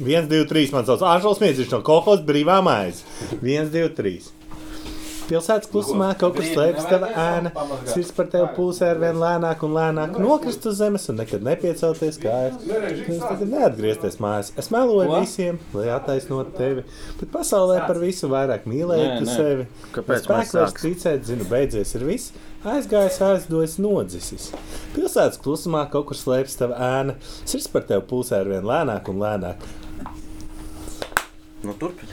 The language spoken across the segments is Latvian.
1, 2, 3. Man sauc Anžels Miedziņš no Kohos brīvā mājas. 1, 2, 3. Pilsētas klusumā kaut kur slēpjas tava ēna. Sirds par tevi pulsē ar vien lēnāk un lēnāk. Nokrist uz zemes un nekad nepiecelties kājas. Tagad neatgriezties mājās. Es meloju Ko? visiem, lai attaisnotu tevi. Bet pasaulē par visu vairāk mīlēju Nē, tu nē. sevi. Kāpēc spēku vairs ticēt, zinu, beidzies ir viss. Aizgājis, aizdojas, nodzisis. Pilsētas klusumā kaut kur slēpjas tava ēna. Sirds par tevi pulsē ar vien lēnāk un lēnāk. Nu, turpini.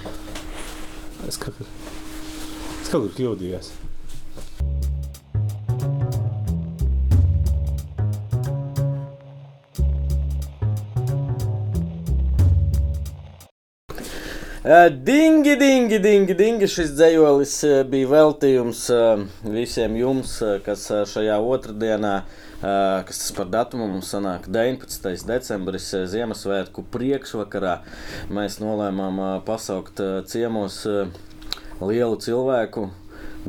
Es kaut kur, es kaut kur kļūdījos. Dingi, dingi, dingi, dingi. Šis dzējolis bija veltījums visiem jums, kas šajā otrdienā, eh, kas tas par datumu mums sanāk 19. decembris, Ziemassvētku priekšvakarā, mēs nolēmām pasaukt ciemos lielu cilvēku.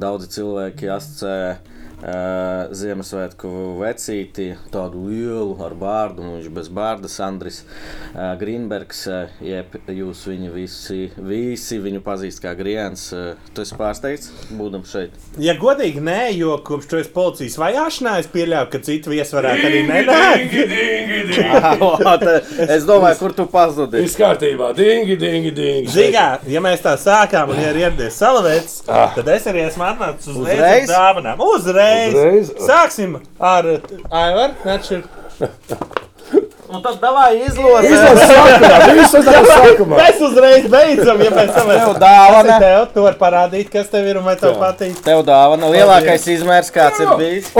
Daudzi cilvēki asociē uh, Ziemassvētku vecīti, tādu lielu ar bārdu, nu viņš bez bārdas, Andris uh, Grīnbergs, uh, jeb jūs viņu visi, visi viņu pazīst kā Griens. Uh, tu esi pārsteigts, būdam šeit. Ja godīgi, nē, jo kopš tu esi policijas vajāšanā, es pieļauju, ka citu viesi varētu arī nenākt. es domāju, kur tu pazudīsi. Viss kārtībā, dingi, dingi, dingi. Zīgā, ja mēs tā sākām, un ja ir ieradies salavēts, Ah. tad es arī esmu atnācis uzreiz, Uzreiz? dāvanām. Uzreiz! Uzreiz? Sāksim ar Aivaru. Načur. Nu, tad davai. Izlaiž sākumā, viss uzdevums sākumā. Mēs uzreiz beidzam, ja mēs tam Tev dāvana. Tev, tu vari parādīt, kas tev ir un vai tev patīk. Tev dāvana lielākais izmērs, kāds ir bijis.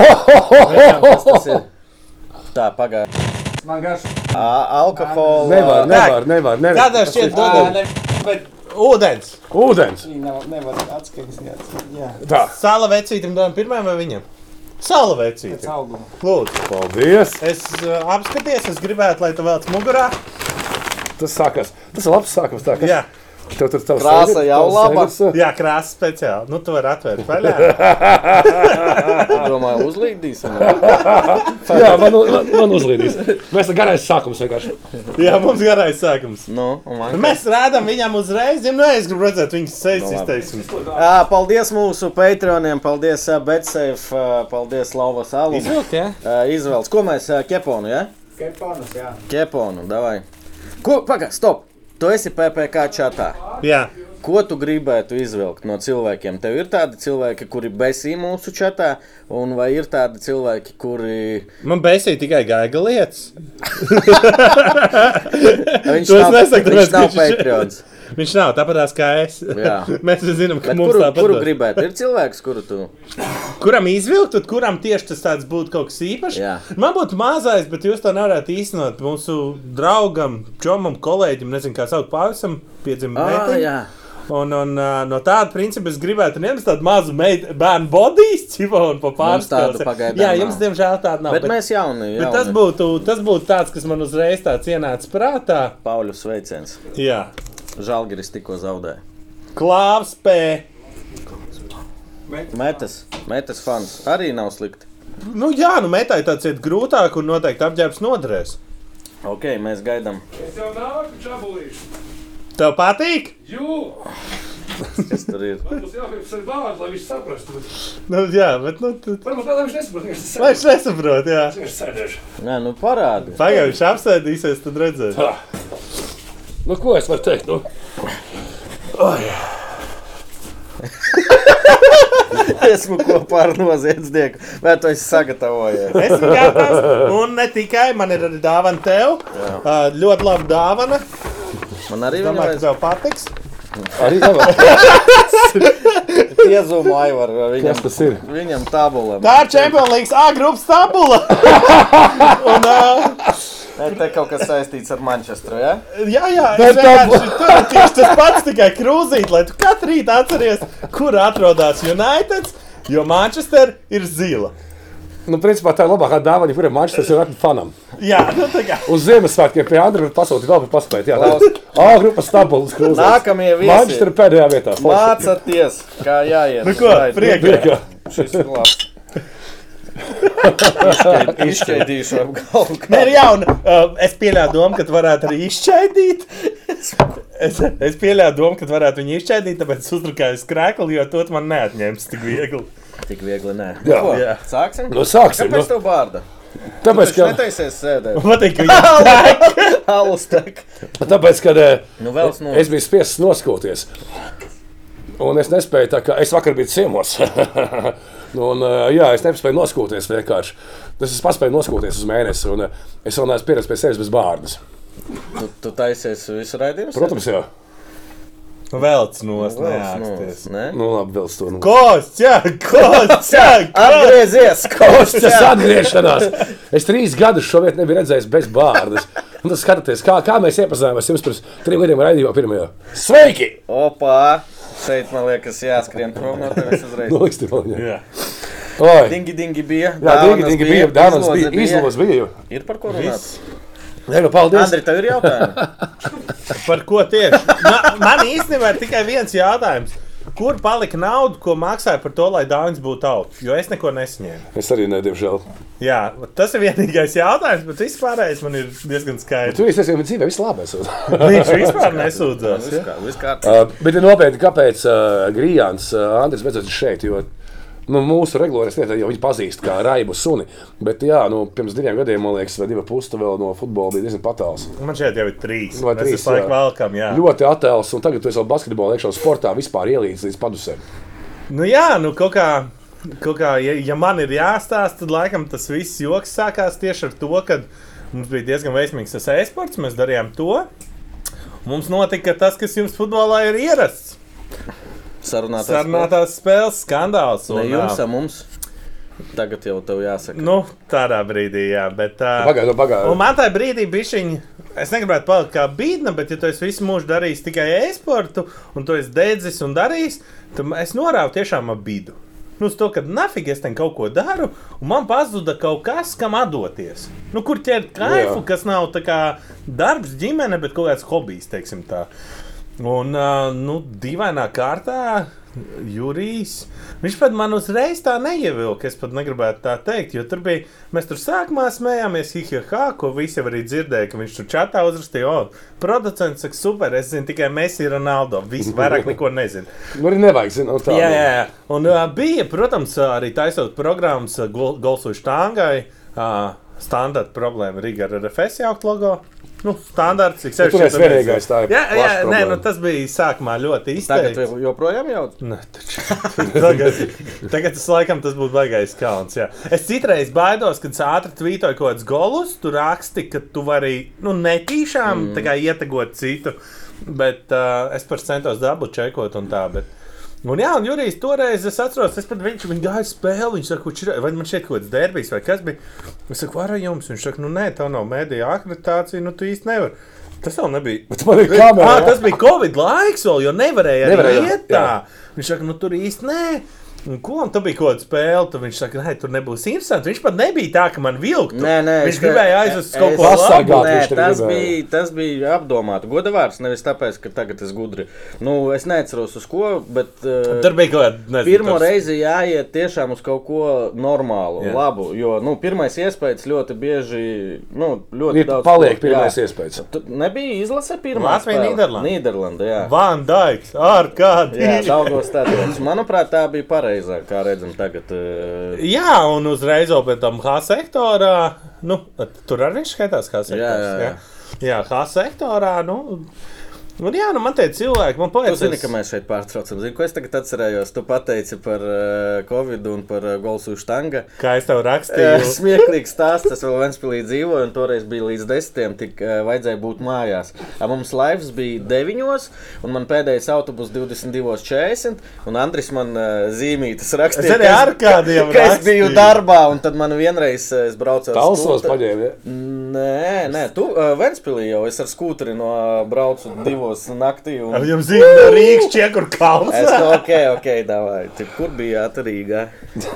Tā, pagaidi. Man garš. Alkohola. Nevar, nevar, nevar. nevar. Kādā šķiet dodam? Ūdens. Ūdens. Viņa nevar, nevar atskaņas. Jā, Tā, Sāla vecītam dodam pirmajam vai viņam? Sāla auguma. Lūdzu. paldies. Es uh, apskaties, es gribētu, lai tu velc mugurā. Tas sākās. Tas ir labs sākums. Tā, kas Jā, tev tur tavs Krāsa sevi- jau laba. jā krāsa speciāli. Nu, tu vari atvērt vaļā. Domāju, uzlīdīsim. Jā, man, man, man uzlīdīs. Mēs garais sākums vienkārši. Jā, mums garais sākums. Nu, man Mēs rādām viņam uzreiz, ja nu es gribu redzēt viņas sejas Nu, labi. izteiksmi. Ā, Paldies mūsu patroniem, paldies ā, Betsafe, ā, paldies Lauva Salu. Izvilkt, jā? Izvēles, ko mēs keponu, ja? Kepanus, jā. Keponu, davai. Ko, pagaid, stop! Tu esi PPK čatā. Jā. Ko tu gribētu izvilkt no cilvēkiem? Tev ir tādi cilvēki, kuri besī mūsu čatā, un vai ir tādi cilvēki, kuri. Man besīja tikai gaiga lietas. Viņš To es nav, nesaku, tāpēc, viņš ka nav Patreons. Viņš nav tāpatās kā es. Mēs zinām, ka Bet mums Kuru, tāpat. kuru gribētu? Ir cilvēks, kuru tu. Kuram izvilkt, un kuram tieši tas tāds būtu kaut kas īpašs? Jā. Man būtu mazais, bet jūs to nevarētu īstenot. Mūsu draugam, čomam, kolēģim, nezinu, kā sauc, pavisam piedzimta Ah. Un, un uh, no tāda principa es gribētu nevis tādu mazu meit, bērnu bodīs, čivo un Mums tādu pagaidām Jā, nav. jums diemžēl tāda nav. Bet, bet mēs jauni. bet tas, jauni. būtu, tas būtu tāds, kas man uzreiz tāds ienāca prātā. Pauļu sveiciens. Jā, Žalgiris tikko zaudēja. klāvs P. Metas, metas fans arī nav slikti. Nu, jā, nu metai tāds iet grūtāk un noteikti apģērbs noderēs. Ok, mēs gaidām. Es jau nāku čabulīšu. Tev patīk? Jū, Kas tur ir? man būs jāpieprasa ar vārdu, lai viņš saprastu. bet Nu, jā, bet nu, tu... Varbūt tādā viņš nesaprot, ka tas Lai viņš nesaprot, jā. ir sēdēšu. Nē, nu parādi. Pagaidām, viņš apsēdīsies, tad redzēs. Nu, ko es varu teikt? Nu? Esmu kopā ar noziedznieku. Vai tu esi sagatavojies? Esmu gatavs. Un ne tikai man ir arī dāvana tev. Uh, ļoti laba dāvana. Man arī Domāju, ka tev patiks. Arī nevar. iezīmēt Aivaru. Kas Viņam, tas ir? viņam tabulam. Tā ir Champions League A grupas tabula. un, uh, Nē, te kaut kas saistīts ar Manchesteru, ja? jā, jā, Bet vienkārši tur ir tieši tas pats, tikai krūzīt, lai tu katru rītu atceries, kur atrodas United, jo Manchester ir zila. Nu, principā tā ir labākā dāvana, kuriem Manchester ir fanam. Jā, nu tā kā. Uz Ziemassvētkiem pie Andra var pasūtīt vēl par paspēt. Jā, tā ir A grupas tabulas krūzes. Nākamie viesi. Manchester pēdējā vietā. Forši. Mācāties, kā jāiet. Nu ko. Priekā. Šis ir labs. Izšķaid- Izšķaidīšu ap galvu. Nē, ir jauna. Uh, es pieļāvu domu, ka tu varētu arī izšķaidīt. Es, es pieļāvu domu, ka varētu viņu izšķērdīt, tāpēc uztrukāju skrēklu, jo to man neatņems tik viegli. Tik viegli nē. Jā. Ko, Jā. Sāksim? Nu, sāksim, Kāpēc nu. tev bārda? Tāpēc, Viņš ka, netaisies sēdēt. Patīk, ka viņš Alus tek. tāpēc, ka eh, Nu, vēl no. es biju spiests noskoties. Un es nespēju, tā kā es vakar biju ciemos. un, eh, jā, es nespēju noskoties vienkārši. Es paspēju noskoties uz mēnesi, un eh, es vēl neesmu pieredzējis pie sevis bez bārdas. Tu, tu taisies visu raidījumu? Protams, jā. Velc nos, neāksties. Nē. Nu, labi, vēl stundu. Kosts, jā, kosts, jā, kosts. Atgriezies! Kosts! Atgriešanās. Es trīs gadus šo vietu nebiju redzējis bez bārdas. Un tas skatāties, kā, kā mēs iepazināmies jums pirms trim gadiem raidījumā pirmajā. Sveiki! Opā! Šeit man liekas, jāskrien prom no tevis uzreiz. Viņu. Jā. Oi! Dingi, dingi bija. Jā, dīgi, dīgi bija. Dāvāns bija. izloze Izlos bija. Ir par ko runāt? Nē, nu, paldies. Andri, tev ir jautājumi? Par ko tieši? Ma- Man īstenībā ir tikai viens jautājums. Kur palika nauda, ko maksāja par to, lai Dānis būtu augs? Jo es neko nesaņēmu. Es arī ne, diemžēl. Jā, tas ir vienīgais jautājums, bet vispārējais man ir diezgan skaidrs. Tu esi jau dzīvē, viss labi. esot. Viņš vispār nesūdzās. Viss ja? kā- viss kā. Uh, bet ir nopietni, kāpēc uh, Grijāns uh, Andris beidzot ir šeit. Jo, nu, mūsu regulārais vietā jau viņu pazīst kā raibu suni. Bet, jā, nu, pirms diviem gadiem, man liekas, vai divi pusi vēl no futbola bija diezgan patāls. Man šeit jau ir trīs. Vai Mēs trīs, jā. valkam, jā. Ļoti attēls, un tagad tu esi vēl basketbolā, iekšā sportā, vispār ielīdz līdz padusēm. Nu jā, nu kaut kā. Kaut kā, ja, ja man ir jāstāsta, tad laikam tas viss joks sākās tieši ar to, ka mums bija diezgan veiksmīgs tas e-sports, mēs darījām to. Mums notika tas, kas jums futbolā ir ierasts. Sarunātās. Sarunātās spēles skandāls. Ne un, jums, ā, a mums. Tagad jau tev jāsaka. Nu, tādā brīdī, jā. Bet, uh, Pagaidā, un pagaidā. man tajā brīdī bija šī. Es negribētu palikt kā bīdna, bet, ja tu esi visu mūžu darījis tikai e-sportu, un tu esi dedzis un darījis, tad es norāvu tiešām ap bidu. Nu, uz to, ka nafīgi es ten kaut ko daru, un man pazuda kaut kas, kam atdoties. Nu, kur ķert kaifu, Jā. kas nav tā kā darbs, ģimene, bet kaut kāds hobijs, teiksim tā. Un, nu, dīvainā kārtā, Jurijs. Viņš pat man uzreiz tā neievilka. Es pat negribētu tā teikt, jo tur bija. Mēs tur sākumā smējāmies, hihiha, ko visi jau arī dzirdēja, ka viņš tur čatā uzrakstīja, o, producents saka, super, es zinu tikai Messi Ronaldo. Visi vairāk neko nezinu. Nu, arī nevajag zināt, tā. Jā, jā, jā. Un uh, bija, protams, arī taisot programmas uh, Golsu Štangai. Uh, standarta problēma Riga ar RFS jaukt logo. Nu, standarts, cik tu neesi vienīgais, tā ir Jā, jā, nē, nu, tas bija sākumā ļoti Tagad izteikts. jau- joprojām jau. Ne, taču. tagad, tagad tas laikam tas būtu baigais kauns. Jā. Es citreiz baidos, kad ātri tvītoju kaut kādus golus, tu raksti, ka tu vari nu, netīšām mm. ietekmēt citu. Bet uh, es par centos dabu čekot un tā. Bet, Un, jā, un Jurijs toreiz es atceros, es pat viņš, viņš gāja spēli. Viņš saka, "Kurš ir- vai man šeit kaut kāds derbijs vai kas bija. Es saku, ar jums? Viņš saka, nu nē, tev nav mēdīja akreditācija, nu tu īsti nevari. Tas vēl nebija. Bet ir kamera. Ah, tas bija Covid laiks, vēl, jo nevarēja, Nevarēja, nevarēja iet tā. jā. Viņš saka, nu tur īsti nē. Ko un tā bija kaut kāda spēle? Tad viņš saka, nē, tur nebūs interesanti. Viņš pat nebija tā, ka man vilktu. Nē, nē, viņš es- gribēja aizvest es- kaut ko Pasargāt. Nē, tur tas gribēja. bija, tas bija apdomāti. Godavārds nevis tāpēc, ka tagad es gudri. Nu, es neatceros uz ko, bet. Uh, Tur bija kaut kāda nezinu, Pirmo tas- reizi jāiet tiešām uz kaut ko normālu, Jā. Labu. Jo nu, pirmais iespējas ļoti bieži, nu, ļoti Ir daudz. paliek pirmais jā. iespējas. Tu nebija izlase pirmā. Latvija? Nīderlanda. Nīderlanda, jā. Van Daiks, ārkārtīgi. Jā, daudzos tādos. Manuprāt, tā bija pareizā, kā redzam tagad. eh, Jā, un uzreiz jau pēc tam H sektorā. Nu, tur arī skaitās kā sektors. jā, jā. jā H sektorā. Nu, Un jā, nu man te cilvēki, man Tu paliek. zini, ka mēs šeit pārtraucam. Zini, ko es tagad atcerējos? Tu pateici par uh, Covid un par uh, Golsu štanga. Kā es tev rakstīju, Smieklīgs stāsts. Es vēl Vēnspīlī dzīvoju, un toreiz bija līdz desmitiem, tik uh, vajadzēja būt mājās. A, Mums laivs bija 9, un man pēdējais autobus 22.40, un Andris man uh, zīmītas es rakstīja. arī ar kādiem Ka es biju darbā, un tad man vienreiz uh, es braucu ar Talsos ja? Nē, nē, tu uh, Vēnspīlī jau es ar skūteri no uh, braucu divos naktī. Un... Ar jums zina, no Rīgas čiekur kalns. Es to ok, ok, davai. Tik, kur bija atturīgā?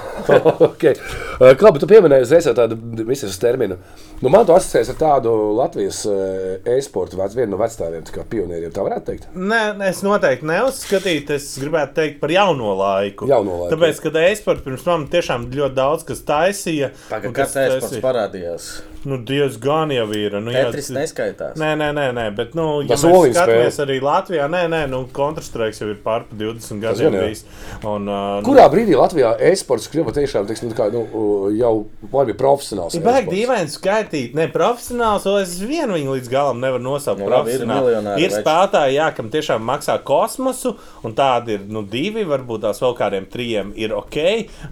okay. Uh, Kā tu pieminēji uzreiz jau tādu visu terminu? Nu, man to asociēs ar tādu Latvijas uh, e-sporta vec, vienu no vecākiem, kā pionieriem. Tā varētu teikt. Nē, nē, es noteikti neuzskatītu. Es gribētu teikt par jauno laiku. Jauno laiku, Tāpēc, kad e-sports pirms tam tiešām ļoti daudz kas taisīja. Kāds kas e-sports parādījās? Nu, diezgan jau ir. Nu, jā, Tetris neskaitās. Nē, nē, nē, nē, bet, nu, ja Tas mēs skatāmies arī Latvijā, nē, nē, nu, Counter-Strike jau ir pār pa 20 gadiem jā. bijis. Un, uh, Kurā brīdī Latvijā e-sports kļuva tiešām teiksim, tā kā, nu, jau labi profesionāls? Ir e-sports? dīvaini skaitīt, ne profesionāls, vēl es vienu viņu līdz galam nevaru nosaukt. Nu, labi, ir miljonāri ir veči. spēlētāji, jā, kam tiešām maksā kosmosu, un tādi ir nu, divi, varbūt tās vēl kādiem trijiem ir ok.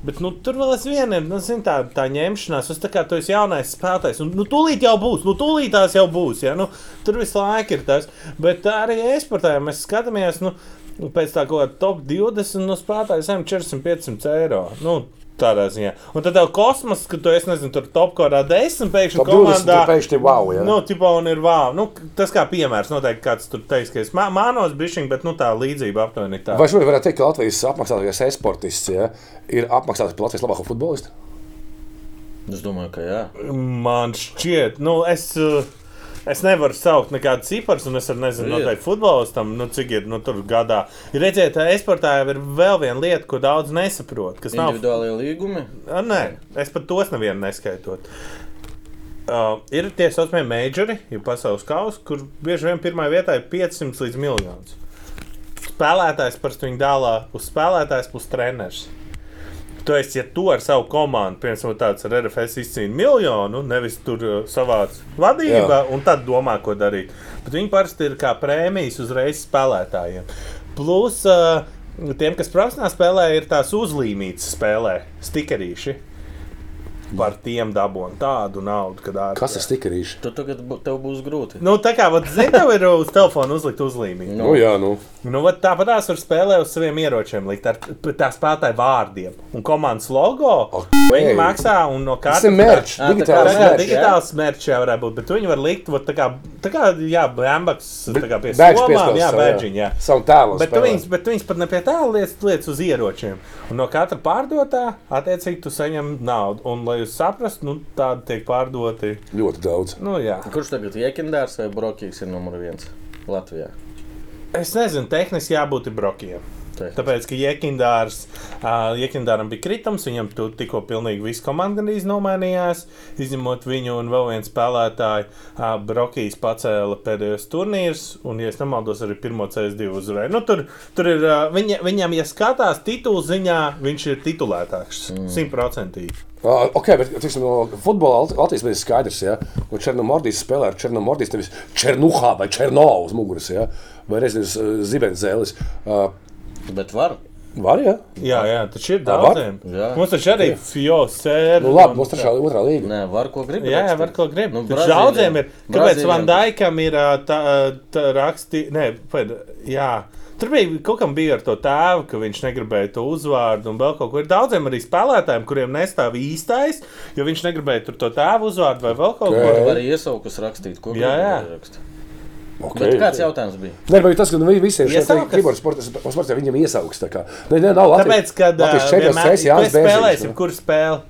Bet nu, tur vēl aizvien ir nu, zin, tā, tā ņemšanās. Es tā kā tu esi jaunais spēlētājs, un nu, tūlīt jau būs, nu, tūlīt tās jau būs. Ja? Nu, tur visu laiku ir tas. Bet arī e-sportā ja mēs skatāmies. Nu, Pēc tā kaut kāda top 20 no spēlētājiem saņem 400-500 eiro. Nu, Tādā ziņā. Un tad jau kosmos, ka tu esi, nezinu, tur top kādā 10 pēkšņi Top 20 komandā. tur pēkšņi wow, jā. Nu, tipo, un ir wow. Nu, tas kā piemērs, noteikti kāds tur teiks, ka es mā- mānos bišķiņ, bet nu, tā līdzība aptuveni tā. Vai šodien varētu teikt, ka Latvijas apmaksātais e-sportists ja, ir apmaksāts par Latvijas labāko futbolistu? Es domāju, ka jā. Man šķiet, nu, es. uh, Es nevaru saukt nekādu ciparu, un es arī nezinu, Ir. noteikti futbolistam, nu, cik ir nu, tur gadā. Ir redzēt, e-sportā jau ir vēl viena lieta, ko daudz nesaprot. Kas nav Individuālie līgumi. A, Nē, es pat tos nevienu neskaitot. Uh, ir tie saucamie majori, jau pasaules kausa, kur bieži vien pirmā vietā ir 500 līdz 1 miljonus. Spēlētājs parasti viņu dāvā uz spēlētājs plus treneris. Tu esi, ja tu ar savu komandu, piemēram, tāds ar RFS izcīni miljonu, nevis tur uh, savāc vadībā un tad domā, ko darīt. Bet viņi parasti ir kā prēmijas uzreiz spēlētājiem. Plus, uh, tiem, kas profesionāli spēlē, ir tās uzlīmītas spēlē, stikerīši. Par tiem dabūjām tādu naudu, kad ārā. Kas ir stikerīši? Tu tagad tev būs grūti. Nu, tā kā, zini, tev ir uz telefona uzlikt uzlīmīgu. Nu, jā, nu. Nu, vat tāpat tās var spēlēt uz saviem ieročiem, likt ar tā spēlētāju vārdiem un komandas logo. Ok. Viņi maksā un no Tas katras ir tā kā digitāls mērķis. digitāls mērķis jau varētu būt, bet viņi var likt vat, tā kā, tā kā jā, bambaks, tā kā pie piespēlēt jā, bēģiņ, jā. Savu tēlu. Bet tu viņus, bet tu viņus pat ne pie tā lietas, lietas uz ieročiem. Un no katra pārdotā, attiecīgi, tu saņem naudu. Un, lai jūs saprastu, nu, tādi tiek pārdoti. Ļoti daudz. Nu, jā. Kurš tagad ir Jekindārs vai Brokīgs ir numur viens Latvijā? Es nezinu, tehniski jābūt ir brokiem. Tāpēc, ka Jekindārs, uh, Jekindāram bija kritums, viņam tur tikko pilnīgi viss komanda gandrīz nomainījās, izņemot viņu un vēl vienu spēlētāju. Uh, Brokijs pacēla pēdējos turnīrus, un, ja nemaldos, arī pirmo CS2 uzvarēja. Nu, tur, tur ir, uh, viņa, viņam, ja skatās titulu ziņā, viņš ir titulētāks. Simtprocentīgi. Uh, ok, bet tiksim, no futbola Lat- Latvijas bija skaidrs, ja no Černomordijas spēlē ar Černomordijas, nevis Černuhā vai Černovā uz muguras, ja? vai reizes Zibenzēlis. Uh, Bet var. var, ja? Jā, jā, taču ir daudziem. Jā. Mums taču arī FIO sēra. Nu, labi, mums trešā, otrā līga. Nē, var ko grib. Jā, jā, rakstīt. var ko grib. Nu, daudziem ir. Kāpēc Van Dijkam ir tā, tā raksti? Nē, pēd, jā. Tur bija kaut kam bija ar to tēvu, ka viņš negribēja to uzvārdu un vēl kaut ko. Ir daudziem arī spēlētājiem, kuriem nestāv īstais, jo viņš negribēja tur to tēvu uzvārdu vai vēl kaut ko. Var arī iesaukus rakstīt. Ko Jā, jā. grib rakstīt. Okay. Bet kāds jautājums bija? Nē, bet tas, ka nu, vi- visiem šiem Iesaukas? keyboard sportiem viņam iesauks. tā kā. Nē, nē, nav Latvijas. Tāpēc, kad Latvijas čempions vienmēr- reiz Jānis tu spēlēsi, Bērziņš, nu. kur spēlē.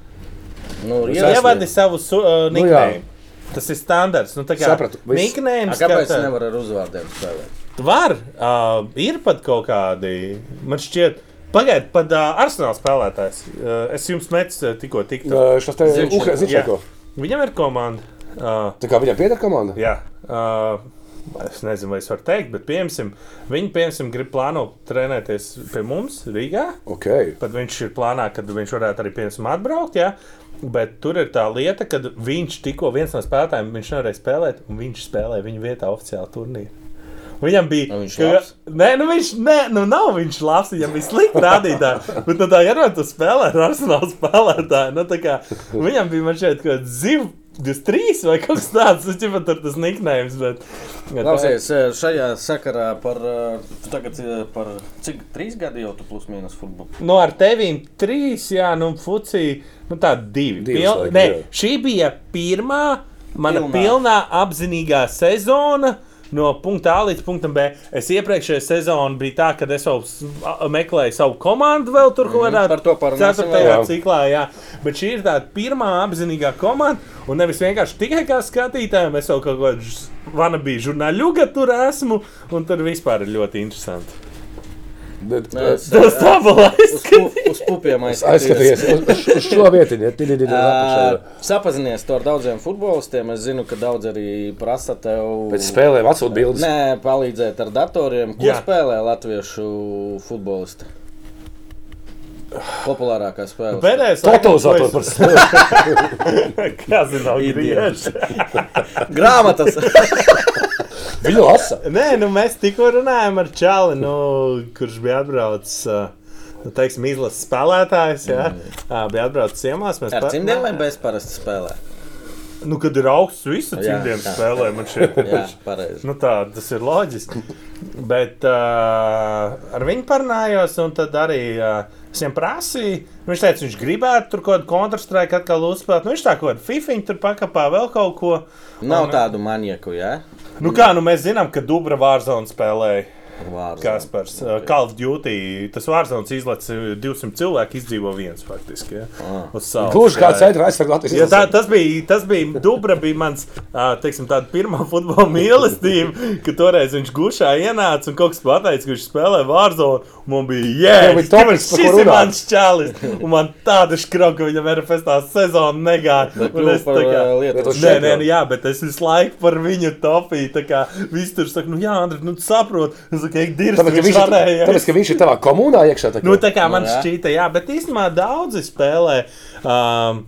Nu, Es ievadi- savu uh, Nu, jā. nickname. Tas ir standarts. Nu, tā kā Sapratu, nicknames, Kāpēc kā tā- nevar ar uzvārdiem spēlēt? Var, uh, ir pat kaut kādi, man šķiet, pagaidiet, pat uh, arsenāla spēlētājs. Uh, es jums metu uh, tikko tikko. Ā, Šis te. Ukraiņš Ziņšenko. Viņam ir komanda. Uh, Tā kā viņam pieder komanda? jā, uh, es nezinu, vai es varu teikt, bet piemēram, viņi piemēram grib plānot trenēties pie mums Rīgā. Ok. Pat viņš ir plānā, ka viņš varētu arī piemēram atbraukt. Jā. Bet tur ir tā lieta, ka viņš tikko viens no spēlētājiem viņš nevarēja spēlēt, un viņš spēlēja viņa vietā oficiāli turnīrā. Viņam bija. Nu, viņš ka-? Nē, nu viņš nē, nu nav viņš labs. Viņam bija slikti rādītāji. Bet nu, tā ir jau spēlē ar arsenālu spēlētāju. Nu, tā kā, viņam bija man šeit kaut kāds zivs. 23 vai kaut kas tāds - tas jau tur tas niknējums. Bet, Klausies, eh, šajā sakarā par, eh, tagad eh, par cik trīs gadi jau tu plus mīnus futbolu. Nu, ar tevīm trīs, jā, nu, fucī, nu, tā divi. Divas Pil, jā. šī bija pirmā mana Pilnā. pilnā, pilnā apzinīgā sezona, no punkta A līdz punktam B. Es iepriekšējā sezonā bija tā, ka es vēl meklēju savu komandu vēl tur kaut kādā to parunāsim ceturtajā vēl. ciklā. Jā. Bet šī ir tā pirmā apzinīgā komanda, un nevis vienkārši tikai kā skatītājiem. Es vēl kaut kādā vanabī žurnāļuga tur esmu, un tur vispār ir ļoti interesanti. Bet, Es, Tas tā Uz, pu, uz pupiem Aizskaties uz, uz, šo vietiņu. Sapazinies to ar daudziem futbolistiem. Es zinu, ka daudz arī prasa tev. Pēc spēlēm atsūta bildes. Nē, palīdzēt ar datoriem. Ko Jā. spēlē latviešu futbolisti? Populārākā spēle. Pēdējais Totalizators par Kā zinām, Idiots. griež. grāmatas. Viņu lasa. Nē, nu mēs tikko runājām ar Čāli, nu, kurš bija atbraucis. Uh, Nu, teiksim, izlases spēlētājs, jā, mm. bija atbraucis ciemās. mēs ar pa- cimdiem vai bez parasta spēlē? Nu, kad ir augsts, visu cimdiem spēlē, man šķiet. Pareizi. Nu, tā, tas ir loģiski. Bet uh, ar viņu parunājos, un tad arī uh, es viņam prasīju. Viņš teica, viņš gribētu tur kaut kādu kontrastrēku atkal uzspēlēt. Nu, viņš tā kaut kādu fifiņu tur pakāpā, vēl kaut ko. Nav tādu manieku, jā? Nu, kā nu mēs zinām, ka Dubra Vārzona spēlēja. Kaspars, okay. Call of Duty. Tas vārds izlaiž 200 cilvēku, izdzīvo viens faktiski. Ja? Ah. Gluži kā centra aizsargā Latvijas Ja tā, tas bija, tas bija Dubra, bija mans, teiksim, pirmā futbola mīlestība, ka toreiz viņš gušā ienāca un kaut kas pateica, ka viņš spēlē vārzonu. Man bija, Tev jē, bija topiks, par ko šis ir mans čalis. Un man tāda škroka, ka viņam RFS tā sezona negāja. Un es par tā kā- Lietuvas Nē, nē, jā, bet es visu laiku par viņu topīju. Tā kā viss tur saka, nu, jā, Andri, nu, tu saproti. Es ka dirzi, Tāpēc, ka viņš ir, tāpēc, ka viņš ir tavā komunā iekšā. Tā kā. Nu, tā kā man Nu, jā. šķīta, jā, bet īstenībā daudzi spēlē. Um,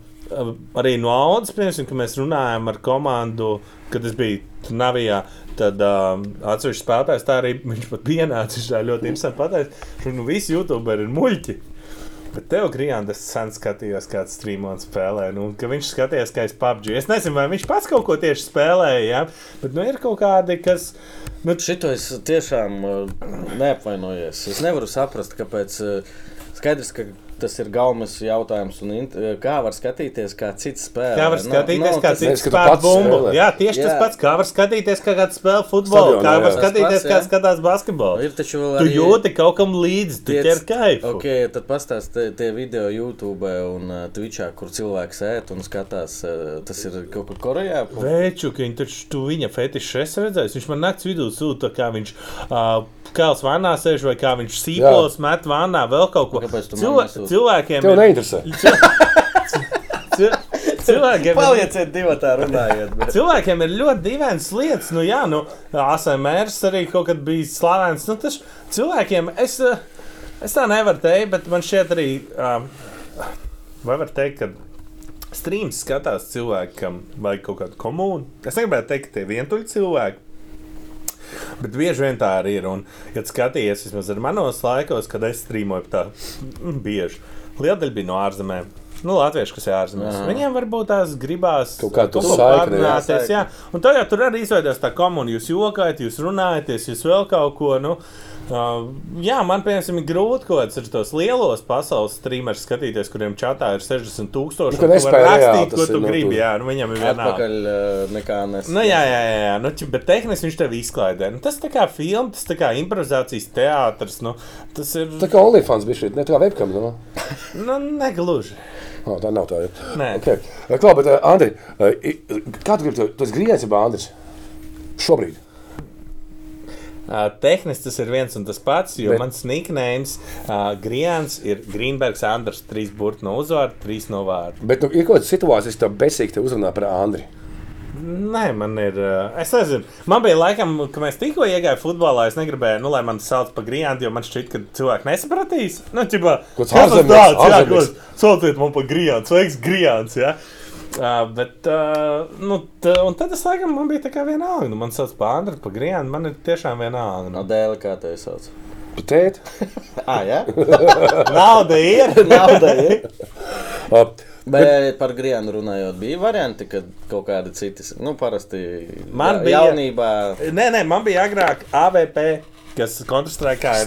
arī no Audas, piemēram, kad mēs runājām ar komandu, kad es biju Navijā. Tad um, atsevišķi spēlētājs tā arī viņš pat bija ienācis. Tā ļoti interesanti pateikt, ka nu, visi YouTuberi ir muļķi. Bet tev, Grijāns, es sen skatījos, kāds streamons spēlē. Nu, viņš skatījās, kā es PUBG. Es nezinu, vai viņš pats kaut ko tieši spēlēja, ja? bet nu, ir kaut kādi, kas. Nu, Šito es tiešām uh, neapvainojos. Es nevaru saprast, kāpēc. Uh, skaidrs, ka tas ir galvenais jautājums. Uh, kā var skatīties, kā cits spēlē? Kā var Nav- skatīties, nav kā tas- cits Nevis, ka tu spēlē bumbu? Jā, tieši jā. tas pats. Kā var skatīties, kā kāds spēlē futbolu, Stadionā, kā var jā. skatīties, pats, kā skatās basketbolu. Ir taču vēl Tu arī- jūti kaut kam līdzi, tu ķer kaifu. Ok, tad pastāstiet tie, tie video YouTube un uh, Twitchā, kur cilvēks ēd un skatās. Uh, tas ir kaut kur Korejā. Vēču, ka viņš taču tu viņa fetišu es redzēju. Viņš man naktas vidū sūta, kā viņš uh, kāls vannā sēž vai kā viņš sīpols met vannā vēl kaut ko. Kāpēc tu man Cilvē, nesūti? cilvēkiem Tev ir- neinteresē. Cil- Cilvēkiem ir, Palieciet divi tā runājiet. Bet... cilvēkiem ir ļoti dīvainas lietas. Nu, jā, nu, ASMR arī kaut kad bija slavens. Nu, tas cilvēkiem, es, eh, es tā nevaru teikt, bet man šķiet arī, um, vai var teikt, ka streams skatās cilvēkam vajag kaut kādu komunu. Es negribētu teikt, ka tie vientuļi cilvēki. Bet bieži vien tā arī ir. Un, kad skaties, vismaz ar manos laikos, kad es strīmoju, tā mm, bieži. Liela daļa bija no ārzemēm. Nu, Latvieši, kas ir ārzemēs. Aha. Viņiem varbūt tās gribās Kaut kā ko saikni, jā. un tā jau tur arī izveidojās tā komuna. Jūs jokājat, jūs runājaties, jūs vēl kaut ko. Nu, uh, jā, man piemēram ir grūti kaut kāds ar tos lielos pasaules streamerus skatīties, kuriem čatā ir 60 tūkstoši. Nu, ka nespēj rakstīt, ko tu nu, gribi. tu- Jā, nu, viņam ir vienalga. Atpakaļ nekā nes. Nu, jā, jā, jā, jā. Nu, bet tehniski viņš tev izklaidē. Nu, tas tā kā filmas, tas tā kā improvizācijas teātris. Nu, tas ir. Tā kā OnlyFans bija šī, ne tā kā webcam. Nu? Nu, negluži. Oh, tā nav tā. Nē. Okay. Klā, bet, uh, Andri, uh, kā tu gribi, tu- esi ja Andris? Šobrīd. Uh, tehniski tas ir viens un tas pats, jo Bet- mans nicknames uh, Grians ir Greenbergs, Andrs, trīs burti no uzvārda, trīs no vārda. Bet nu, ir kaut kādas situācijas, kas tev besīgi te uzrunā par Andri. Nē, man ir. Uh, es nezinu, man bija laikam, kad mēs tikko iegājām futbolā. Es negribēju, nu, lai man sauc par Griantu, jo man šķiet, ka cilvēki nesapratīs. Nu, kāds kas tas tāds, jā, ko sauciet man par Griantu, sveiks, Griants. Ja? Uh, bet, uh, nu, t, un tad es laikam, man bija tā kā vienalga. Nu, man sauc par Andru, par Griantu, man ir tiešām vienalga. No dēļa, kā te sauc. Tēt? Ah, jā? nauda ir! Nauda ir. Uh, Bet par Grienu runājot, bija varianti, kad kaut kādi citi, nu, parasti Man ja- bija- jaunībā. Nē, nē, man bija agrāk AVP, kas ir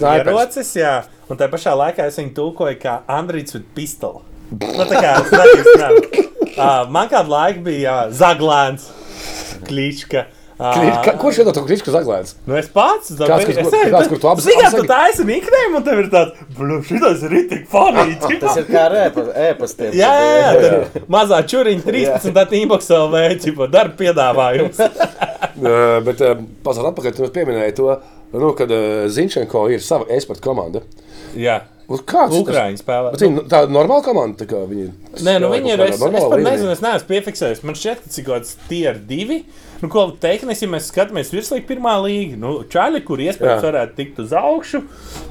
Snipers. ierocis, jā, un tā pašā laikā es viņu tulkoju kā Andrīts with pistoli. Nu, tā kā es nezinu, uh, man kādu laiku bija uh, Zaglēns, Klīčka. Kriš- ka- Kurš iedod to kritiku zaglēts? Nu, es pats esmu Kāds, kur- kāds, kur tu apz- Zini, tu taisi nickname, un tev ir tāds, bluš, šitas ir tik funny. Tas ir kā ēpastiem. Jā, jā, jā, ir mazā čuriņa 13, tad inbox LV, ķipa, darba piedāvājums. Bet uh, pazudot atpakaļ, tu pieminēji to, nu, kad uh, Zinčenko ir sava e-sporta komanda. Jā, Un Kāds Ukraiņu spēlē. Bet viņi, tā ir normāla komanda. tā kā Viņi Nē, nu viņi ir. Es, es pat nezinu, es neesmu piefiksējis. Man šķiet, ka cik kāds tier divi. Nu, ko teiknes, ja mēs skatāmies virslīgi pirmā līga, nu, čaļi, kur iespējams varētu tikt uz augšu,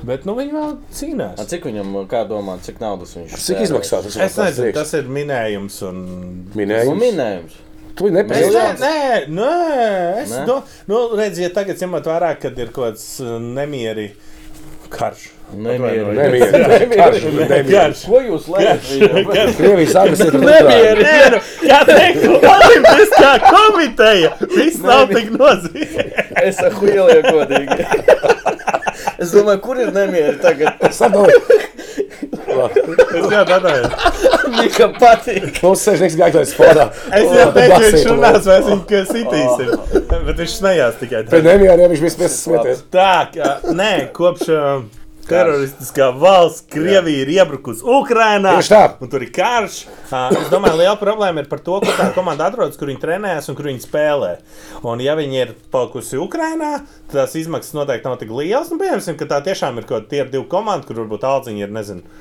bet, nu, viņi vēl cīnās. A, Cik viņam, kā domā, cik naudas viņš Cik izmaksā tas? Es nezinu, tas ir minējums un. Nu, minējums. minējums. Tu viņu Es, nepazīsti. nē, nē, nē, es Nē? do, nu, redzu, ja tagad ņemot vērā, kad ir kaut kāds uh, nemieri karš. Nemieri. Karš, nemieri. Karš. Ko jūs lēkat? Krievijas agresija pret Nemieri. Ukrainu. Nē, nu, kā teikt, Olimpiskā komiteja. Viss nav tik nozīmīgs. Es saku, ielieku godīgi. Es domāju, kur ir nemieri tagad? Sadoju. Es jau tādu Mikam patīk. Mums sēžnieks gaitais sportā. Es jau teicu, ka viņš runās, vai es viņu ka sitīsim. Bet viņš smējās tikai. Pēc nemieriem viņš vispār smieties. Tā, ka, nē, kopš uh, teroristiskā valsts Krievija ir iebrukusi Ukrajinā. Tieši tā. Un tur ir karš. Uh, es domāju, liela problēma ir par to, kur tā komanda atrodas, kur viņi trenējas un kur viņi spēlē. Un, ja viņi ir palikusi Ukrajinā, tad tās izmaksas noteikti nav tik lielas. Nu, pieņemsim, ka tā tiešām ir kaut kāda divu komanda, kur varbūt aldziņa ir, nezinu,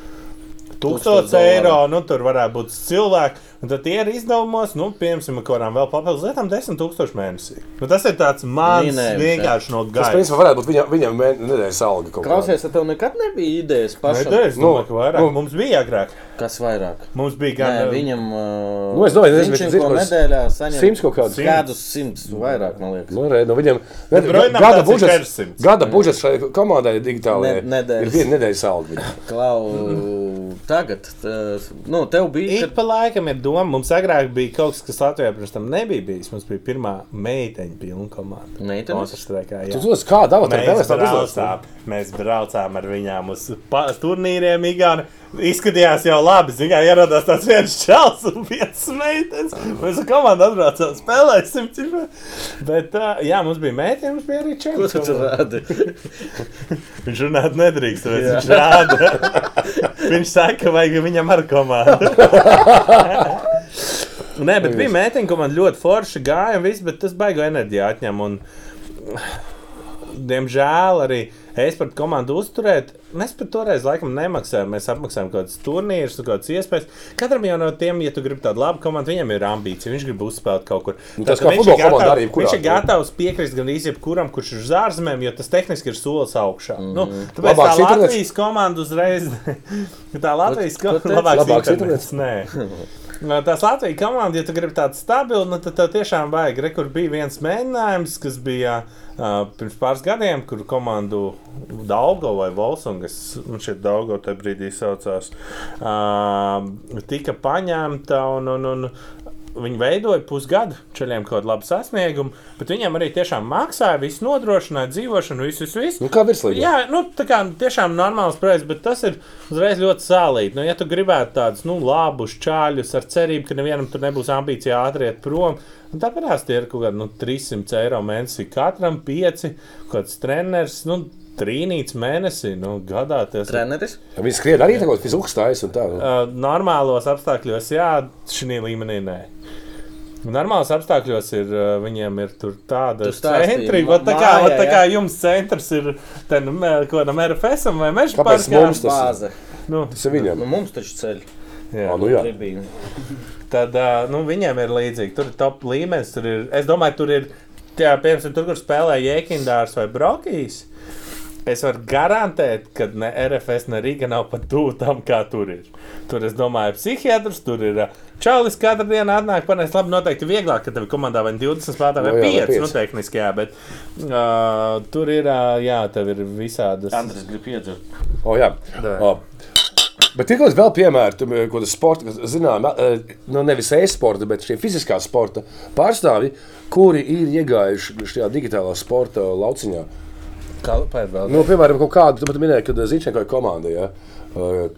Tūkstoš 1000 eiro, nu tur varētu būt cilvēki. Un tad tie ir izdevumos, nu, piemēram, kaut kādām vēl papildus lietām, 10,000 mēnesī. Nu, tas ir tāds mans Minējums, vienkārši no Tas, gaisa. principā, varētu būt viņam, viņam nedēļas alga kaut kāda. Klausies, tev nekad nebija idejas Nē, pašam. tā, es domāju, ka Nu, vairāk. nu. Mums bija agrāk. Kas vairāk? Mums bija Nē, gan viņam. Uh, Nu, es domāju, viņš kaut es- nedēļā saņem Simts kaut kādus. kādus simtus vairāk, man liekas. Nu, re, nu viņam ne, Broinam gada, budžets, 400. gada budžets šai komandai digitālajai Ne- nedēļas. ir viena nedēļas alga. viņam. Klau, tagad, tā, nu, tev bija. Ik pa laikam ir doma, mums agrāk bija kaut kas, kas Latvijā pirms tam nebija bijis. Mums bija pirmā meiteņa pilna komanda. Meitenes? Tu tos kā dāvā tev uzlūst? braucām, mēs braucām ar viņām uz turnīriem. Igauni. Izskatījās jau labi. Zinām, ieradās tāds viens čels un viens meitenes. Mēs ar komandu atbraucām, spēlēsim. ķipa. Bet, uh, jā, mums bija meitene, mums bija arī Ko tu tur čels. rādi? Viņš runāt nedrīkst, tāpēc viņš rāda. viņš saka, ka vajag viņam ar komandu. Nē, bet bija meitene, ko man ļoti forši gāja, un viss, bet tas baigo enerģiju atņem. Un, diemžēl arī es par komandu uzturēt. Mēs par toreiz laikam nemaksājām. Mēs apmaksājām kaut kādas turnīrus, kaut kādas iespējas. Katram jau no tiem, ja tu gribi tādu labu komandu, viņam ir ambīcija. Viņš grib uzspēlēt kaut kur. Nu, tas Tātad kā viņš futbola komanda arī jebkurā. Viņš ir gatavs piekrist gan jebkuram, kurš ir uz ārzemēm, jo tas tehniski ir solis augšā. Mm -hmm. nu, tāpēc Labāks tā internets? Latvijas komanda uzreiz. tā Latvijas Ko- ko komanda labāks Labāks internets. Nē. Tās Latvijas komandas, ja tu gribi tādu stabilu, nu, tad tev tiešām vajag. Re, kur bija viens mēģinājums, kas bija uh, pirms pāris gadiem, kur komandu Daugo vai Volsungas, nu šeit Daugo tajā brīdī saucās, uh, tika paņemta un, un, un Viņi veidoja pusgadu ceļiem kaut kādu labu sasniegumu, bet viņiem arī tiešām maksāja, visu nodrošināja, dzīvošanu, visu, visu. visu. Nu, kā virslīga? Jā, nu, tā kā tiešām normāls projekts, bet tas ir uzreiz ļoti sālīgi. Nu, ja tu gribētu tādus nu, labus čāļus ar cerību, ka nevienam tur nebūs ambīcija ātri iet prom, nu, tā parasti ir kaut kāda nu, 300 eiro mēnesī katram, 5, kaut kāds treneris. Nu, Trīnīts mēnesī, nu, gadā tas ir. Treneris? Viņi skrien arī tagad fiziski stājas un tā. Nu. Uh, normālos apstākļos, jā, šī līmenī nē. Normālos apstākļos ir, uh, viņiem ir tur tāda centra, ma- tā kā, mājā, tā kā jums centrs ir ten, kaut kādam RFS vai meža parkā. mums tas- Bāze. Nu, Tas ir viņam. Nu, mums taču ceļ. jā. Nu jā. Tad nu, viņiem ir līdzīgi. Tur ir top līmenis. Tur ir, es domāju, tur ir, jā, piemēram, tur, kur spēlē Jēkindārs vai Brokijs. Es varu garantēt, ka ne RFS, ne Rīga nav pat tuvu tam, kā tur ir. Tur, es domāju, psihiatrs, tur ir uh, čalis katru dienu atnāk, panēs labi, noteikti vieglāk, ka tev ir komandā vai 20 spēlētāji vai Nu jā, vai 5, nu, pieci. tehniski, jā, bet uh, tur ir, uh, jā, tev ir visādas. Andris grib iedzert. O, jā. Tā. O. Bet ir kaut kāds vēl piemērs, ko tas sports, kas, zinām, nu nevis e-sporta, bet šie fiziskā sporta pārstāvji, kuri ir iegājuši šajā digitālā sporta lauciņā. Vēl? Nu, piemēram, kaut kādu, tu pat minēji, kad Zinčenko ir komanda. Ja? Uh,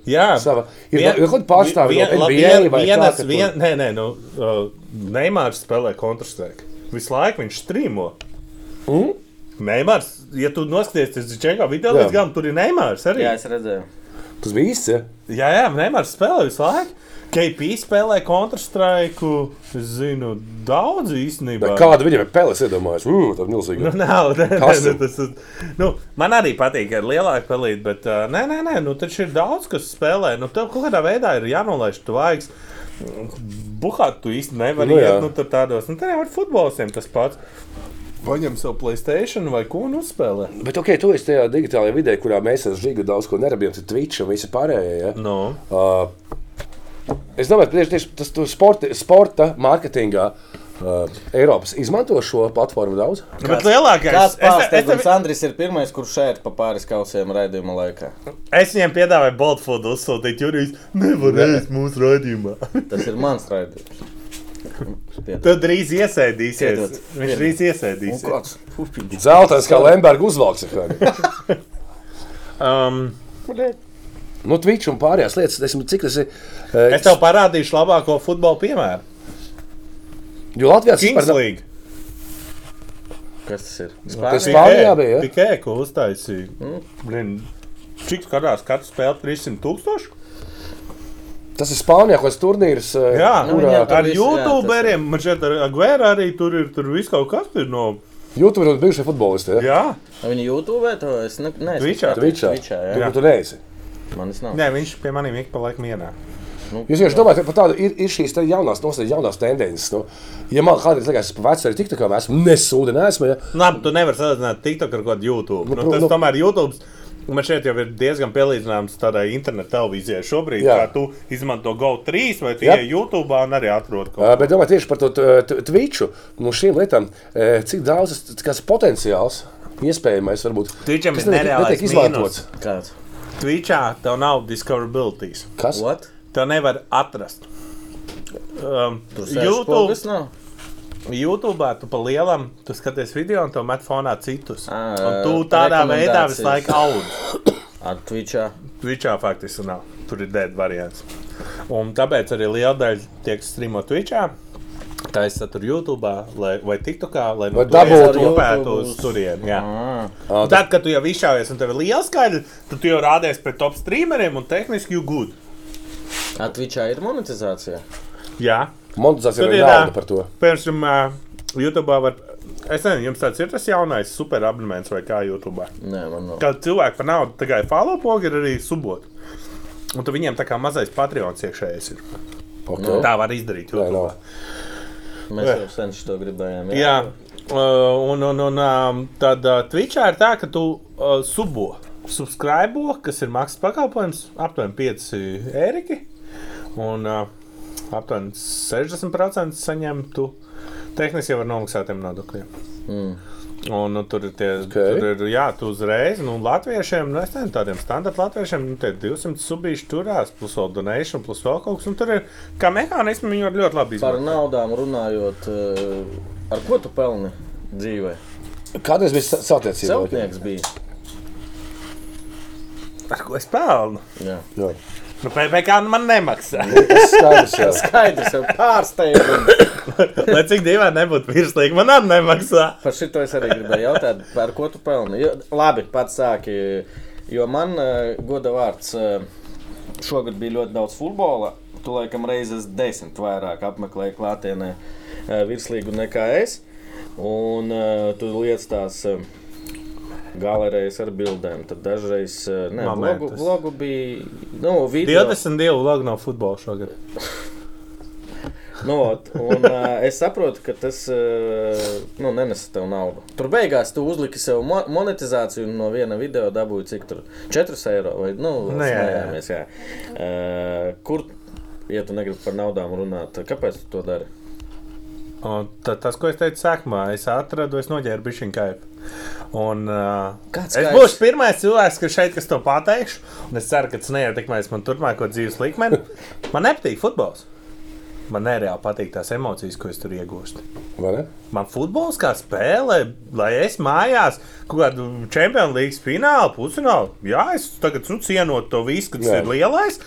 Jā, Sava, ir Vien- ir kaut kādi pārstāvji vien- vien- vienas, ka tu- vien, Nē, nē, nu, uh, Neimārs spēlē Counter-Strike. Visu laiku viņš strīmo. Mm? Neimārs, ja tu noskaties uz Čenkā video Jā. līdz galam, tur ir Neimārs arī. Jā, es redzēju. Tas bija īsts. Ja? Jā, jā, Neimārs spēlē visu laiku. KP spēlē Counter-Strike. Es zinu, daudz īstenībā. Bet Kāda viņam ir peles, iedomājās? Ugh, tā ir milzīga. Nu, nav, nē, nē, nu, tas, ir- nu, man arī patīk ar lielāku pelīti, bet uh, nē, nē, nē, nu, taču ir daudz, kas spēlē. Nu, tev kaut kādā veidā ir jānolaiž tu vaigs. Buhāt tu īsti nevari Nu, iet nu, tādos. Nu, tā jau ar futbolistiem tas pats. Paņem savu Playstation vai ko nu spēlē. Bet, ok, tu esi tajā digitālajā vidē, kurā mēs ar Žigu daudz ko nerabjam, ir Twitch un visi pārējie. Ja? Nu, Uh, es domāju, ka tieši, tas sporta, sporta mārketingā uh, Eiropas izmanto šo platformu daudz. nu, bet lielākais Kāds es, es, pārsteigums tev- Andris ir pirmais, kurš šeit pa pāris kausiem raidījuma laikā? es viņiem piedāvāju Boltfood uzsūtīt, Jurijs nevarēs mūsu raidījumā. Tas ir mans raidījums. Tad drīz. Piedod. Viņš drīz kāds pupiņš. Zeltais kā Lemberga uzvalks. ir. Um, Nu, Twitch un pārējās lietas, esmu, cik tas ir. Uh, es tev parādīšu labāko futbola piemēru. Jo Latvijā tas Kings par- League. Kas tas ir? Tas Spānija? Spānijā bija, ja? Tikai ko uztaisīja. Blin, Cik skatās, katrs spēlē 300 tūkstoši? Tas ir Spānijā, kaut kāds turnīrs. uh, Jā, Nu, kurā viņiem tur ar viss, jā, youtuberiem. Man šeit ar Aguēru arī tur ir tur viss kaut kas. Ir no, YouTube ir bijušie futbolisti. Ja? jā, Viņi YouTube to es ne, neesmu Twitchā? Twitchā. Twitchā, jā. tu neesi. Manis nav. Nē, viņš pie maniem ik pa laikam ienāk. Jūs vienkārši domājat, ka tāda ir, ir šīs te jaunās, nosacīt, jaunās tendences. Nu, ja man kādreiz liekas, ka vecā ir tik tā kā mēs nesūdi, neesmu. Ja? Labi, tu nevari salīdzināt TikTok ar kādu YouTube. Nu, Nu, pro- tas nu- tomēr YouTube. Man šeit jau ir diezgan pielīdzināms tādai internetu televīzijai. Šobrīd, Jā. kā tu izmanto GO3 vai tie YouTube un arī atrod kaut ko. bet domāju tieši par to Twitchu, no šīm lietām, cik daudz tas potenciāls iespējamais varbūt. Twitcham ir netiek izmantots. Kāds? Twitchā tev nav discoverabilities. Kas? What? Tev nevar atrast. Um, YouTube? YouTube tu pa lielam, tu skaties video un tu met fonā citus. Ā, Un tu tādā veidā visu laiku audz. Ar Twitchā. Twitchā faktiski nav. Tur ir dead variants. Un tāpēc arī liela daļa tie, kas streamo Twitchā, taisa tur YouTube lai, vai TikTokā, lai no dabūtu turienes kopētu YouTube uz turieni. jā. Ah, Un Tad, kad tu jau izšāvies un tev ir liels skaidrs, tad tu jau rādies pret top streameriem un tehniski you good. Twitchā ir monetizācija. Jā. Monetizācija ir ā, par to. Piemēram, uh, YouTube var. Es nezinu, jums tāds ir tas jaunais super abonements vai kā YouTube. Nē, man nav. Kad cilvēki par naudu tikai follow pogi ir arī subot. Un tu viņiem tā kā mazais Patreons iekšējais ir. Okay. Nu. Tā var izdarīt. YouTube. nav. Mēs jau sen to gribējām. Jā, uh, un, un, un um, tad uh, Twitchā ir tā, ka tu uh, subo, subscribo, kas ir maksas pakalpojums, aptuveni 5 ēriki. Un uh, aptuveni 60% saņemtu tehniski jau ar nomaksātiem nodokļiem. Mm. Un, nu, tur ir tie, Ok. okay. tur ir, jā, tu uzreiz, nu, latviešiem, nu, es nezinu, tādiem standarta latviešiem, nu, tie 200 subīši turās, plus vēl donation, plus vēl kaut kas, un tur ir, kā mehānismi, viņi var ļoti labi Par izmantot. naudām runājot, eh, ar ko tu pelni dzīvē? Kādreiz bija sa- satiecība? Celtnieks bija. Ar ko es pelnu? Jā. Jā. Nu, PPC man nemaksā. Tas skaidrs, jā. Skaidrs, jau pārsteigums. Lai cik dīvaini nebūtu virslīgi, man arī nemaksā. Par šito es arī gribēju jautāt, par ko tu pelni. Jo, labi, pats sāki. Jo man uh, goda vārds uh, šogad bija ļoti daudz futbola. Tu laikam reizes desmit vairāk apmeklēji klātienē uh, virslīgu nekā es. Un uh, tu lietas tās. Uh, Galerijas ar bildēm. Tad dažreiz uh, ne, vlogu, vlogu bija. Nu, video, 22 logi no futbola šogad. Nu, ot, un, uh, es saprotu, ka tas uh, nu, nenesa tev naudu. Tur beigās tu uzliki sev mo monetizāciju un no viena video dabūji cik tur 4 eiro vai nu, Nu, jā, jā. jā. Uh, kur, ja tu negribi par naudām runāt, kāpēc tu to dari? Un tad, tas, ko es teicu sākumā, es atradu, es noģēru bišķiņu kaipu. Un, uh, Kāds es kaifs? būšu pirmais cilvēks, kas šeit kas to pateikšu. Un es ceru, ka tas neietekmēs man turpmāko dzīves likmeni. Man nepatīk futbols. Man nereāli patīk tās emocijas, ko es tur iegūstu. Vai ne? Man futbols kā spēle, lai es mājās kaut kādu čempionu līnijas finālu, pusfinālu. Jā, es tagad nu, cienot to visu, kas ir lielais.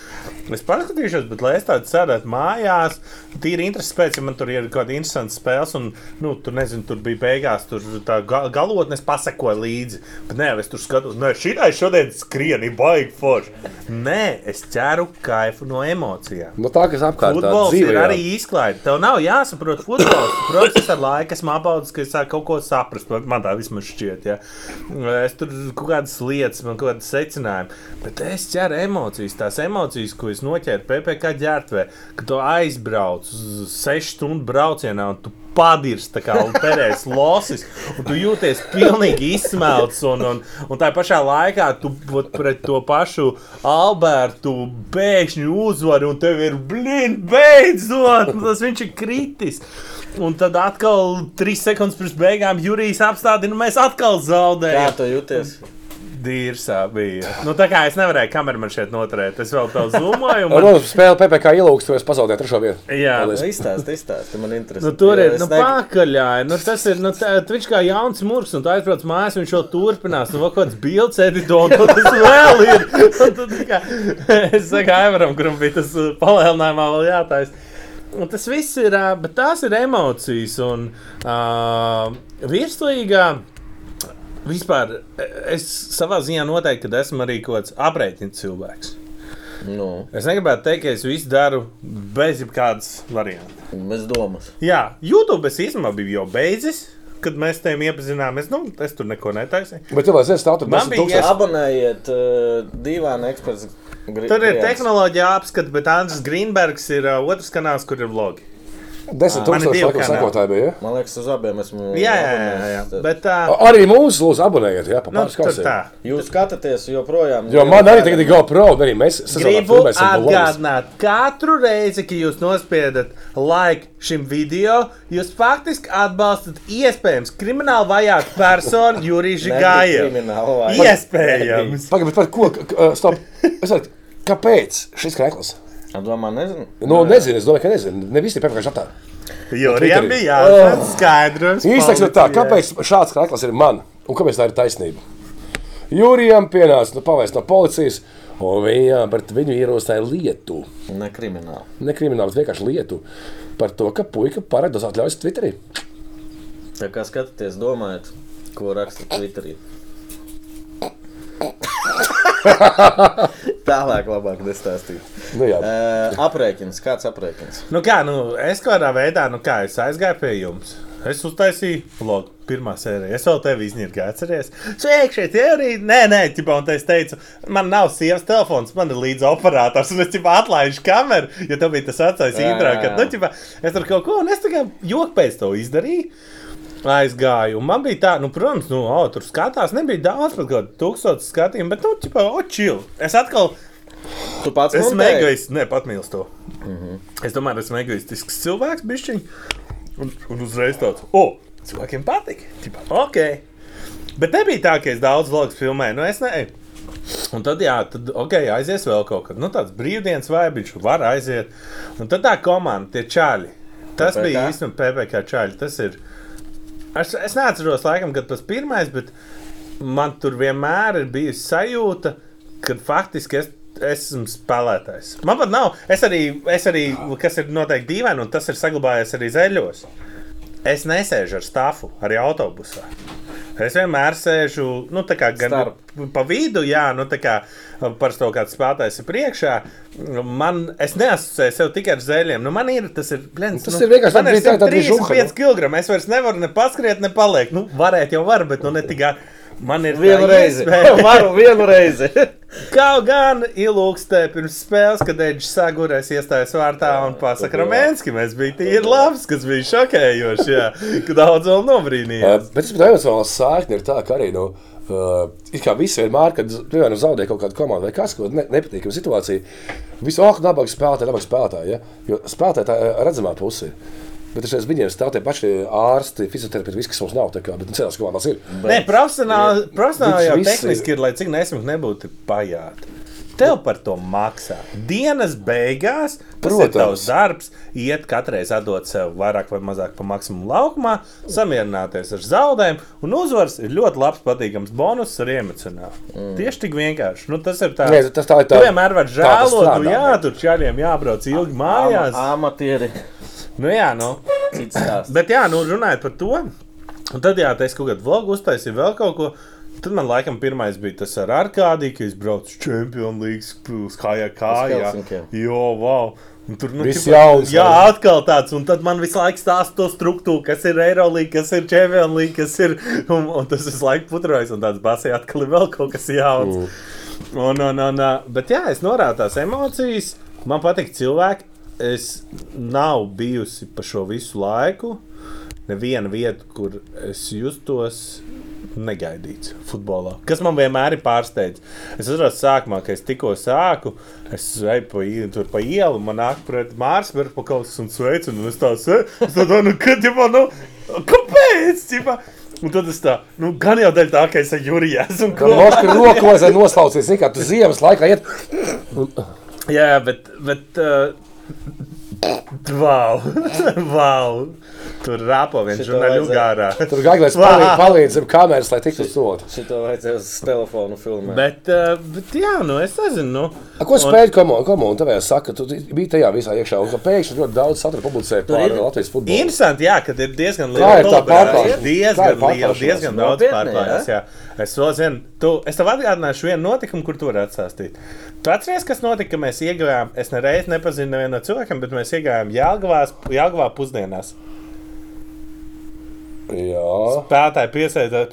Es paskatīšos, bet lai es tādu sēdētu mājās, tīri interesants pēc, ja man tur ir kaut kāda interesanta spēle, un nu, tur, nezinu, tur bija beigās, tur tā ga- galotne, es pasekoju līdzi. Bet nē, es tur skatos, nē, šī šodien skrieni, baigi forši. Nē, es ķeru kaifu no emocijām. Nu, tā, kas apkārt tā Futbols dzīve. ir arī izklaide. Tev nav jāsaprot futbols. Protams, es ar laiku esmu apaudzis, ka es sāku kaut ko saprast. Man- Man tā vismaz šķiet. Ja. Es tur kaut kādas lietas, man kaut kādas secinājumi. Bet es ķeru emocijas. Tās emocijas, ko es noķēru PPC ģērbtuvē, ka tu aizbrauc uz sešu stundu braucienā un tu padirs kā perēs losis, un tu jūties pilnīgi izsmelts. Un, un, un tā pašā laikā tu pret to pašu Albertu pēkšņi uzvari, un tev ir blīni beidzot, tas viņš ir kritis. Un tad atkal trīs sekundes pirms beigām Jurijs apstādina, un mēs atkal Kā zaudējam. tu jūties? Dīrsā bija. Nu, tā kā es nevarēju kameru man šeit noturēt, es vēl tādu zūmoju. un Man... Nu, spēle PPC ilūgs, tu esi pazaudējis trešo vietu. Jā, Paldies. Izstāst, izstāst, man interesē. Nu, tur Jo ir es nu, neg- pakaļā. Nu, tas ir nu, tā, viņš kā jauns mūks, un tā aizbrauc mājās, viņš jau turpinās. Nu, kaut kāds bildes editors, un tas vēl ir. Un tad tā kā, es saku, Aivaram, kuram bija tas palielinājumā vēl jātaisa. Un tas viss ir, bet tās ir emocijas. Un uh, virslīgā vispār e, es savā ziņā noteikti, ka esmu arī kaut kāds aprēķins cilvēks. Nu, Es negribētu teikt, ka es visu daru bez jebkādas variantas. bez domas. Jā, YouTube es īstenībā biju jau beidzis, kad mēs tam iepazināmies. Nu, es tur neko netaisīju. Bet tev vajadzēs stāvot Man bija tūkstoši. Abonējiet uh, divānu ekspertu. Tur ir tehnoloģija apskats, bet Andris Grīnbergs ir uh, otrs kanāls, kur ir vlogi. Desmit ir tūkstoši laikam sekotāji bija. Ja? Man liekas, uz abiem esmu. Jā, jā, jā. jā. Bet, uh, A- Arī mūsu lūdzu abonējiet, jā, pa nu, tā. Jūs skatāties joprojām. Jo man arī tagad ir GoPro, un arī mēs Gribu atgādināt, katru reizi, kad jūs nospiedat like šim video, jūs faktiski atbalstat iespējams krimināli vajātu personu Juriju Gāju. Iespējams. Pagaid, bet par ko? Stop. Kāpēc šis krēkls? Domā, nezinu. Nu, nezinu, es domāju, ka nezinu. Ne visi ir pēkšņi tā. Jurijam Twitterī. bija jāatrod skaidrums. Īstais ir tā, kāpēc šāds krēkls ir man un kāpēc tā ir taisnība. Jūrijam pienāca nu, pavēst no policijas, un viņam par viņu ierosināja lietu. Ne krimināli. Ne kriminālu, bet vienkārši lietu par to, ka puika paredz atļaujas Twitterī. Tā kā skatāties, domājat, ko raksta Twitterī. Tālāk, labāk nestāstīt. Nu, jā. Uh, aprēķins, kāds aprēķins? Nu kā, nu, es kādā veidā, nu kā, es aizgāju pie jums. Es uztaisīju vlogu, pirmā sērija. Es vēl tevi izņēmu, atceries. Sveiki, šeit ir arī. Nē, nē, ķipā, un te es teicu, man nav sievas telefons, man ir līdzi operators. Un es ķipā atlaižu kameru, jo tev bija tas ka, jā. nu, ķipā, es tur kaut ko, un es kā joku pēc to izdarīju. Aizgāju, un man bija tā, nu, protams, nu, o, tur skatās, nebija daudz, pat kaut kāda tūkstoša skatījumu, bet, nu, ķipā, o, chill. Es atkal Tu pats montēji? egoists, ne, pat mīlu to. Mm -hmm. Es domāju, esmu egoistisks cilvēks, bišķiņ. Un, un uzreiz tāds, o, oh, cilvēkiem patīk. Tipā, ok. Bet nebija tā, ka es daudz vlogus filmēju. Nu, es ne. Un tad, jā, tad, ok, aizies vēl kaut kad. Nu, tāds brīvdienas vaibiņš var aiziet. Un tad tā komanda, tie čāļi. Tas PPK? bija īstenībā PPC čāļi. Tas ir. Es, es neatceros, laikam, kad tas pirmais, bet man tur vienmēr ir bijusi sajūta, ka faktiski es, esmu spēlētājs. Man pat nav. Es arī, es arī kas ir noteikti dīvaini, un tas ir saglabājies arī zeļos. Es nesēžu ar stāfu, arī autobusā. Es vienmēr sēžu, nu, tā kā gan Starp. pa vidu, jā, nu, tā kā parasti kaut kāds spēlētājs ir priekšā. Man, es neasociēju sev tikai ar zēļiem. Nu, man ir tas, ir, blens, Tas ir vienkārši man tāda bija tā- tāda bija žuha, 35 kg. Es vairs nevaru ne paskriet, ne paliekt. Nu, varētu jau var, bet nu, ne tikai. Man ir reizi. iespēja. Varu vienu reizi. Kaut gan ilūkstē pirms spēles, kad Eģis Sagurēs iestājas vārtā un pasaka Ramēnski, mēs bija tīri labs, kas bija šokējoši, jā, ka daudz vēl nobrīnījās. bet tas pat emocionāls sākni ir tā, ka arī. Nu, Uh, it kā visi vienmēr, kad piemēram, zaudē kaut kādu komandu vai kas, ko ne, nepatīkama situācija, visu oh, nabaga spēlētāji, nabaga spēlētāji. Ja? Jo spēlētāji tā ir redzamā puse. Bet es viņiem stāv tie paši ārsti, fizioterapeiti, viss, kas mums nav. tā Kā, bet cilvēks komandās ir. Nē, profesionāli, profesionāli jau tehniski ir, lai cik nesmuki nebūtu pajāti. Tev par to maksā. Dienas beigās, tas Protams. ir tavs darbs, iet katreiz atdot sev vairāk vai mazāk pa maksimumu laukumā, samierināties ar zaudējumu, un uzvars ir ļoti labs, patīkams bonus ar emocionālu. Mm. Tieši tik vienkārši. Nu, tas ir tā. Nē, tas tā ir tā- Tu vienmēr vari tā tas žēlot, strādā, nu jā, tur čaļiem jābrauc ilgi mājās. Amatieri. Nu jā, nu. Cits stāsts. Bet jā, nu runājot par to, un tad jā, es kaut kādu vlogu uztaisīju vēl kaut ko. Tad man laikam pirmais bija tas ar Arkādiju, ka es braucu uz Champions League, kājā kājā. Helsinkiem. Jo, wow! Un tur nu, Viss jauns, Jā, atkal tāds. Un tad man visu laiku stāsta to struktūru, kas ir Eirolandā, kas ir Champions League, kas ir. Un, un tas visu laiku putrojas, un tāds basē atkal ir vēl kaut kas jauns. Mm. Un, un, un, bet jā, es norādu tās emocijas. Man patīk cilvēki. Es nav bijusi pa šo visu laiku. Neviena vieta, kur es justos negaidīts futbolā. Kas man vienmēr ir pārsteigts. Es atceros, sākumā, kad es tikko sāku, es eju pa, tur pa ielu, man nāk pret Mārsbergu pa kaut kas un sveicu, un es tā sēžu. Es tā domāju, nu, kad jau man, nu, kāpēc? Ķipa? Un tad es tā, nu, gan jau dēļ tā, ka es ar Juriju esmu. Kā Moskva rokos vai noslaucies, kā tu ziemas laikā iet. Jā, bet. bet uh, wow! wow! Tur rāpo viens vajadzēja- gārā. Tur gaiglais Vā! palīdz, palīdz zem kameras, lai tiktu sodu. Šito vajadzēja uz telefonu filmēt. Bet, uh, bet, jā, nu, es nezinu. Nu, A, Ko spēļ komunu? Komunu tev saka, tu biji tajā visā iekšā, un ka pēkšņi ļoti daudz satura publicēja par Latvijas futbolu. Interesanti, jā, ka ir diezgan Kā liela ir tā kolaborācija. pārklāšanās? Diezgan liela, pārklāšanās? diezgan daudz Nopietni, pārklājas. jā. Es vēl zinu, tu, es tev atgādināšu vienu notikumu, kur tu vari atstāstīt. Tu atceries, kas notika, ka mēs iegājām, es nereiz nepazinu nevienu no cilvēkiem, bet mēs iegājām Jālgavās, Jālgavā pusdienās. Jā. Spēlētāji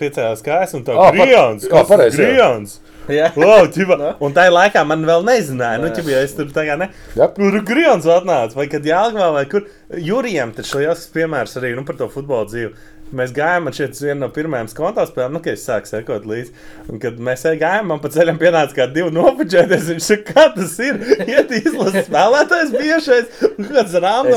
piecējās kājas un tā pa- Grijons. jā, pareizi, jā. Grijons. Jā. Wow, ķipa. un tajā laikā man vēl nezināja, nu, ķipa, ja es tur tagad ne. Jep. Kur Grijons atnāca, vai kad Jālgavā, vai kur Jurijam, tas liels piemērs arī nu, par to futbola dzīvi. Mēs gājām, man šeit viena no pirmajām konta spēlēm, nu, kad es sāku sekot līdzi. Un, kad mēs gājām, man pa ceļam pienāca kā divi nopačēties. Viņš saka, kā tas ir? Iet izlases spēlētājs bijušais, un kāds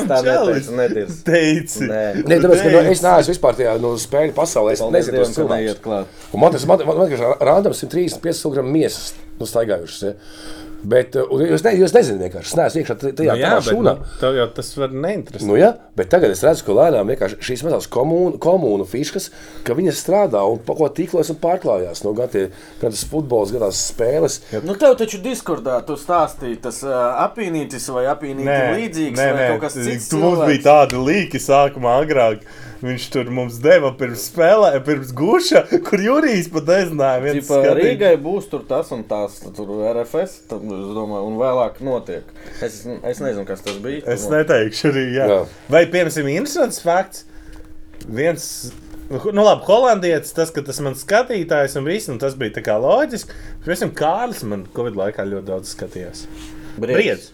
tā čelis. neteicu. Teici. Nē. Nē, tāpēc, ka nu, es neesmu vispār tajā nu, spēļu pasaulē. Es nezinu, kas ka cilvēks. neiet klāt. Un man tas man, man, man, man, randam 135 kg miesas nu, staigājušas. Ja. Bet uh, un jūs, ne, jūs nezināt, vienkārši es neesmu iekšā tajā Nu, jā, bet šūnā. nu, tev jau tas var neinteresēt. Nu, ja, bet tagad es redzu, ka lēnām vienkārši šīs mazās komūnu, komūnu fiškas, ka viņas strādā un pa ko tīklos un pārklājās. Nu, gan, tie, gan tas futbols, gan tās spēles. Nu, tev taču diskordā tu stāstīji, tas uh, apīnītis vai apīnītis līdzīgs nē, vai nē, kaut kas cits. Tu mums bija tāda līnija sākumā agrāk. Viņš tur mums deva pirms spēlē, pirms guša, kur Jurijs pat nezināja. viens Tipa. Rīgai būs tur tas un tas, tur RFS, tad, es domāju, un vēlāk notiek. Es, es nezinu, kas tas bija. Es neteikšu arī, jā. Jā. Vai, piemēram, interesants fakts, viens. Nu, labi, holandietis, tas, ka tas man skatītājs un viss, un tas bija tā kā loģiski. Piemēram, Kārlis man Covid laikā ļoti daudz skatījās. Briedz.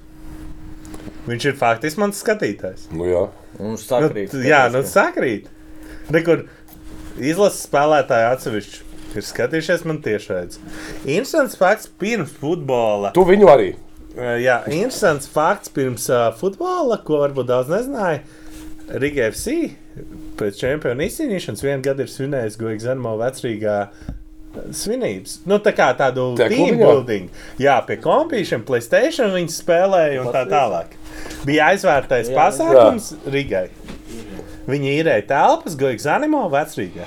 Viņš ir faktiski mans skatītājs. Nu, jā. Un Nu, sakrīt. t- jā, nu sakrīt. Nekur izlases spēlētāji atsevišķi ir skatījušies man tiešraidzi. Interesants fakts pirms futbola. Tu viņu arī. Jā, interesants fakts pirms uh, futbola, ko varbūt daudz nezināja. Riga FC pēc čempionu izcīnīšanas vienu gadu ir svinējis Goigs Zenmo vecrīgā svinības. Nu, tā kā tādu team building. Jā, pie kompīšiem, Playstation viņi spēlēja un tā tālāk. Bija aizvērtais Jā, pasākums Rigai. Viņi īrēja telpas Goigs Zenmo vecrīgā.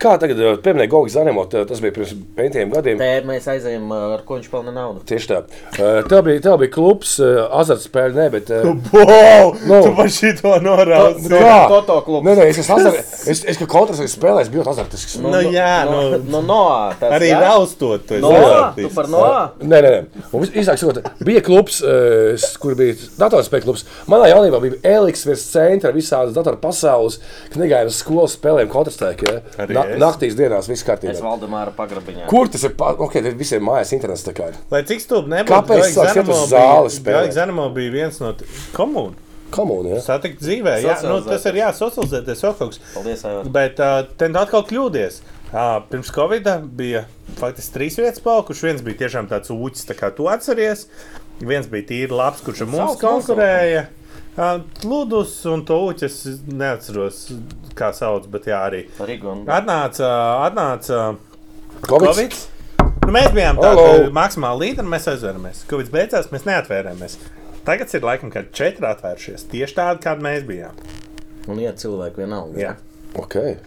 Kā tagad uh, pieminēja Gogs Zanemo, tā- tas bija pirms pentiem gadiem. Tē, mēs aizējām, uh, ar ko viņš pelna naudu. Tieši tā. Uh, Tev bija, tev bija klubs, azartspēle, ne, bet. Wow! Nu. Tu man šito norausi! Nu, kā? Toto klubs. Nē, nē, es esmu azar... es, es, ka kontras ir spēlējis, biju azartisks. Nu, jā, no, nu. no, no, tas, Arī jā? raustot, tu esi No, azartists. tu par no. Nē, nē, nē. Un īsāk sakot, bija klubs, eh, kur bija datorspēļu klubs. Manā jaunībā bija Eliks virs centra, visādas datoru pasaules, kad negājām uz skolu spēlēm kontrastēku. Ja? Na, es. naktīs dienās viss Es kārtībā. Valdemāra pagrabiņā. Kur tas ir? pa- Ok, tad visiem mājās internets tā kā ir. Lai cik stūp nebūtu, Kāpēc iet Zenemo uz zāli bija- viens no t- komūnu. Komūni, ja? Satikt dzīvē, jā, nu, tas ir jāsocializēties vēl kaut kas. Paldies, Aivar. Bet uh, te nu atkal kļūdies. Uh, pirms Covid bija faktiski trīs vietas palikušas. Viens bija tiešām tāds ūķis, tā kā tu atceries. Viens bija tīri labs, kurš ar mums Sauc konkurēja. Uh, Ludus un to ūķi es neatceros, kā sauc, bet jā, arī. Atnāca, atnāca Covid. Covid. Nu, mēs bijām tādi maksimāli līderi, mēs aizvērāmies. Kad viss beidzās, mēs neatvērāmies. Tagad ir laikam, kad četri atvēršies. Tieši tādi, kādi mēs bijām. Un iet cilvēki vienalga. Jā. Okay.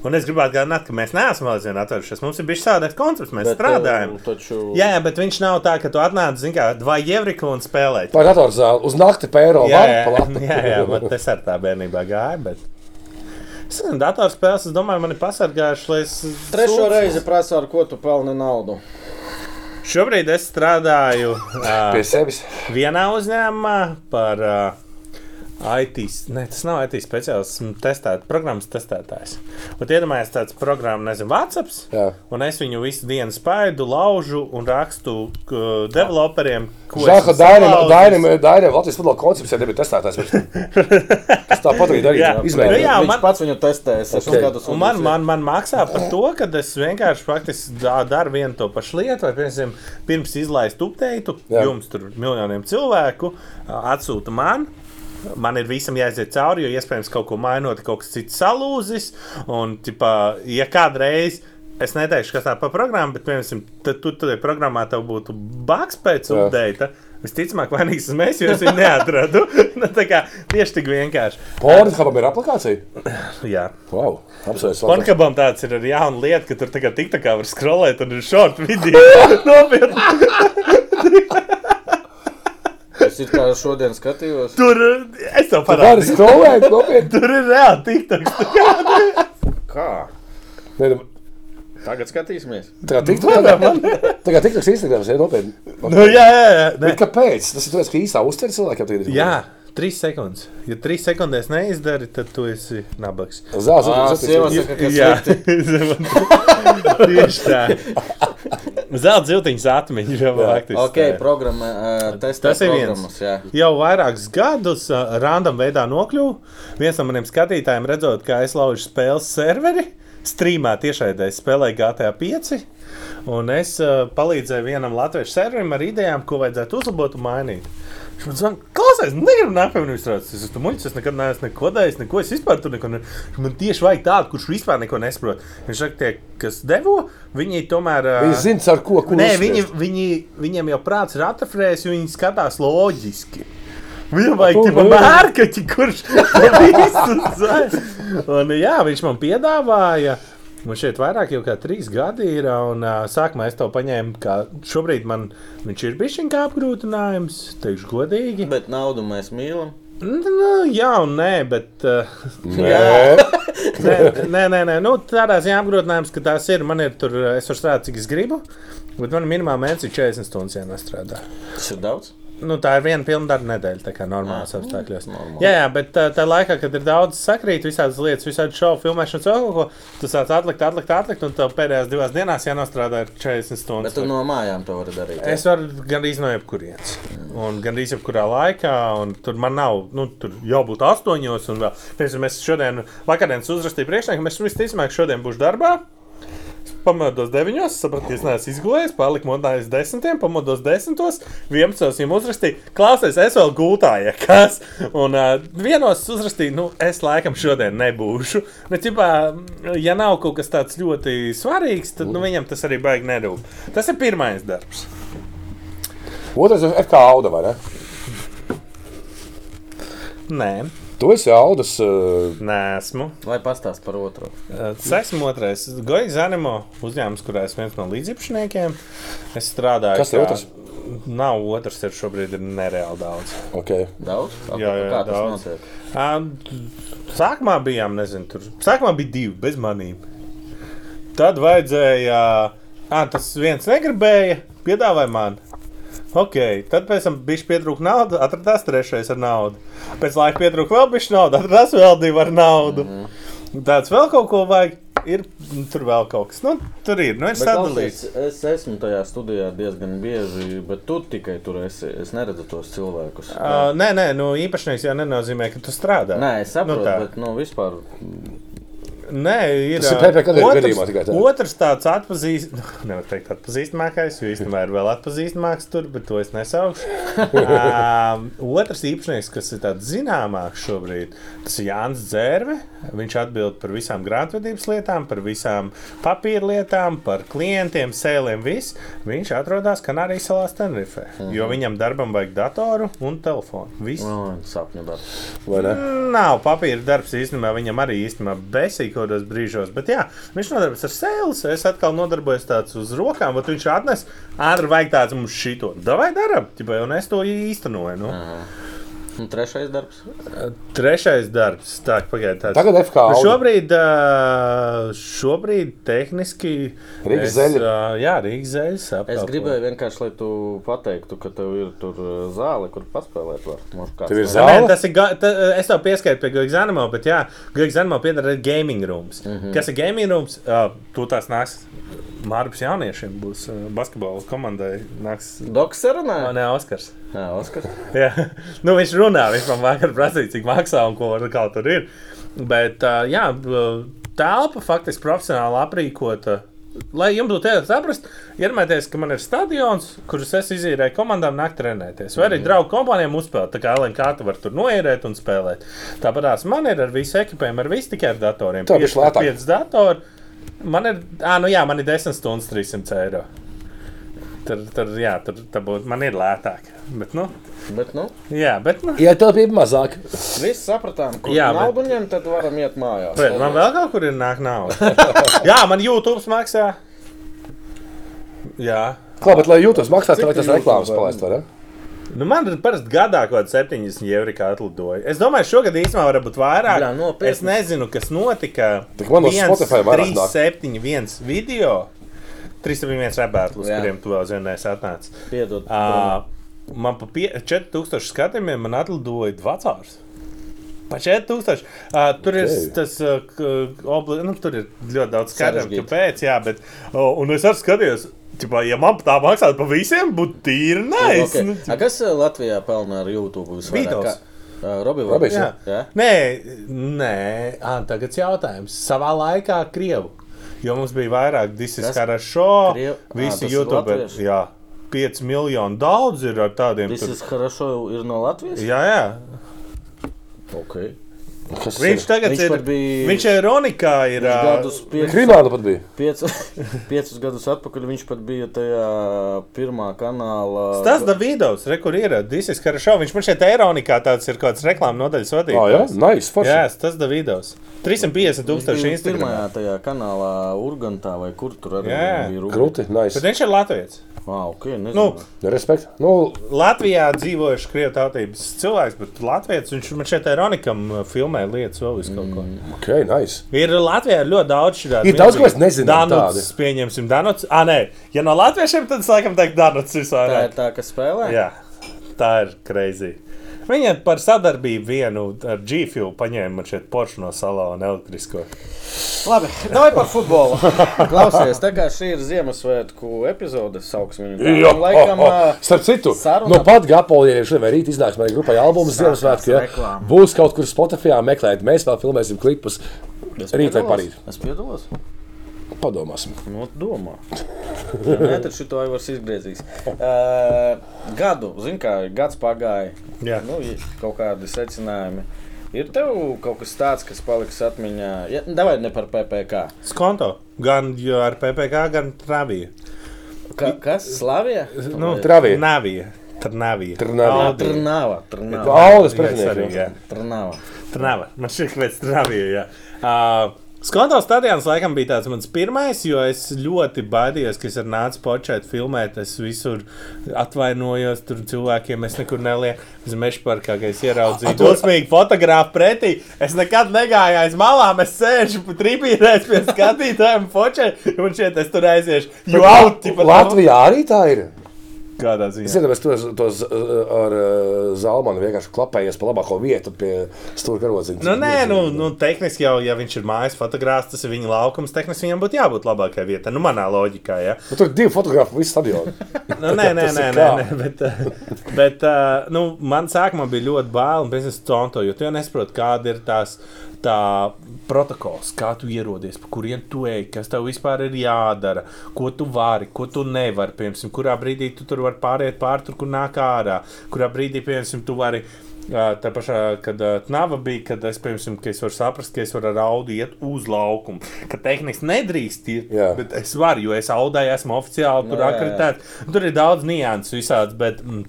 Un es gribētu atgādināt, ka mēs neesam vēl aizvien atvēršies. Mums ir bijis savādāks koncepts, mēs Bet, strādājam. uh, Taču... Jā, jā, bet viņš nav tā, ka tu atnāc, zini, kā vai Jevrika un spēlē. Vai datorzāle uz nakti pēro Jā, jā, jā, jā bet es ar tā bērnībā gāju. Bet... Es nezinu, datorspēles, es domāju, man ir pasargājuši, lai es. Trešo sūdzu. reizi prasa, ar ko tu pelni naudu. Šobrīd es strādāju Pie uh, sevis. vienā uzņēmumā par uh, IT. Ne, tas nav IT speciālists, esmu testēt, programmas testētājs. Un iedomājieties, tāds programma, nezinu, WhatsApp. Un es viņu visu dienu spaidu, laužu un rakstu uh, developeriem, ko esmu Dairim, salauzis. Dairim, Dairim, Latvijas futbola koncepcijā nebija testētājs. Tas tāpat arī darīja. Nu Izmēģinājums. jā, Viņš man- pats viņu testēja. Es Ok. gadus Un man, man, man maksā par to, ka es vienkārši faktiski dā- daru vienu to pašu lietu, vai piemēram, pirms izlaist Jā. jums tur miljoniem cilvēku atsūta man. Man ir visam jāiziet cauri, jo iespējams kaut ko mainot, kaut kas cits salūzis. Un, ķipā, ja kādreiz, es neteikšu, kas tā pa programmu, bet, piemēram, tad tu tur programmā tev būtu bugs pēc update. Visticamāk, vainīgs esmu es, jo es viņu neatradu. Nu, tā kā tieši tik vienkārši. Pornhubam ir aplikācija? Jā. Wow, apsveicu. Pornhubam tāds ir arī jauna lieta, ka tur tagad tik tā kā var skrolēt un ir short video. Nopietni. It kā šodien skatījos. Tur es tev Vari parādīšu. skrolēt, nopietni. Tur ir reāli tik tā. Kā? Nē, nu, Tagad skatīsimies. Tā kā TikToks Instagrams ir nopietni. Nu, jā, jā, jā. Bet kāpēc? Tas ir tas, ka īstā uztver cilvēkiem tagad ir. Jā, trīs sekundes. Ja trīs sekundēs neizdari, tad tu esi nabaks. Zāles, Ā, zāles, sievas zāles. saka, ka Jā, slikti. tieši tā. Zelta ziltiņas atmiņa jau faktiski. Ok, programma. Uh, Tas ir viens. jā. jau vairākus gadus uh, random veidā nokļuvu. Viens no maniem skatītājiem redzot, kā es laužu spēles serveri, streamā tiešraidē spēlēju GTA 5. Un es uh, palīdzēju vienam latviešu serverim ar idejām, ko vajadzētu uzlabot un mainīt. Viņš man zvanīja, klausies, negribu nākt pie manis strādāt. Es esmu muļķis, es nekad neesmu neko darījis, neko es vispār tur neko. Ne... Man tieši vajag tādu, kurš vispār neko nesaprot. Viņš saka, tie, kas devo, viņi tomēr. Uh, Viņi zina, ar ko kur Nē, viņi, viņi, viņiem jau prāts ir atrafrējis, viņi skatās loģiski. Viņam vajag tikai vari. mērķi, kurš to visu zina. Jā, viņš man piedāvāja. Man šeit vairāk jau kā trīs gadi ir, un uh, sākumā es to paņēmu, ka šobrīd man viņš ir bijis kā apgrūtinājums, teikšu godīgi. Bet naudu mēs mīlam. Nu, jā, un nē, bet. Uh, Nē, Nē, nē, nē, nē. Nu, tādā ziņā apgrūtinājums, ka tās ir. Man ir tur, es varu strādāt, cik es gribu. Bet man minimāli mēnesis ir 40 stundas jāstrādā. Tas ir daudz. Nu, tā ir viena pilna darba nedēļa, tā kā normāls apstākļos. normāli. Jā, jā, bet tā, tā laikā, kad ir daudz sakrīt, visādas lietas, visādi šovu filmēšanas, vēl kaut ko, tu sāc atlikt, atlikt, atlikt, un tev pēdējās divās dienās jānostrādā ir 40 stundas. Bet tu no mājām to vari darīt. jā? Es varu gandrīz no jebkurienes. Un gandrīz jebkurā laikā, un tur man nav, nu, tur jābūt astoņos. Un vēl, piemēram, mēs šodien, vakardienas uzrakstīju priekšnieku, mēs visticamāk šodien būšu darbā. Pamodos 9, sapratu, ka es neesmu izgulējis, paliku monētas 10, pamodos 10, 11. Viņam uzrakstīja, klausies, es vēl gultā, ja kas. Un uh, vienos uzrakstīja, nu, es laikam šodien nebūšu. Bet, ķipā, ja nav kaut kas tāds ļoti svarīgs, tad nu, viņam tas arī baigi nerūp. Tas ir pirmais darbs. otrs ir FK Auda, vai ne? Nē, Tu esi Audas. Uh, nē, esmu. Lai pastāst par otru. Es esmu otrais. Goigs Zanimo uzņēmums, kurā esmu viens no līdziepašniekiem. Es strādāju. Kas ir kā- otrs? Nav otrs, ir šobrīd ir nereāli daudz. okay. Daudz? Jā, jā, Kā tas daudz. notiek? Ā, Sākumā bijām, nezinu, tur. Sākumā bija divi bez manīm. Tad vajadzēja. Ah, tas viens negribēja, piedāvāja man. Ok, tad pēc tam bija pietrūkta nauda, atradās trešais ar naudu. Pēc laika pietrūka vēl bija nauda, atradās vēl divi ar naudu. Mm -hmm. Tāds vēl kaut ko vajag. Ir nu, tur vēl kaut kas. Nu, tur ir. Nu, ir sadalīts. klausies, es esmu tajā studijā diezgan bieži, bet tu tikai tur esi. Es neredzu tos cilvēkus. Uh, nē, nē, nu, īpašnieks jau nenozīmē, ka tu strādā. Nē, es saprotu, Nu, tā. bet nu, vispār Nē, ir Tas ir PPC gadījumā tikai tā. Otrs tāds atpazīstams, nevar teikt, atpazīstamākais, jo īstenībā ir vēl atpazīstamāks tur, bet to es nesaukšu. um, otrs īpašnieks, kas ir tāds zināmāks šobrīd, tas ir Jānis Dzērve. Viņš atbild par visām grāmatvedības lietām, par visām papīra lietām, par klientiem, sēlēm, viss. Viņš atrodas Kanārijas salās Tenerifē, uh -huh. jo viņam darbam vajag datoru un telefonu. Viss. Oh, sapņu darbs. Vai ne? Nav papīra darbs īstenībā, viņam arī īstenībā besīk kādos brīžos. Bet jā, viņš nodarbojas ar sēles. Es atkal nodarbojos tāds uz rokām, bet viņš atnes ātri vajag tāds mums šito. Davai darām, un es to īstenoju. Nu. Un trešais darbs. Trešais darbs. Tā, pagaidiet, tāds. Tagad FFC. Nu, šobrīd, šobrīd tehniski. Rīgas zeļa. Jā, Rīgas zeļa. Es gribēju vienkārši, lai tu pateiktu, ka tev ir tur zāle, kur paspēlēt. Tur ir zāle. Nē, tas ir, ta, es tev pieskaitu pie Grieķijas Animal, bet jā, Grieķijas Animal pieder arī gaming rooms. Mm -hmm. Kas ir gaming rooms? Uh, tu tās nāks Mārcis jauniešiem būs uh, basketbola komandai. Nāks. Doks sarunā? O, nē, Oskars. Jā, Oskar. Jā. nu, viņš runā, viņš man vakar prasīja, cik maksā un ko kā tur ir. Bet uh, jā, telpa faktiski profesionāli aprīkota. Lai jums būtu iespējams saprast, iedomājieties, ka man ir stadions, kurus es izīrēju komandām, nāk trenēties. Vai arī draugu kompānijām uzspēlēt. Tā kā LNK tu var tur noierēt un spēlēt. Tāpat man ir ar visu ekipējumu, ar visu tikai ar datoriem. Tā lētāk. 5 datori. Man ir, ah, nu jā, man ir 10 stundas 300 eiro. Tur, tur, jā, tur tā būtu, man ir lētāk. Bet, nu, Bet, nu, jā, bet, nu, Ja tev bija mazāk, viss sapratām, kur Jā, jā, bet- naudu ņemt, tad varam iet mājās. bet man vēl kaut kur ir nāk nauda. jā, man YouTube maksā. Jā. Klā, bet, lai Cik tev vajag tas reklāmas YouTube palaist, vai ne? Nu, man ir parasti gadā kaut kāda 70 eiro atlidoja. Es domāju, šogad īstenībā var būt vairāk. Bļā, nopietni. es nezinu, kas notika. Tik man no Spotify vairāk 3, nāk. 7, 1 video. 3, 7, 1 rebētlu, uz Jā. kuriem tu vēl zinājis atnācis. Piedod. Uh, man pa pie- 4000 skatījumiem man atlidoja vecāks. Pa 4000. Uh, tur ir Ok. tas, uh, obli, nu, tur ir ļoti daudz skatījumu, kāpēc. Jā, bet, uh, un es arī skatījos, ķipā, ja man tā maksātu pa visiem, būtu tīri nē. Okay. Nu, A, kas uh, Latvijā pelna ar YouTube? visvairāk? Beatles. Kā- Uh, Robi, Robijs, jā. jā. jā. Nē, nē. À, tagad jautājums. Savā laikā Krievu. Jo mums bija vairāk Kas? disciplināru šo. Krievu? Ā, Visi tas ir YouTube. latvieši? Jā, 5 miljoni daudz ir ar tādiem. Tas tur- ir хорошо, ir no Latvijas? Jā, jā. Okay. Kas Viņš ir? tagad Viņš ir. bija- Viņš ir Ronikā. Ir, Viņš gadus piecus, Krimināla pat bija. piecus, piecus gadus atpakaļ viņš pat bija tajā pirmā kanāla. Tas Davidos, re, kur ir Disneja kara šovs. Viņš man šeit Eironikā tāds ir kāds reklāmas nodaļas Ah, jā, vadītājs. nice, forši. Jā, tas Davidos. 350 Viņš tūkstoši bija Instagram. Pirmajā tajā kanālā Urgantā vai kur tur arī Jā. bija runa. Grūti, nice. Bet viņš ir Latvijas. Wow, okay, Nu, nezinu. Respekt. Nu, Latvijā dzīvojuši krievu tautības cilvēks, bet Latvijas viņš man šeit Eironikam filmē lietas vēl visu kaut ko. ok, nice. Ir Latvijā ir ļoti daudz šādu. Ir daudz, ko mēs nezinām Danuts, pieņemsim, Danuts. Ah, nē, ja no latviešiem, tad es laikam teiktu Danuts tā ir tā, kas spēlē. Jā, tā ir crazy. Viņa par sadarbību vienu ar G-Fuel paņēma man šeit poršu no salona elektrisko. Labi, vai par futbolu? Klausies, tā kā šī ir Ziemassvētku epizode, sauksim viņu. Jā, Laikam, oh, oh. ā, Starp citu, saruna- no pat Gapolieša šodien vai rīt iznāks manai grupai albums Ziemassvētku. Ja? Būs kaut kur Spotify meklēt, mēs vēl filmēsim klipus. es Rīt vai parīt? Es piedalos. Padomāsim. Nu, domā. Ja Nē, tad šito jau var izgriezīs. Uh, gadu, zin kā, gads pagāja. Jā. Nu, ir kaut kādi secinājumi. Ir tev kaut kas tāds, kas paliks atmiņā? Ja, davai ne par PPK. Skonto. Gan jo ar PPK, gan Travija. Ka, kas? Slavija? Nu, Travija. Navija. Trnavija. Trnavija. Trnava. Trnava. Jā. Trnava. Trnava. Man šķiet, ka pēc Travija. jā. Uh, Skonto stadions laikam bija tāds mans pirmais, jo es ļoti baidījos, ka es ar nācu počēt filmēt. Es visur atvainojos, tur cilvēkiem es nekur nelieku. Es mežu parkā, ka es ieraudzīju dosmīgu fotografu pretī. Es nekad negāju aiz malām, es sēžu tribīnēs pie skatītājiem počēt, un šeit es tur aiziešu. Jo pat Latvijā arī tā ir. Kādā Es ziņā? zinu, mēs tos, uh, ar uh, Zalmanu vienkārši klapējies pa labāko vietu pie stūra karodziņa. Nu, nē, nu, nu, tehniski jau, ja viņš ir mājas fotogrāfs, tas ir viņa laukums. Tehniski viņam būtu jābūt labākajai vietai. Nu, manā loģikā, ja. Nu, tur ir divi fotografi visu stadionu. Nu, nē, nē, nē, nē, nē, bet, uh, bet uh, nu, man sākumā bija ļoti bail un biznesa tonto, jo tu jau nesaproti, kāda ir tās tā protokols, kā tu ierodies, pa kurien tu ej, kas tev vispār ir jādara, ko tu vari, ko tu nevari. Piemēram, kurā brīdī tu tur vari pāriet pāri, tur, kur nāk ārā, kurā brīdī, piemēram, tu vari. Tā pašā, kad nava bija, kad es, piemēram, ka es varu saprast, ka es varu ar audu iet uz laukumu. Ka tehniski nedrīkst iet, Jā. bet es varu, jo es audēju, esmu oficiāli tur akreditēts. Tur ir daudz nianses visāds, bet. Mm,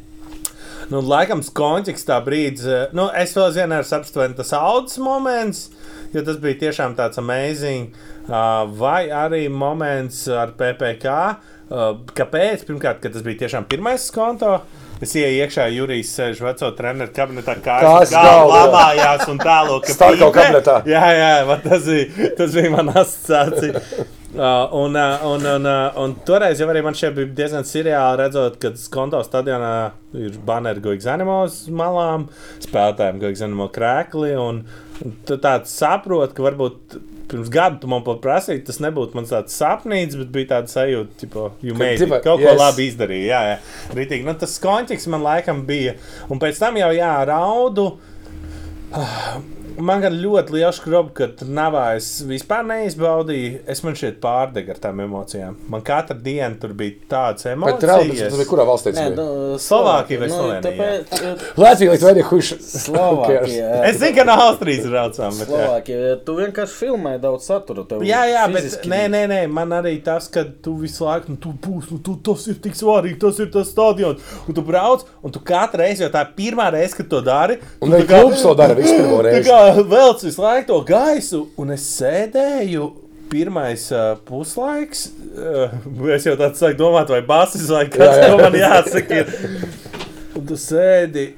Nu, laikam, konteksts tā brīdis, eh, nu, es vēl zinu, ar apstiprināt tas audas moments, jo tas bija tiešām tāds amazing. Uh, vai arī moments ar PPC. Uh, kāpēc? Pirmkārt, ka tas bija tiešām pirmais konto. Es ienāku iekšā, Jurijs sēž veco treneru kabinetā, kā galva, jā. lamājās un tālāk. Starko kabinetā. Jā, jā, tas bija, tas bija mana asociācija. Uh, un, uh, un, un, uh, un toreiz jau arī man šeit bija diezgan seriāli redzot, ka konto stadionā ir baneri Goigs Animals malām, spēlētājiem Goigs Animal krēkli. Un, un tu tāds saproti, ka varbūt pirms gada tu man pat prasīji, tas nebūtu mans tāds sapnīts, bet bija tāds sajūta, tipo, you Ka, made it, kaut ko yes. labi izdarīja. Jā, jā. Ritīgi. Nu, tas konteksts man laikam bija. Un pēc tam jau jā, raudu. Man gan ļoti liels skrobi, ka navā es vispār neizbaudīju. Es man šeit pārdegu ar tām emocijām. Man katru dienu tur bija tādas Bet traumas, tas bija emocijas. kurā valstī? Nē, tas bija? nu, Slovākija vai nu, Slovenija? tāpēc, eh, Latvija, Latvija, Latvija, kurš Slovākija. Es zinu, ka no Austrijas braucām. Bet, jā. Slovākija. Tu vienkārši filmē daudz satura. Tev Jā, jā, bet fiziski nē, nē, nē, man arī tas, ka tu visu laiku, nu, tu būsi, nu, tu, tas ir tik svarīgi, tas ir tas stadions. Un tu brauc, un tu katru reizi, jo tā ir pirmā reize, kad to dari. Un tu tā kā- klubs to dara visu pirmo Tā reizi. Velc visu laiku to gaisu, un es sēdēju. Pirmais uh, puslaiks, uh, es jau tādu sāku domāt, vai basis vai kas to man jāsaka. Un tu sēdi.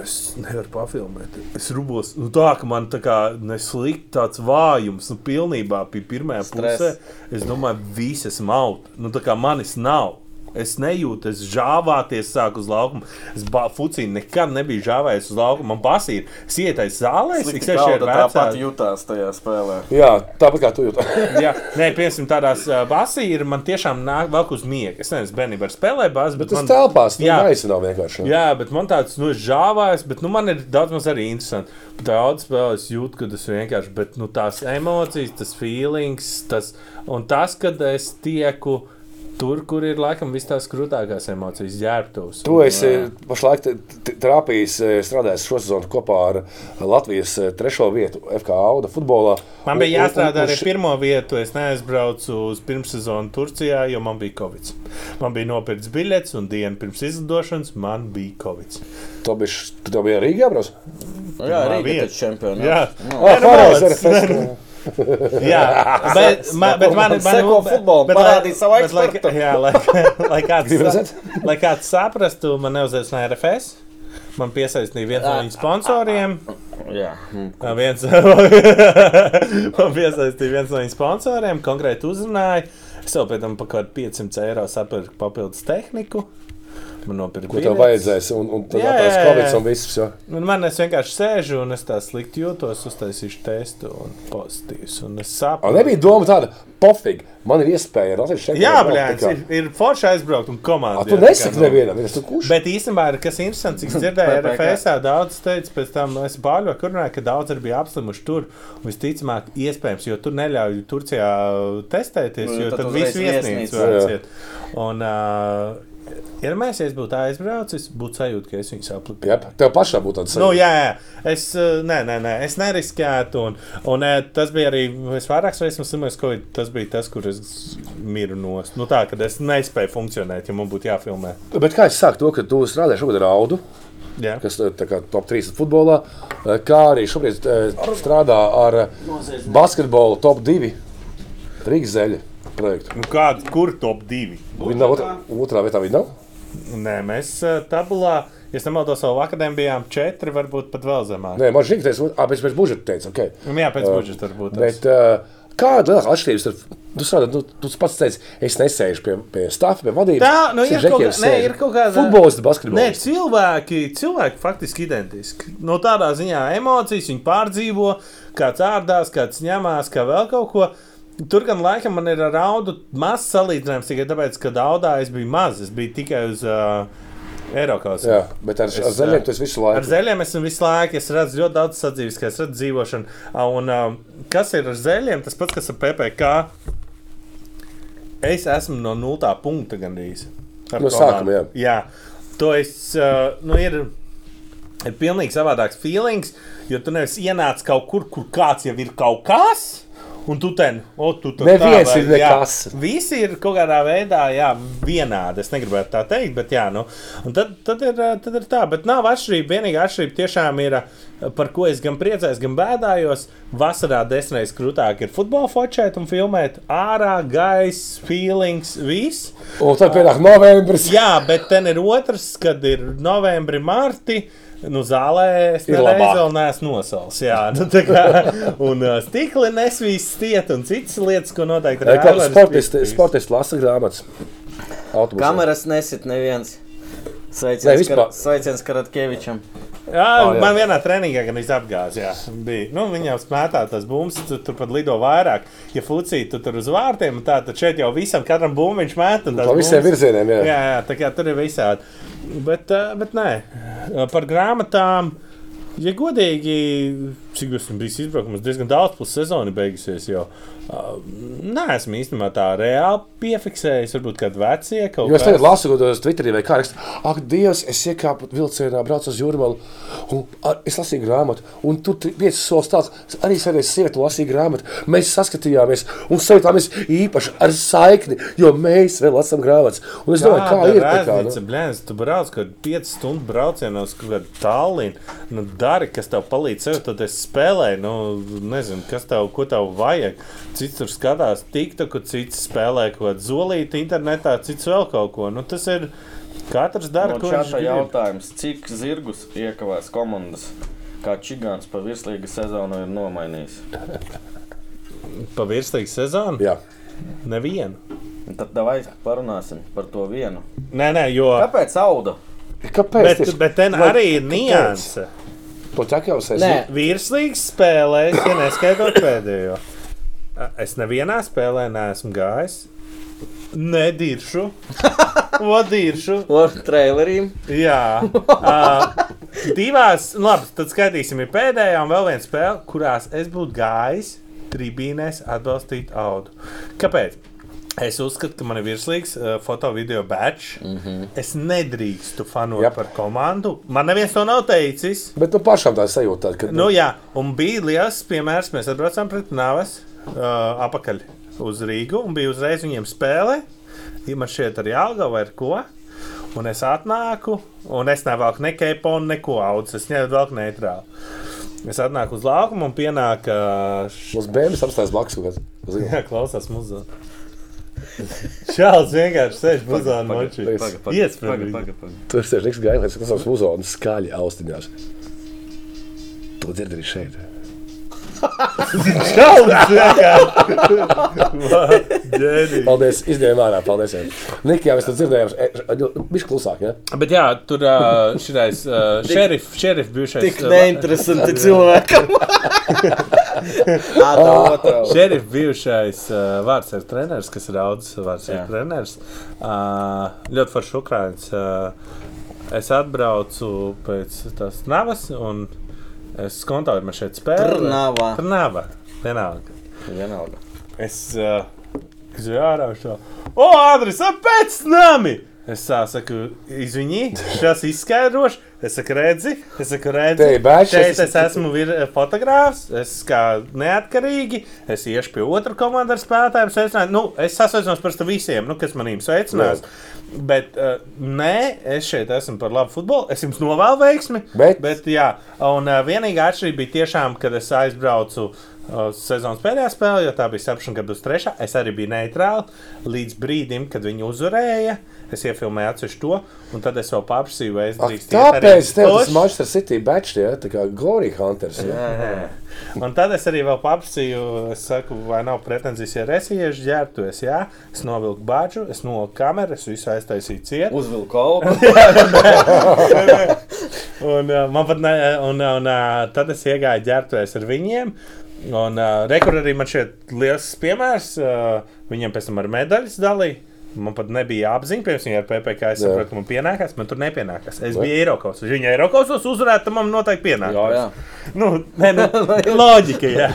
Es nevaru pafilmēt. Es rubos, nu tā, ka man tā kā neslikti tāds vājums, nu pilnībā pie Stress. pusē. Es domāju, visas maut. Nu tā kā manis nav. Es nejūtu, es žāvāties, sāku uz laukuma. Es fucīju nekad nebiju žāvējis uz laukuma. Man basīja, es ietais zālē, es tikai šeit kauda tāpat jutās tajā spēlē. Jā, tāpat kā tu jūti. Jā, nē, piemēram, tādās basīra man tiešām nāk vēl uz miega. Es nezinu, bērnībā ar spēlē bāzi, bet, Bet tas man, telpās, nu, Jā. gaisa nav vienkārši. Jā, bet man tāds nu, žāvājs, bet nu, man ir daudz maz arī interesanti. Daudz spēlē es jūtu, ka tas vienkārši, bet nu, tās emocijas, tas feelings, tas un tas, kad es tieku tur, kur ir laikam vis tās krūtākās emocijas, ģērbtos. Tu esi pašlaik trāpījis, eh, strādājis šo sezonu kopā ar Latvijas eh, trešo vietu FK Auda futbolā. Man bija jāstrādā arī pirmo vietu. Es neaizbraucu uz pirmssezonu Turcijā, jo man bija covid. Man bija nopirkts biļets, un dienu pirms izlidošanas man bija covid. Tu biji, tu tev bija Rīgā? Nu, Jā, vieta. taču čempionāts. Jā. Pareizi, malacis. RFS. Jā, bet, man, bet man, man, Seko futbolu, bet, parādīja savu bet, lai, ekspertu. jā, lai, lai, kāds, lai kāds saprastu, man neuzaicināja RFS. Man piesaistīja viens no viņu sponsoriem. Jā. Ā, Viens, man piesaistīja viens no viņu sponsoriem, konkrēti uzrunāja. Es vēl pēc tam par kaut kādu 500 eiro sapirku papildus tehniku. Man nopirka Ko tev vajadzēs? Un, un tad tās jā. un viss. jā. Un man es vienkārši sēžu un es tā slikti jūtos, uztaisīšu testu un pozitīvs. Un es saprotu. nebija doma tāda, pofīgi. Man ir iespēja Latvijas čempionu. Jā, blēņas, ir, ir forši aizbraukt un A, komanda. Tu nesaki nevienam, es tu kurš. Bet īstenībā, ir, kas interesants, cik es dzirdēju. RFS daudz teica, pēc tam es bāļoju, kur runāju, ka daudz arī bija apslimuši tur. Un visticamāk, iespējams, jo tur neļauj Turcijā testēties, Nu, jo tad tad viss viesnīca var iet. Un, uh, ja mēs, būtu aizbraucis, būtu sajūta, ka es viņu sapliku. Jā, tev pašā būtu tāds Nu, jā, jā. Es, uh, nē, nē, nē, es neriskētu. Un, un eh, tas bija arī. Es vairāk reizes slimojos, ka tas bija tas, kur es miru nost. Nu, tā, kad es nespēju funkcionēt, ja man būtu jāfilmē. Bet kā es sāku to, ka tu strādā šobrīd ar Audu, Jā. kas ir kā top 3 futbolā, eh, kā arī šobrīd eh, strādā ar eh, basketbolu top 2 Rīgas zeļa projektu. Nu, kāda, kur top 2? Viņa nav otrā, otrā vietā, viņa nav. Nē, mēs uh, tabulā, ja nemaldos, vēl akadēmijā bijām četri, varbūt pat vēl zemāk. Nē, man šķiet, ka tas ir pēc, pēc budžeta. Teica, okay. Nu, Jā, pēc budžeta varbūt. Bet, uh, Kāda ir atšķirība tu, strādā, tu, tu pats teici, es nesēžu pie, pie stāfa, pie vadības. Tā, nu, ir kaut nē, sēž? ir kaut kāda- Futbolisti, Nē, basketbolisti. cilvēki, cilvēki faktiski identiski. No tādā ziņā emocijas viņi pārdzīvo, kāds ārdās, kāds ņemās, kā vēl kaut ko. Tur gan laikam man ir ar audu maz salīdzinājums tikai tāpēc, ka audā es biju maz. Es biju tikai uz, uh, Eiropas. Jā, bet ar, Es, ar zaļiem tas visu Ar laiku. zeļiem esmu visu laiku, es redzu ļoti daudz sadzīves, kā es redzu dzīvošanu. Un, um, kas ir ar zeļiem? Tas pats, kas ar PPC. Es esmu no nultā punkta gandrīz. Ar No komandu. sākuma, jā. jā. To es, uh, nu, ir, ir pilnīgi savādāks feelings, jo tu nevis ienāc kaut kur, kur kāds jau ir kaut kas. Un tu ten, o, tu tur Neviens ir nekas. Jā, visi ir kaut kādā veidā jā, vienādi. Es negribētu tā teikt, bet jā, nu. Un tad, tad, ir, tad ir tā. Bet nav atšķirība. Vienīgā atšķirība tiešām ir, par ko es gan priecājos, gan bēdājos. Vasarā desmitreiz krūtāk ir futbola focēt un filmēt. Ārā, gaisa, feelings, viss. Un tad pienāk novembris. Jā, bet ten ir otrs, kad ir novembris, marti. Nu, zālē es nereiz vēl neesmu nosaucis. Jā, nu, tā kā, un uh, stikli nesvīs stiet un citas lietas, ko noteikti Raivaris sportisti, sportisti lasa grāmatas. Autobusā. Kameras nesit neviens. Sveiciens, vispār. Kar sveiciens Karatkevičam. Jā, Ah, jā. man vienā treniņā gan bija. Nu, viņam smētā tas būms, tu tur pat lido vairāk. Ja fucī tu tur uz vārtiem, un tā, tad šeit jau visam, katram būmam viņš un tās Pa visiem virzieniem, jā. Jā, jā, tā kā tur ir visādi. Bet, ā, bet nē, Ā, par grāmatām. Ja godīgi, cik esmu bijis izbraukumos, diezgan daudz plus sezona beigusies. Jau. Uh, nē, esmu īstenībā tā reāli piefiksējis. Varbūt kādi vecie kaut Jo es tagad lasu, ko tas Twitterī vai kā raksta. Ak, Dievs, es iekāpu vilcienā, braucu uz jūrmālu, un ar, es lasīju grāmatu, un tur piecas solis tāds, arī sēdēju sievieti, lasīju grāmatu. Mēs saskatījāmies un sajūtāmies īpaši ar saikni, jo mēs vēl lasām grāmatas. Un es domāju, kā ir tā. Rēzniece, blēņas, tu brauc kaut kādu 5 stundu braucienu uz kaut kādu Tallinu. Nu, dari, kas tev palīdz sev, tad es spēlēju. Nu, nezinu, kas tev, ko tev vajag. Cits tur skatās TikTok, cits spēlē kaut kādu zolīti internetā, cits vēl kaut ko. Nu, tas ir katrs dara, No ko viņš grib. jautājums, cik zirgus iekavēs komandas, kā Čigāns pa virslīgu sezonu ir nomainījis? Pa virslīgu sezonu? Jā. Nevienu. Un Tad vai parunāsim par to vienu. Nē, nē, jo. Kāpēc auda? Kāpēc? Bet, tieši? bet ten Vai- arī ir nianse. To ķekavas es. Nē. Virslīgs spēlēs, ja neskaitot pēdējo. Es nevienā spēlē neesmu gājis. Nediršu. Vadīšu. Ar traileriem. Jā. Uh, divās, nu labi, tad skaitīsim, ir pēdējā un vēl viena spēle, kurās es būtu gājis tribīnēs atbalstīt audu. Kāpēc? Es uzskatu, ka man ir virslīgs uh, foto video batch. Mm -hmm. Es nedrīkstu fanot Jep. par komandu. Man neviens to nav teicis. Bet nu pašam tā sajūta, ka Nu, jā, un bija liels piemērs. Mēs atbraucām pret Navas uh, apakaļ uz Rīgu un bija uzreiz viņiem spēle. Man šeit ar Jālgavu vai ko. Un es atnāku, un es nevelku ne keponu, neko audzes. Es ņēmu vēl neitrāli. Es atnāku uz laukumu un pienāk. Uh, š... mums bērns apstājas blakus. Jā, klausās muzeja. Šāds vienkārši sēž muzejā nočī. Iespējams. Tur ir Riks Gailēns, kas savus muzonas skaļi austiņās. To dzird arī šeit. Šāds vienkārši. Paldies, izņēmām ārā. Paldies. Nik, jā, mēs to dzirdējām. Viņš klusāk, ja? Bet jā, tur uh, šitais šerif, šerif bijušais. Tik neinteresanti cilvēkam. Šerif bijušais uh, vārds ir treneris, kas ir audzis vārds ir Jā. treneris. Uh, ļoti foršs ukrānis. Uh, es atbraucu pēc tās navas un es kontaktoju, man šeit spēlē. Trnava. Trnava. Vienalga. Vienalga. Es uh, un šo. O, Andris, pēc nami! Es tā saku, izviņī, šis izskaidrošu. Es saku, redzi, es saku, redzi. Te ir bēdš, Šeit es- es esmu vir, fotogrāfs, es kā neatkarīgi, es iešu pie otra komandas spēlētājiem, sveicināju. Nu, es sasveicinos par visiem, nu, kas manīm sveicinās. Bet, uh, nē, es šeit esmu par labu futbolu. Es jums novēlu veiksmi. Bet- bet jā, un uh, vienīgā atšķirība bija tiešām, kad es aizbraucu uh, sezonas pēdējā spēlē, jo tā bija saprašana, kad būs trešā. Es arī biju neitrāls līdz brīdim, kad viņi uzvarēja. Es iefilmēju atsevišķu to, un tad es vēl paprasīju, vai es drīkstu. Tāpēc tev tas. Manchester City batch, ja? tā kā Glory Hunters. Ja? Un tad es arī vēl paprasīju, es saku, vai nav pretenzijas, ja es iešu ģērbtuves. Jā, es novilku bāžu, es novilku kameru, es visu aiztaisīju cietu. Uzvilku augu. Un, uh, man pat ne, un, un uh, tad es iegāju ģērbtuvēs ar viņiem. Un uh, rekur arī man šeit liels piemērs. Uh, viņiem pēc tam ar medaļas dalīja. Man pat nebija apziņa, pirms viņa ar PPC. Jā. saprotu, ka man pienākās, man tur nepienākās. Es biju Eiropas. Viņa Eiropas uzvarētu, tad man noteikti pienākās. Jā, jā. Nu, nē, nu, loģika, jā.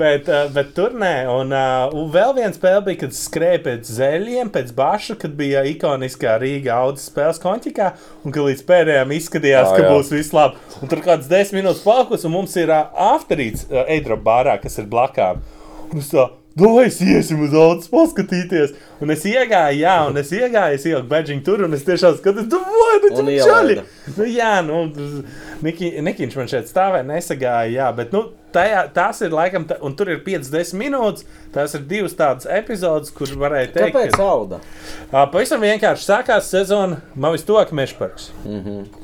bet, uh, bet tur nē. Un, uh, un vēl viena spēle bija, kad skrēja pēc zeļiem, pēc baša, kad bija ikoniskā Rīga audzes spēles konķikā. Un ka līdz pēdējām izskatījās, Ā, ka jā. būs viss labi. Un tur kāds desmit minūtes palkus, un mums ir uh, afterīts uh, Eidra bārā, kas ir blakām. Un tā, Domāju, es iesim uz audzes paskatīties. Un es iegāju, jā, un es iegāju, es ieliku beigšu tur, un es tiešām skatos, domāju, nu, Un tur čaļi. Nu, jā, nu, Niki, Nikiņš man šeit stāvēja, nesagāja, jā, bet nu, tajā, tās ir laikam, ta- un tur ir 50 minūtes. Tās ir divas tādas epizodes, kur varēja teikt, Kāpēc auda? Ā, pavisam vienkārši sākās sezona, man vislabāk Mešparks.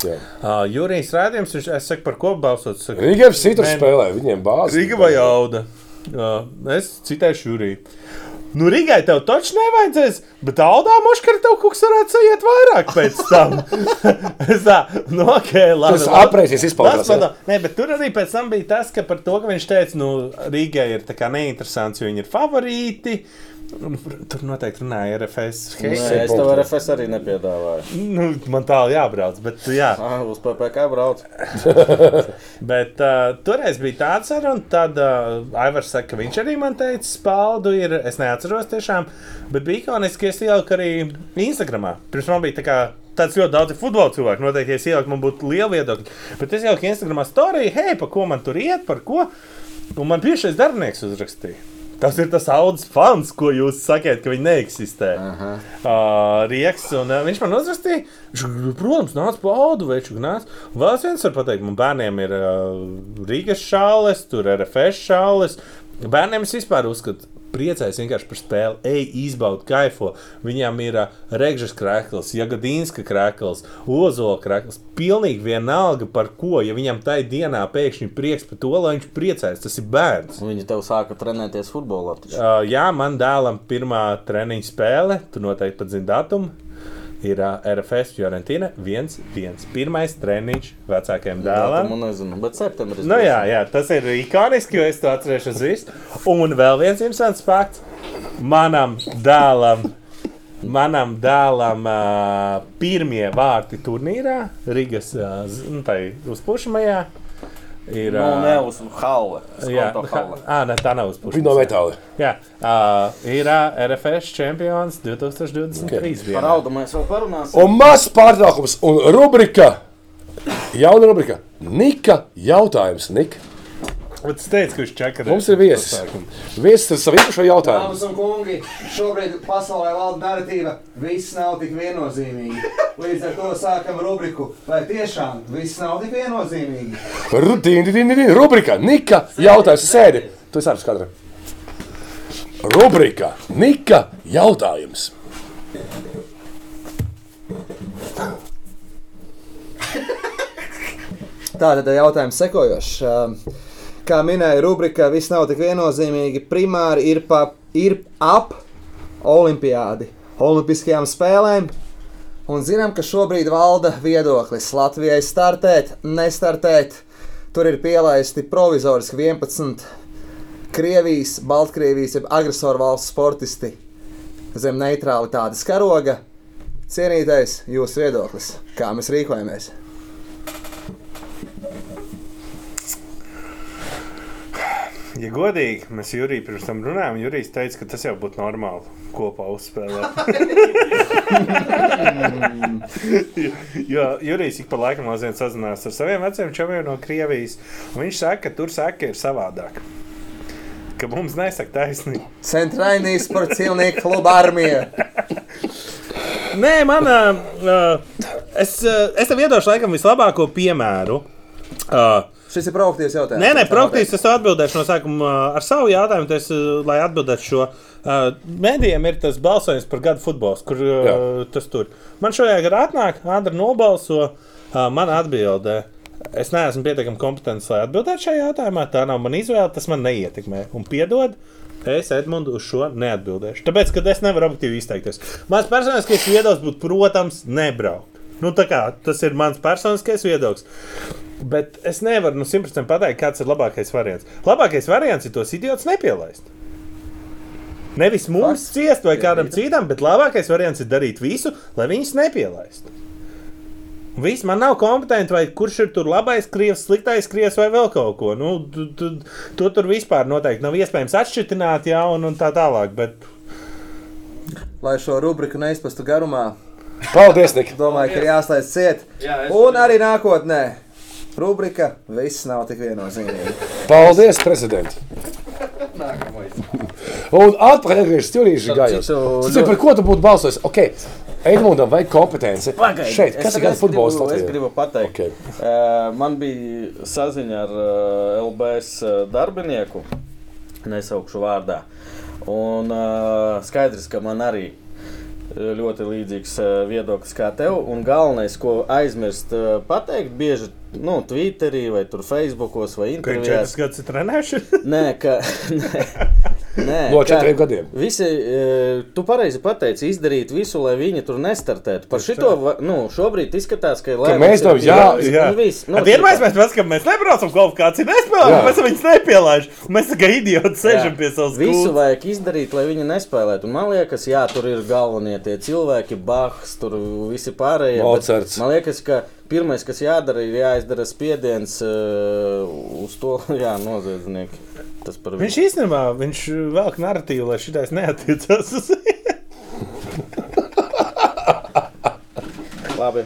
Jā. Uh, Jurijs Rādījums, viņš, es saku, par ko balsot. saku, Rīgā ir citur spēlē, viņiem bāzi. Rīga vai Auda? Uh, es citēšu Juriju. Nu, Rīgai tev taču nevajadzēs, bet Audā Moškara tev kaut kas varētu sajiet vairāk pēc tam. es tā, nu, ok, labi. Tas apreizes izpaudās, Tas padod- Nē, bet tur arī pēc tam bija tas, ka par to, ka viņš teica, nu, Rīgai ir tā kā neinteresants, jo viņi ir favorīti. Un Tur noteikti runāja RFS. Nē, Hei, es tev RFS arī nepiedāvāju. nu, man tālu jābrauc, bet jā. Ah, uz PPC brauc. Bet uh, toreiz bija tāds arī, un tad uh, Aivars saka, ka viņš arī man teica, spaudu ir. Es neatceros tiešām, bet bija ikoniski, es ieliku arī Instagramā. Pirms man bija tā kā. Tāds ļoti daudz futbola cilvēku. Noteikti, ja es ieliku, man būtu liela viedokļa. Bet es ieliku Instagramā storiju, hei, pa ko man tur iet, par ko. Un man bijušais darbinieks uzrakstīja. Tas ir tas audzes fans, ko jūs sakat, ka viņi neeksistē. Uh, Rieks, un uh, viņš man uzrakstīja, viņš, protams, nāca pa audu veču. Vēl viens varu pateikt, man bērniem ir uh, Rīgas šāles, tur RFS šāles. Bērniem es vispār uzskatu, priecājos vienkārši par spēli, ej, izbaudi, kaifo. Viņam ir uh, Regžas krēkls, Jagadīnska krēkls, Ozola krēkls. Pilnīgi vienalga par ko. Ja viņam tajā dienā pēkšņi prieks par to, lai viņš priecājas, tas ir bērns. Viņi tev sāka trenēties futbolā. Uh, jā, man dēlam pirmā treniņa spēle, tu noteikti pat zini datumu. Ir uh, RFS Fiorentina 1-1. Pirmais treniņš vecākajam dēlam. Datumu nezinu, bet septembrī. Nu, jā, jā, tas ir ikoniski, jo es to atcerēšos visu. Un vēl viens interesants fakts. Manam dēlam, manam dēlam uh, pirmie vārti turnīrā, Rīgas uh, nu, uzpušamajā, ir. Nu, ne uz Halle. Jā, Skonto Halle. ah, ne, tā nav uzpušama. Viņi no metāla. Jā, uh, ir uh, RFS čempions 2023. Okay. Par Okay. audu mēs vēl parunāsim. Un mazs pārtraukums un rubrika. Jauna rubrika. Nika jautājums. Nika. Bet es teicu, ka viņš čeka. Mums ir viesis. Viesis ar savu īpašo jautājumu. Dāmas un kungi, šobrīd pasaulē valda narratīva, viss nav tik viennozīmīgi. Līdz ar to sākam rubriku, vai tiešām viss nav tik viennozīmīgi. Rubrika. Rubrika. Nika jautājums. Sēdi. Tu esi ārpus kadra. Rubrika. Nika jautājums. Tātad jautājums sekojošs. Kā minēja rubrika, viss nav tik viennozīmīgi. Primāri ir, pa, ir ap olimpiādi, olimpiskajām spēlēm. Un zinām, ka šobrīd valda viedoklis Latvijai startēt, nestartēt. Tur ir pielaisti provizoriski 11 Krievijas, Baltkrievijas, jeb agresoru valsts sportisti zem neutralitātes karoga. Cienītais, jūsu viedoklis, kā mēs rīkojamies? Ja godīgi, mēs Juriju pirms tam runājām, Jurijs teica, ka tas jau būtu normāli kopā uzspēlēt. jo Jurijs ik pa laikam mazliet sazinās ar saviem veciem čomiem no Krievijas. un Viņš saka, ka tur saka, ir savādāk. Ka mums nesaka taisnība. Centrainīs par cilvēku klubu armiju. Nē, man. Uh, es, uh, es tev iedošu laikam vislabāko piemēru. Uh, Šis ir proaktīvs jautājums. Nē, nē, proaktīvs. Es atbildēšu no sākuma uh, ar savu jautājumu. Tas, uh, lai atbildētu šo. Uh, Mēdījiem ir tas balsojums par gadu futbols, kur Jā. tas tur. Man šajā gadā atnāk, Andra nobalso. Man atbildē. Es neesmu pietiekami kompetents, lai atbildētu šajā jautājumā. Tā nav mana izvēle, tas man neietekmē. Un piedod, es Edmundu uz šo neatbildēšu. Tāpēc, ka es nevaru objektīvi izteikties. Mans personiskais viedoklis būtu, protams, nebraukt. Nu, tā kā, tas ir mans personiskais viedoklis. Bet es nevaru nu, 100% pateikt, kāds ir labākais variants. Labākais variants ir tos idiotus nepielaist. Nevis mums Fakts. ciest vai kādam citam, bet labākais variants ir darīt visu, lai viņus nepielaistu. Viss man nav kompetenti, vai kurš ir tur labais, krievs, sliktais, krievs vai vēl kaut ko. Nu, tu, tu, to tur vispār noteikti nav iespējams atšķirt, ja un, un tā tālāk. Bet Lai šo rubriku neizpastu garumā, Paldies, domāju, ka ir jāslēdz ciet. Jā, es- Un arī nākotnē. Rubrika viss nav tik viennozīmīgi. Paldies, prezident! Un atpakaļ atgriežas Jurīša gājos. citu- Cik par ko tu būtu balsojis? Ok, Edmundam vajag kompetenci. Pagaid, Šeit, kas ir futbols gribu- Es gribu pateikt, Ok. okay. man bija saziņa ar uh, LBS uh, darbinieku, nesaukšu vārdā. Un uh, skaidrs, ka man arī uh, ļoti līdzīgs uh, viedoklis kā tev. Un galvenais, ko aizmirst uh, pateikt, bieži nu, Twitterī vai tur Facebookos vai viņš četras intervijās. gadus ir trenējuši. Nē, ka. Nē, nē, No ka četriem gadiem. Visi, e, tu pareizi pateici, izdarīt visu, lai viņi tur nestartētu. Par šito nu, šobrīd izskatās, ka, Ka mēs jā, jā. viss. Nu, Vienmēr mēs paskatām, mēs nebraucam kvalifikāciju, nespēlējam, Jā. mēs viņus nepielaižam. Mēs kā idioti sēžam pie savas Visu gultas. vajag izdarīt, lai viņi nespēlētu. Un man liekas, jā, tur ir galvenie tie cilvēki, Bahs, tur visi pārējie. bet Mocarts. Man liekas, ka pirmais, kas jādara, ir jāizdara spiediens uh, uz to, jā, noziedznieku. Tas par Viņš viņu. īstenībā viņš velk narratīvu, lai šitais neatiecās uz viņu. Labi.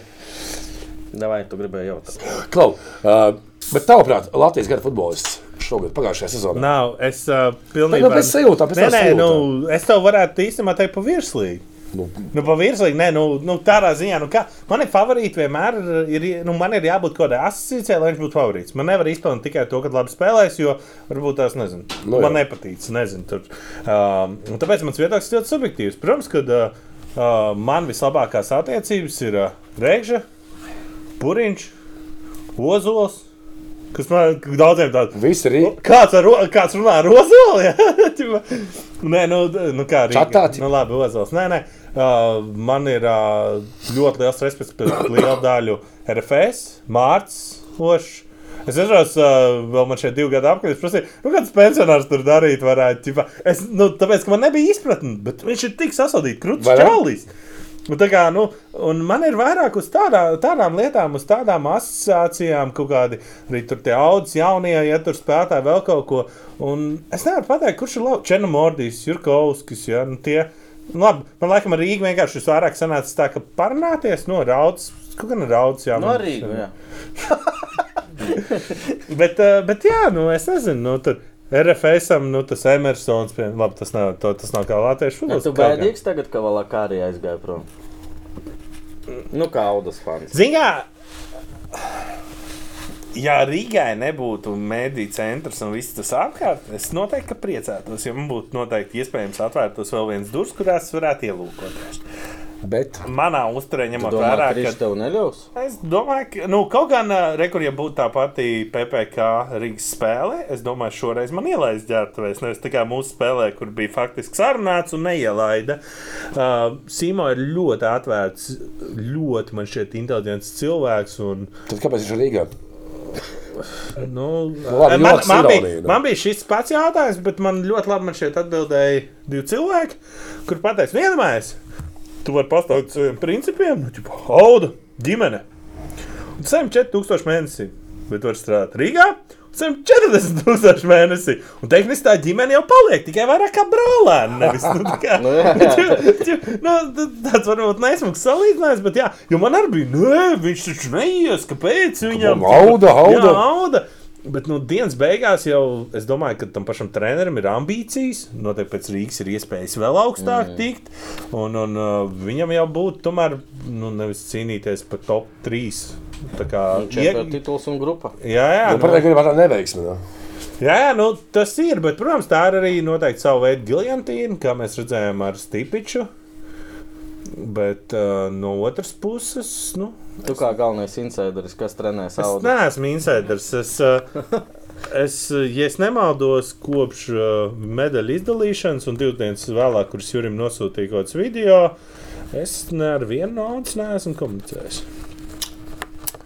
Davai, tu gribēji jautāt. Klau, uh, bet tavuprāt, Latvijas gada futbolists šogad, pagājušajā sezonā. Nav, es uh, Nē, pilnībā. nu, pēc sajūtām, pēc Nē, nē, nu, es tev varētu īstenībā teikt pa virslīgi. Nu, Nu, pa virslīgi, nē, nu, nu tādā ziņā, nu, kā, man ir favorīti vienmēr, ir, nu, man ir jābūt kaut kādai asociācijai, lai viņš būtu favorīts. Man nevar izpildīt tikai to, ka labi spēlēs, jo varbūt tās, nezinu, Nu, man nepatīk, nezinu, tur. Un tāpēc mans viedoklis ir ļoti subjektīvs. Protams, ka uh, uh, man vislabākās attiecības ir uh, Rēgža, Puriņš, Ozols, kas man daudziem tādiem. Ir Kāds, ar, kāds runā ar Ozolu? Ja? Nē, nu, nu kā arī. Čatāt? Nu, labi, Ozols. Nē, nē. Uh, man ir uh, ļoti liels respekts pret lielu daļu RFS, Mārcis Ošs. Es atceros, uh, vēl man šeit divi gadi apkārt. Es prasīju, nu, kāds pensionārs tur darīt varētu. Ķipa. Es, nu, tāpēc, ka man nebija izpratne, bet viņš ir tik sasodīts, krūtis Vai ne? Čalis. Nu, tā kā, nu, un man ir vairāk uz tādā, tādām lietām, uz tādām asociācijām, kaut kādi arī tur tie audzes jaunie, ja tur spēlētāji vēl kaut ko. Un es nevaru pateikt, kurš ir labs. Černomordijs, Jurkovskis, ja, nu tie. Nu, labi, man liekas, ar Rīgu vienkārši šis vairāk sanāca tā, ka parunāties no raudas. Kaut kā no raudas, jā. No Rīgas. Nu, jā. Bet, eh, bet jā, nu, es nezinu, nu, tur RFSam, nu, tas Emersons, pie, labi, tas nav, to, tas nav kā latviešu futbols. tu bēdīgs tagad, ka vēl kā arī aizgāja prom. Nu, kā Audas fans. Ziņā, ja Rīgai nebūtu mediju centrs un viss tas apkārt, es noteikti ka priecātos. Ja man būtu noteikti iespējams atvērtos vēl viens durvis, kurās varētu ielūkoties. Bet Manā uzturē, Tu ņemot domā, vērā, ka viņš tev neļaus? Es domāju, ka nu, kaut gan rekur, ja būtu tā pati PPC Rīgas spēle, es domāju, šoreiz man ielaist ģērbtuvēs. Nevis tā kā mūsu spēlē, kur bija faktiski sarunāts un neielaida. Uh, Simo ir ļoti atvērts, ļoti man šķiet inteliģents cilvēks. Un, tad kāpēc viņš ir Rīgā? Nu, labi, man, man, bija, nu. man bija šis pats jautājums, bet man ļoti labi man šeit atbildēja divi cilvēki, kur pateica, vienmēr tu vari pastāvēt saviem principiem, nu, ķipa, auda, ģimene. Un saņem 4000 mēnesī, bet var strādāt Rīgā. un Saņem 40 tūkstoši mēnesī. Un tehniski tā ģimene jau paliek tikai vairāk kā brālēni. Nevis, nu, tā kā, Nu, jā, jā. nu, t- tāds varbūt nesmugs salīdzinājums, bet jā, jo man arī bija, nē, viņš taču neies, kāpēc viņam Auda, auda. Jā, auda. Bet nu, dienas beigās jau es domāju, ka tam pašam trenerim ir ambīcijas. Noteikti pēc Rīgas ir iespējas vēl augstāk mm. tikt. Un, un uh, viņam jau būtu tomēr nu, nevis cīnīties par top 3. Tā kā Čempionu tituls un grupa. Jā, jā, Nu, nu, Par gribētu tā neveiksmi. Nu. jā, jā nu, tas ir. Bet, protams, tā ir arī noteikti sava veida gigantīna, kā mēs redzējām ar Stipiču. Bet uh, no otras puses, nu, Tu kā galvenais insideris, kas trenē Es savu neesmu insiders. Es, uh, es, uh, ja es nemaldos, kopš uh, medaļu izdalīšanas un divas dienas vēlāk, kuras Jurim nosūtīja kaut kāds video, es ne ar vienu naudu neesmu komunicējis.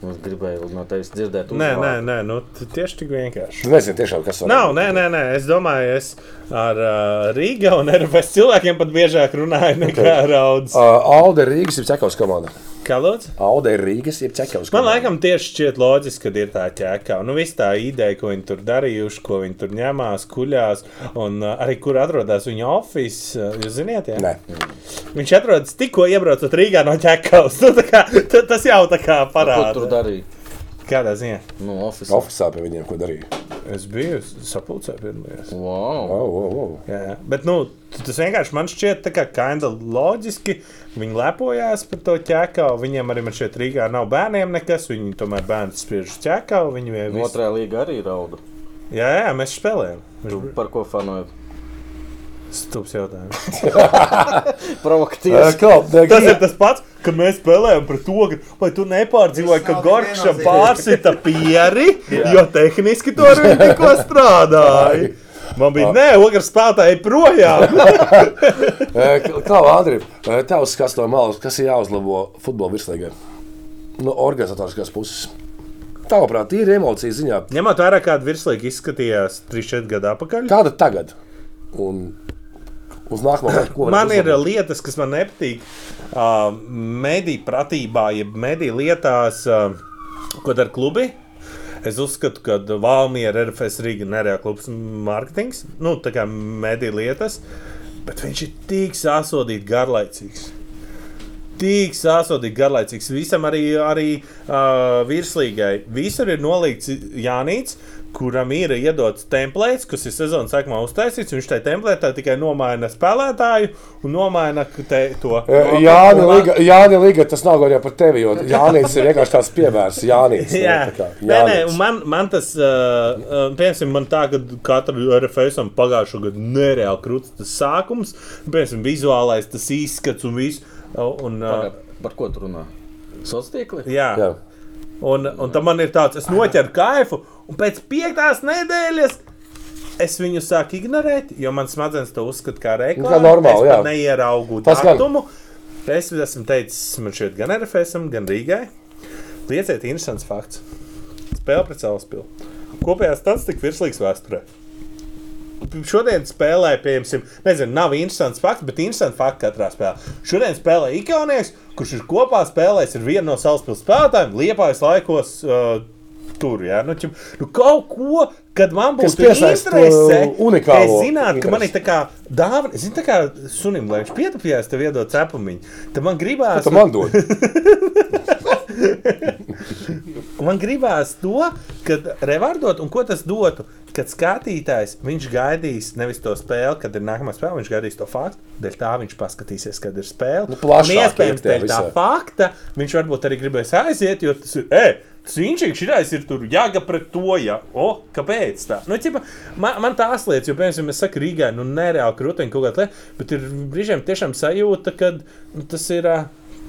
Es gribēju no tevis dzirdēt, Nē, nē, nē, nu, tieši tik vienkārši. Nezinu, tiešām, kas Nav, nē, nē, nē, es domāju, es ar uh, Rīgā un RFS cilvēkiem pat biežāk runāju nekā ar Audus. Uh, Alde Rīgas, ir Čekovs komanda. Kā lūdzu? Alde ir Rīgas, ir Čekovs Man laikam tieši šķiet loģiski, ka ir tā ķēkā. Nu, viss tā ideja, ko viņi tur darījuši, ko viņi tur ņemās, kuļās, un uh, arī kur atrodas viņa oficiālā. Uh, jūs zināt, jā? Nē, Viņš atrodas tikko iebraucot Rīgā no ķēkās. Nu, tā kā, tas jau tā kā Ko tur darīja? Kādā ziņā? Nu, oficiāli. oficiāli pie viņiem, ko darīja. Es biju sapulcē piedalījies. Wow. Oh, oh, oh. Jā, jā. Bet nu, tas vienkārši man šķiet tā kā kinda loģiski. Viņi lepojās par to ķēkau. Viņiem arī man šeit Rīgā nav bērniem nekas. Viņi tomēr bērns spriež uz ķēkau. Viņi jau visu... Otrā līga arī rauda. Jā, jā, mēs spēlējam. Tu par ko fanoji? Stulbs jautājums. Provokatīvs. Tas ir tas pats, kad mēs spēlējam pret to, ka, vai tu nepārdzīvoji, ka Tas nav Gorkša viennozīmīgi. pārsita pieri, jo tehniski to arī tikko strādāja. Man bija, nē, otrs spēlētāji projām. kā Andri, tavs skats no malas, kas ir jāuzlabo futbola virslīgai? No organizatoriskās puses. Tavuprāt, ir emociju ziņā. Ņemot vērā, kāda virslīga izskatījās 3-4 gadu atpakaļ. Kāda tagad? Un uz nākamo gadu, Man ir uzlabot? lietas, kas man nepatīk. Uh, mediju pratībā, jeb mediju lietās, uh, ko dara klubi. Es uzskatu, ka Valmiera RFS Rīga nereāls klubs mārketings, nu, tā kā mediju lietas, bet viņš ir tik sasodīts garlaicīgs. Tik sasodīts garlaicīgs. Visam arī, arī uh, virslīgai. Visur ir nolikts Jānis, kuram ir iedots templēts, kas ir sezonas sākumā uztaisīts. Viņš tajā templētā tikai nomaina spēlētāju un nomaina te, to. Jāni Un- Liga, Jāni Liga, tas nav gājis par tevi, jo Jānis ir vienkārši tāds piemērs. Jānis. Jā, nē, nē, un man, man tas, uh, uh, piemēram, man tā, ka katru RFS pagājušo gadu nereāli krūtis tas sākums, piemēram, vizuālais tas izskats un viss. uh, Un, uh, Pagad, Par ko tu runā? Sociāli? jā, Jā. un, un tam man ir tāds, es noķeru kaifu, un pēc piektās nedēļas. Es viņu sāku ignorēt, jo man smadzenes to uzskata par reklāmu. Nu, kā normāli, es neieraugu Tas gan. datumu. Es esmu teicis, man šeit gan RFS, gan Rīgai. Lieciet, interesants fakts. Spēle pret Salaspili. Kopējā statistika virslīgas vēsturē. Šodien spēlē, piemēram, nezinu, nav interesants fakts, bet interesants fakts katrā spēlē. Šodien spēlē Ikaunieks, kurš ir kopā spēlējis ar vienu no Salaspils spēlētājiem, liepājas laikos. Uh, Tur, jā, nu, ķim, nu, kaut ko, kad man būs piesaista interese, unikālo es zinātu, ka man ir tā kā dāvana, zinu, tā kā sunim, lai viņš pietupjās, tev iedod cepumiņu. Tad man gribās, Tu man dod. man gribās to, kad revārdot, un ko tas dotu, kad skatītājs, viņš gaidīs nevis to spēli, kad ir nākamā spēle, viņš gaidīs to faktu, dēļ tā viņš paskatīsies, kad ir spēle. Nu, plašāk Un iespējams, dēļ tā fakta, viņš varbūt arī gribēs aiziet, jo tas ir, ej, Sīņķis šitais ir tur jāga pret to, ja, o, kāpēc tā? Nu, ķipa, man, man tās lietas, jo, piemēram, es saku Rīgai, nu, nereāli krūtiņi kaut kāda lieta, bet ir brīžiem tiešām sajūta, ka nu, tas ir ā,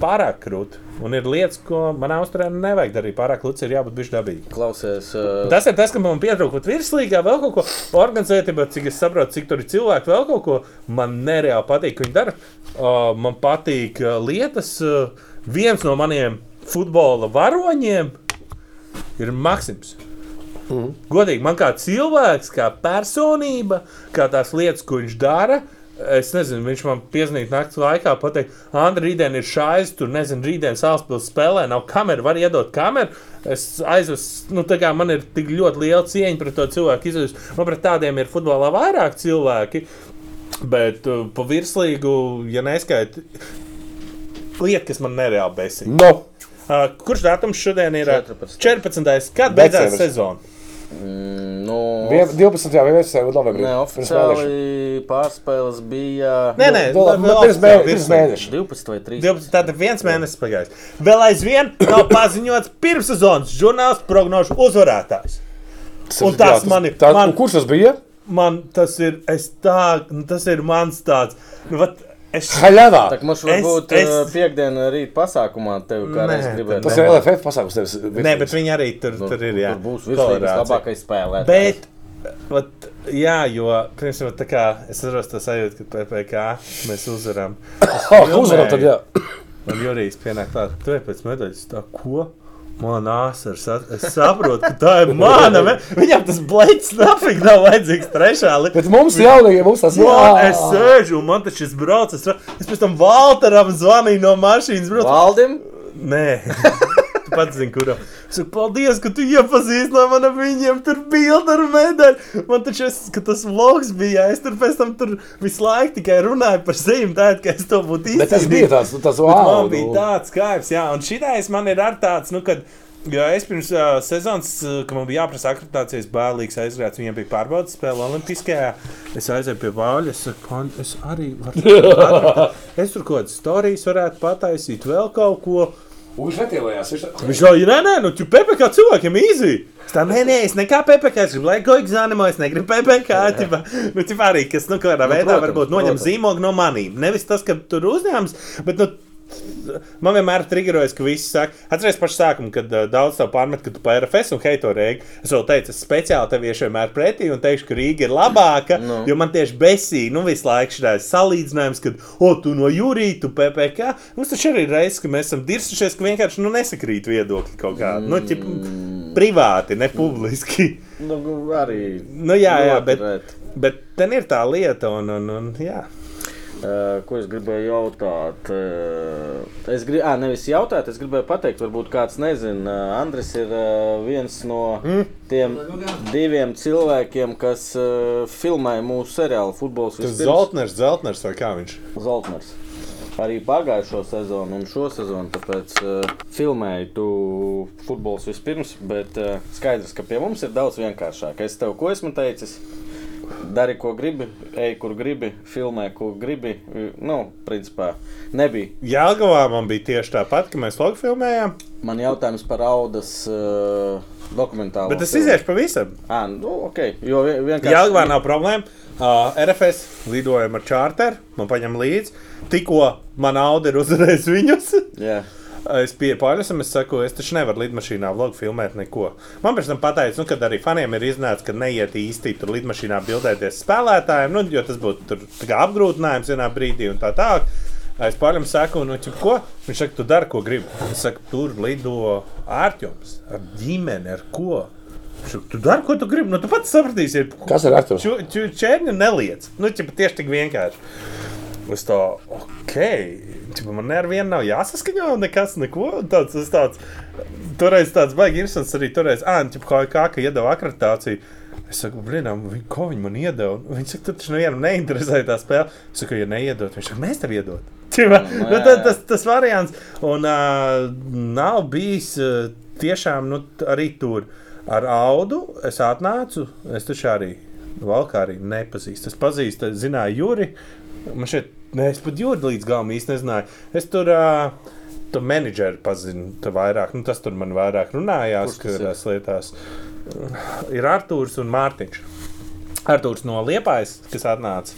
pārāk krūti. Un ir lietas, ko manā uzturē nevajag darīt. Pārāk līdzi ir jābūt bišķi dabīgi. Klausies, uh, Tas ir tas, ka man pietrūkst virslīgā vēl kaut ko organizēt, bet cik es saprotu, cik tur ir cilvēki vēl kaut ko. Man nereāli patīk, ko viņi dara. Uh, man patīk uh, lietas. Uh, viens no maniem futbola varoņiem ir Maksims. Mm. Godīgi, man kā cilvēks, kā personība, kā tās lietas, ko viņš dara. Es nezinu, viņš man piezīmēja naktas laikā, pateikt, Andri, rītdien ir šāds, tur nezinu, rītdien Sālspils spēlē, nav kameras, var iedot kameru. Es aizvesu, nu, tā kā man ir tik ļoti liela cieņa pret to cilvēku izjūtu. Man pret tādiem ir futbolā vairāk cilvēki, bet uh, pa virslīgu, ja neskaita, lieta, kas man nereāli besī. No. Uh, kurš datums šodien ir? ā, 14. 14. Kad beidzās sezona? mm, nu, Vien- 12. un 11. novembrī. ne, Pirms mēneša. oficiāli pārspēles bija Nē, nē, vēl Pirms oficiāli mē- pirms mēneša. 12 vai 13. 12, tātad viens mēnesis pagājis. Vēl aizvien nav paziņots pirmssezonas žurnāls prognožu uzvarētājs. Un tas Jā, man ir- tā- man- un Kurš tas bija? Man tas ir, es tā, nu, tas ir mans tāds. Nu, vat, es, Haļavā. Tā mums Es- varbūt es- es... piekdienā rīt pasākumā tev kā Nē, reiz gribētu. Tas ir LFF pasākums. nevis nē, bet viņi arī tur, Tur, tur ir. Jā, tur būs vislabākais labākais spēlētājs. Bet, vat, jā, jo, piemēram, tā kā es saprotu, tas sajūta, ka PPC mēs uzvaram. Oh, uzvaram tad, jā. Man Jurijs pienāk tā, tu ej pēc medaļas, tā ko? Man asars, es saprotu, ka tā ir mana. Viņam tas blēķis nafīgi nav vajadzīgs trešā. li- Bet mums jaunajiem mums tas Jā, es sēžu, un man tas šis brauc. Es, pēc tam Valteram zvanīju no mašīnas. Brauc. Valdim, Nē, pats zini, kuram. Es saku, paldies, ka tu iepazīstināji no man ar viņiem. Tur bija ar medaļu. Man taču, es, tas vlogs bija, es tur pēc tam tur visu laiku tikai runāju par sevi, tā, ka es to būtu Bet tas bija tāds, tas Bet wow. Man bija tāds skaips, jā, un šitais man ir ar tāds, nu, kad. Jo es pirms uh, sezonas, uh, kad man bija jāprasa akreditācijas, bēlīgs aizgājis, viņiem bija pārbaudas spēle Olimpiskajā. Es aizēju pie Vāļa, es saku, "Man- es arī varu. es tur kaut kādas stāstus varētu pataisīt, vēl kaut ko. Un viņš netielējās. Viņš... Viņš jau ir, nē, nē, nu, tu PPC cilvēkiem. Es tā, nē, nē, es nekā PPC, es gribu, lai goju egzāmenu, es negribu PPC. Ķipa, nu, ķipa arī, kas, nu, kādā Nu, veidā protams, varbūt noņem protams. zīmogu no manīm. Nevis tas, ka tur uzņēmums, bet, nu, Man vienmēr ir triggerojis, ka visi saka, atcerieties, pašā sākumā, kad uh, daudz tev pārmet, ka tu par RFS un heito Rīgu. Es vēl teicu, es speciāli tev iešu vienmēr pretī un teikšu, ka Rīga ir labāka. Nu. No. Jo man tieši besīja, nu, visu laiku šis salīdzinājums, kad, o, tu no Jurija, tu PPC. Mums taču arī ir reizes, ka mēs esam dirsušies, ka vienkārši nu, nesakrīt viedokļi kaut kādi. Mm. Nu, ķip, privāti, ne publiski. nu, arī. Nu, jā, jā, bet, reti. bet ten ir tā lieta, un, un, un jā. Uh, ko es gribēju jautāt? Uh, es gribēju, ah, nevis jautāt, es gribēju pateikt, varbūt kāds nezina. Uh, Andris ir uh, viens no mm. tiem diviem cilvēkiem, kas uh, filmē mūsu seriālu futbols. Tas vispirms. Zeltners, Zeltners vai kā viņš? Zoltners. Arī pagājušo sezonu un šo sezonu, tāpēc uh, filmēju tu futbols vispirms, bet uh, skaidrs, ka pie mums ir daudz vienkāršāk. Es tev ko esmu teicis? Dari, ko gribi, ej, kur gribi, filmē, ko gribi. Nu, principā, nebija. Jāgavā man bija tieši tāpat, ka mēs logu filmējām. Man jautājums par audas uh, dokumentālo. Bet es filmu. iziešu pavisam. Ah, nu, ok. Jo vien- vienkārši. Jāgavā nav problēma. Uh, RFS lidojam ar čārteru, man paņem līdzi. Tikko man auga ir uzvarējis viņus. Jā. Es biju pārliecināts, es saku, es taču nevaru lidmašīnā vlogu filmēt neko. Man pēc tam pateica, nu, kad arī faniem ir iznācis, ka neiet īsti tur lidmašīnā bildēties spēlētājiem, nu, jo tas būtu tur kā apgrūtinājums vienā brīdī un tā tālāk. Es pārlim saku, nu, ķip, ko? Viņš saka, tu dari, ko gribi. Es saku, tur lido ārķums, ar ģimeni, ar ko. Saka, tu dari, ko tu gribi. Nu, tu pats sapratīsi, Kas ir to? Čērņu neliec. Nu, ķipa, tieši tik vienkārši. Es tā, ok. Ķipa, man ar vienu nav jāsaskaņo, nekas, neko. Tāds, tāds, toreiz tāds baigi interesants arī toreiz. Ah, ķipa, kā, kā, ka iedeva akreditāciju. Es saku, blīnām, viņi, ko viņi man iedeva? Viņi saka, tu taču nevienam neinteresēja tā spēle. Es saku, ja neiedot, viņš saka, mēs tev iedot. Ķipa, Nu, nu, jā, tas, tas, tas variants. Un uh, nav bijis uh, tiešām nu, arī tur ar audu. Es atnācu, es taču arī valkā arī nepazīstu. Es pazīstu, zināju Juri. Man šeit, ne, es pat Juri līdz galam īsti nezināju. Es tur. Uh, Tu menedžeri pazini tu vairāk, nu, tas tur man vairāk runājās, kādās lietās. Ir Arthurs un Mārtiņš. Arthurs no Liepājas, kas atnāca,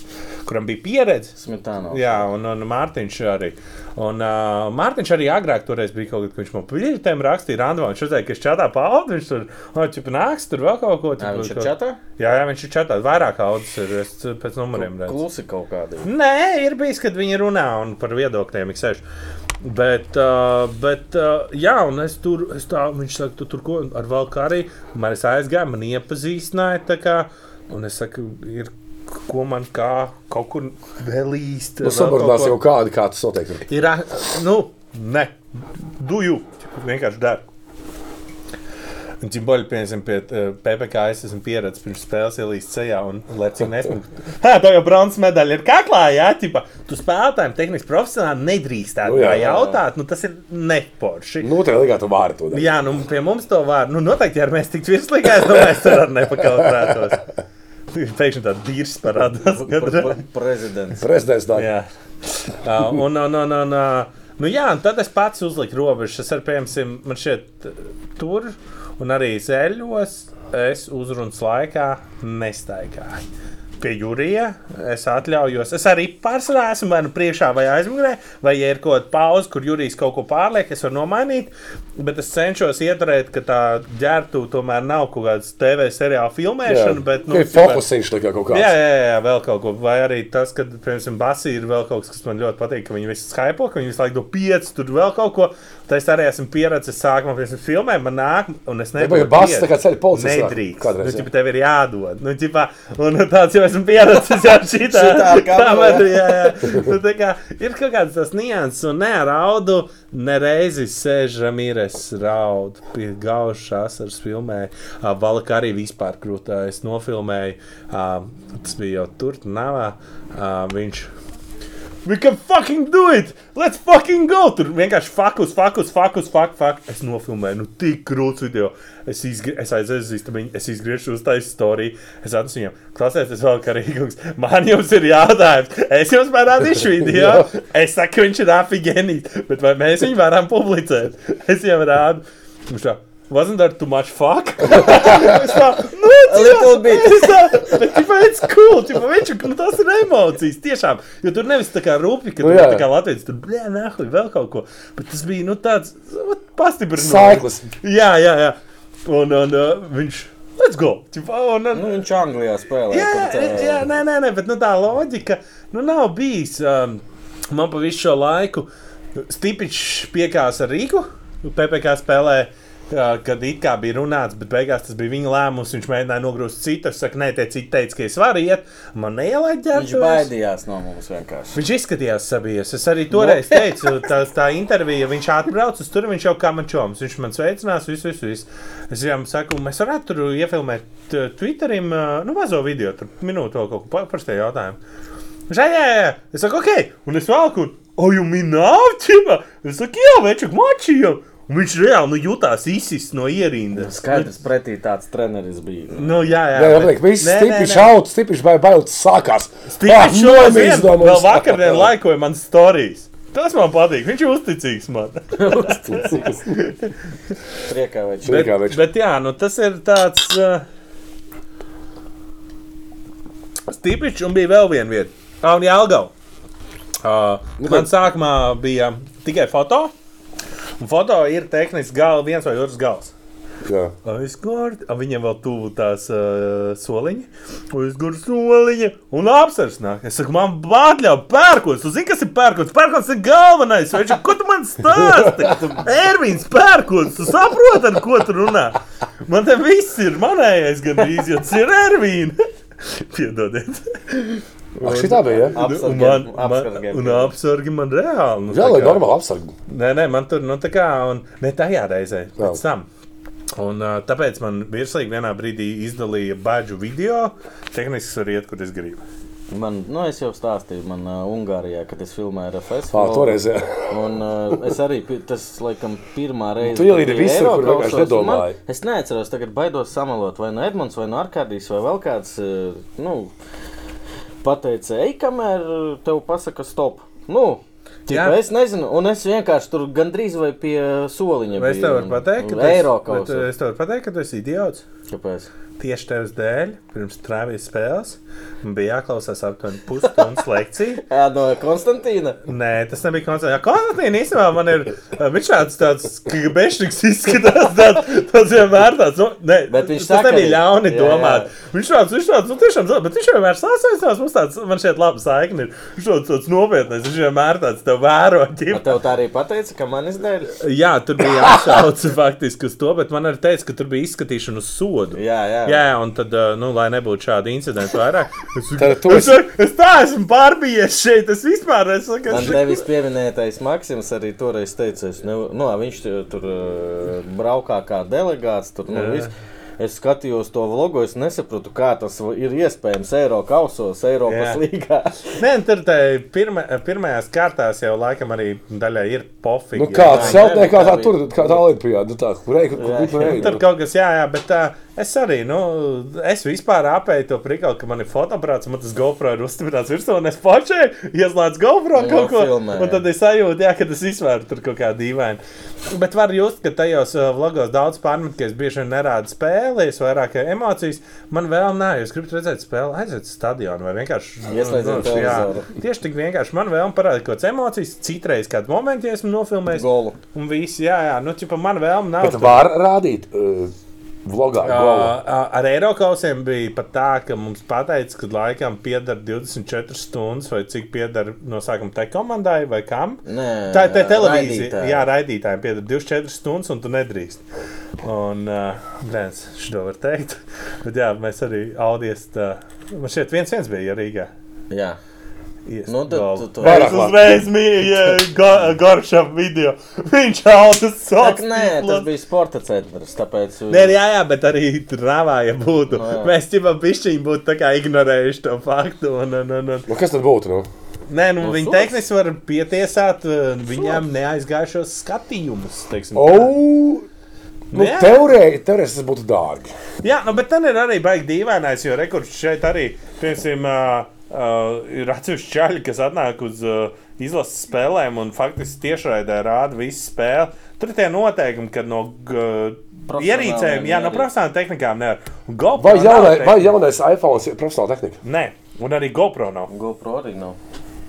kuram bija pieredze. Smetāno. Jā, un, un Mārtiņš arī. Un, uh, Mārtiņš arī agrāk toreiz bija kaut kas, ko viņš man pildīja, rakstīja randumā. Viņš redzēja, ka es čatā paudu, viņš tur oh, nāks, tur vēl kaut ko tādu. viņš ir čatā? Jā, jā, viņš ir čatā. Vairāk audas ir es pēc numuriem. redzu. Klusi kaut kādi. Nē, ir bijis, kad viņi runā un par viedokļiem ik seši. Bet, uh, bet uh, jā, un es tur, es tā, viņš saka, tu tur ko ar valku arī. Man es aizgāju, man iepazīstināja. tā kā, Un es saku, ir ko man kā kaut kur vēl īsti. Nu, sabordinās ko- jau kādi, kā tas notiek. Ir, ā, nu, ne, duju, vienkārši dari. Un ķimboļi, piemēram, pie uh, PPC es esmu pieredzējis pirms spēles ielīst sejā un lecīgi nesmukt. Hā, tā jau bronzas medaļa ir kaklā, jā, ķipa. Tu spēlētājiem tehniski profesionāli nedrīkst tā Nu, jā, jā, jā. jautāt, nu tas ir neporši. Nu, tā līgā tu vari to darīt. Jā, nu pie mums to var. Nu, noteikti, ja mēs tiktu virslīgā, es domāju, es tur nepakautrētos. Pēkšņi tāda dīrs parādās. Pre- kad- pre- Prezidents. Prezidents tā. Jā, uh, un, un, un, un, uh, nu, jā, un tad es pats uzliku robežas. Es arī, piemēram, man šeit tur un arī zeļos. Es uzrunas laikā nestaigāju. Pie jūrija. Es atļaujos. Es arī pārsvarā esmu vai nu priekšā, vai aizmugurē, vai ja ir kaut kāda pauze, kur jūrijas kaut ko pārliek, es varu nomainīt. Bet es cenšos ieturēt, ka tā ģērbtu tomēr nav kaut kāda TV seriāla filmēšana. Bet, nu, ir tā kā kaut kāds. Jā, jā, jā, vēl kaut ko. Vai arī tas, ka, piemēram, Basī ir vēl kaut kas, kas man ļoti patīk, ka viņi visi skaipo, ka viņi visu laiku do pieci, tur vēl kaut ko. Tā es arī esmu pieredzējis, sākumā, piemēram, filmē, man nāk, un es nevaru. bet Basis tā kā ceļa policists nāk Nedrīkst. kādreiz, Nu, jā. ķipa, tev ir jādod. Nu, ķipa, un tāds jau esmu pieredzējis, jau šitā. Šitā kamerā, jā, jā. Nu, kā ir kaut kāds tas nianses, un ne ar audu, nereizi sēž Ramīres raud pie gaužas asaras filmē. Uh, Valka arī vispār krūtā. Es nofilmēju, uh, tas bija jau tur, Navā. Uh, viņš We can fucking do it! Let's fucking go! Tur vienkārši fakus, fakus, fakus, fak, fak. Es nofilmēju, nu, tik krūts video. Es, izgri... es aizēju istabiņu, es izgriežu uz taisa storiju. Es atnesu viņam, klausieties, vēl kā rīkungs. Man jums ir jautājums. Es jums parādīšu video. es saku, viņš ir afigenīts. Bet vai mēs viņu varam publicēt? Es jau rādu. Viņš tā, Wasn't there too much fuck? es tā, nu, A little bit. Es tā, bet ķipa, it's cool, ķipa, viņš, nu, tas ir emocijas, tiešām. Jo tur nevis tā kā rūpi, ka Nu, tur tā kā Latvijas tur, blē, nahuj, vēl kaut ko. Bet tas bija, nu, tāds, pastiprinājums. Saiklis. Jā, jā, jā. Un, un uh, viņš, let's go. Ķipa, un, un, Nu, viņš Anglijā spēlē. Jā, tā- jā, nē, nē, nē, bet nu, tā loģika nu, nav bijis. Um, man pa visu šo laiku Stipičs piekās ar Rīgu. PPC spēlē, uh, kad it kā bija runāts, bet beigās tas bija viņa lēmums. Viņš mēģināja nogrūst citu. Es saku, nē, tie citi teica, ka es varu iet. Man neielaid Viņš ģērbtos. baidījās no mums vienkārši. Viņš izskatījās sabijies. Es arī toreiz teicu, tā, tā intervija, viņš atbrauc uz turieni, viņš jau kā man čoms. Viņš man sveicinās, visu, visu. visu. Es viņam saku, mēs varētu tur iefilmēt Twitterim, nu, mazo video, tur minūtu vēl kaut ko par tie jautājumu. Viņš jā, jā, jā. Es saku, ok, un es valku, un, o, jūs minējāt, ķipa? Es saku, jā, večuk, mačījam. Un viņš reāli nu, jutās izsis no ierindas. Skaidrs, pretī tāds treneris bija. Nu, jā, jā. Jā, bet- viss nē. šaut, stipriši vai bailes sākās. Stipriši Ah, no mums. vēl vakardien laikoja man stāstījis. Tas man patīk. Viņš ir uzticīgs man. Priekā vai Bet-. Bet, bet jā, nu, tas ir tāds. Uh, Stipriņš, un bija vēl viena vieta. Ah, un Jālgau. Uh, Nu, man sākumā bija tikai foto. Un foto ir tehniski gal, viens vai otrs gals. Jā. Aizgārt, viņam vēl tuvu tās uh, soliņi, aizgārt soliņi un apsvers nāk. Es saku, man bāķļau, pērkons, tu zini, kas ir pērkons? Pērkons ir galvenais, viņš ir, ko tu man stāsti? Ervīns pērkons, tu saproti, ar ko tu runā? Man te viss ir manējais gandrīz, jo tas ir Ervīns. Piedodiet. Ak, šitā bija, ja? Apsargiem- Un man, man, apsargiem un bija. apsargi man reāli. Nu, Jā, lai normāli apsargi. Nē, nē, man tur nu, tā kā, un ne tajā reizē, Jā. pēc tam. Un, uh, tāpēc man virslīgi vienā brīdī izdalīja badžu video. Tehniski var iet, kur es gribu. Man, nu, es jau stāstīju, man uh, Ungārijā, kad es filmēju RFS. Ā, toreiz, jā. Un uh, es arī, tas laikam, pirmā reize. Tu kad bija visur, kur vienkārši un man- nedomāji. Es neatceros, tagad baidos samalot vai no Edmunds, vai no Arkādijas, vai vēl kāds. uh, Nu, pateica, ej, kamēr tev pasaka stop. Nu. Tipa, es nezinu, un es vienkārši tur gandrīz vai pie soliņa Vai es tev varu pateikt, ka tu esi- es tev varu pateikt, ka tu esi idiots? Kāpēc? Tieši tevis dēļ, pirms trāvijas spēles, man bija jāklausās aptuveni pusstundas lekcija. Jā, no Konstantīna. Nē, tas nebija koncerts. Jā, Konstantīna īstenībā man ir. Viņš tāds tāds kgabešniks izskatās. Tāds, tāds vienmēr tāds. Nu, ne, Bet viņš tas saka nebija ļauni jā, domāt. jā. Viņš tāds, viņš tāds, nu tiešām, bet viņš vienmēr sasaucās. Mums tāds, man šeit laba saikne ir. Viņš tāds, tāds nopietnais. Viņš vienmēr tāds tev vēro. Tev tā arī pateica, ka manis dēļ? Jā, tur bija atsauce faktiski uz to, bet man arī teica, ka tur bija izskatīšana uz sodu. Jā, jā. Jā, un tad, nu, lai nebūtu šādi incidenti vairāk, es, tu es, es tā esmu pārbijies šeit. Es vispār esmu. Man tevis pieminētais Maksims arī toreiz teica, es ne, nu, viņš tur, braukā kā delegāts. Tur, nu, Jā. Es skatījos to vlogu, es nesapratu, kā tas ir iespējams Eiropas kausos, Eiropas Jā. līgā. Nē, tur tā pirma, pirmajās kārtās jau laikam arī daļai ir pofīgi. Nu, kā jā, celtniekā jā, tā jā. tur, kā tā olimpiāda, nu tā, kur ej, kur Jā. kur ej. Tur kaut kas, jā, jā, bet uh, es arī, nu, es vispār apēju to prikali, ka man ir fotoaparāts, man tas GoPro ir uzstiprināts virsū, un es pačēju, ieslēdzu GoPro Un kaut ko, filmē, un jā. tad es sajūtu, jā, ka tas izsvēr tur kaut kā dīvaini. Bet var just, ka tajos vlogos daudz pārmet, ka es bieži vien nerādu spēli. spēlējis, vairāk emocijas. Man vēl nav, jūs gribat redzēt spēli, aiziet uz stadionu vai vienkārši Ieslēdziet nu, televizoru. Tieši tik vienkārši man vēl parādīt kaut kādas emocijas, citreiz kādu momentu, esmu nofilmējis. Golu. Un viss, jā, jā, nu, ķipa, man vēl nav. Bet var rādīt uh, vlogā. Uh, ar Eiropausiem bija pat tā, ka mums pateica, ka laikam pieder 24 stundas, vai cik pieder no sākuma tai komandai, vai kam. Nē, Tā ir televīzija. raidītāji. Jā, raidītājiem pieder 24 stundas, un tu nedrīkst. Un, uh, blēns, šo var teikt. Bet jā, mēs arī audies. Tā, man šeit viens viens bija Rīgā. Jā. Nu, tad tu to- Es Vairāk uzreiz mīlu Goršam video. Viņš Tak, sauc. nē, tas bija sporta centrs. Tāpēc Nē, jā, jā, bet arī tur rāvā, ja būtu. Nu, jā. Mēs jau pišķiņi būtu tā kā ignorējuši to faktu. Un, un, un, un. Nu, kas tad būtu? Nu? Nē, nu, Nu, viņi sots. tehniski var pietiesāt uh, viņiem neaizgājušos skatījumus. teiksim. Oh! Nu. Teorētiski tas būtu dārgi. Jā, nu, bet tad ir arī baigi dīvainais, jo rekurss šeit arī, piemēram, uh, uh, ir atsevišķi čaļi, kas atnāk uz uh, izlases spēlēm un faktiski tiešraidē rāda visu spēli. Tur ir tie noteikumi, ka no uh, ierīcēm, jā, no profesionālām tehnikām nevar. Un GoPro Vai, jaunai, tehnika. vai jaunais iPhone ir profesionāla tehnika? Nē, un arī GoPro nav. GoPro arī nav.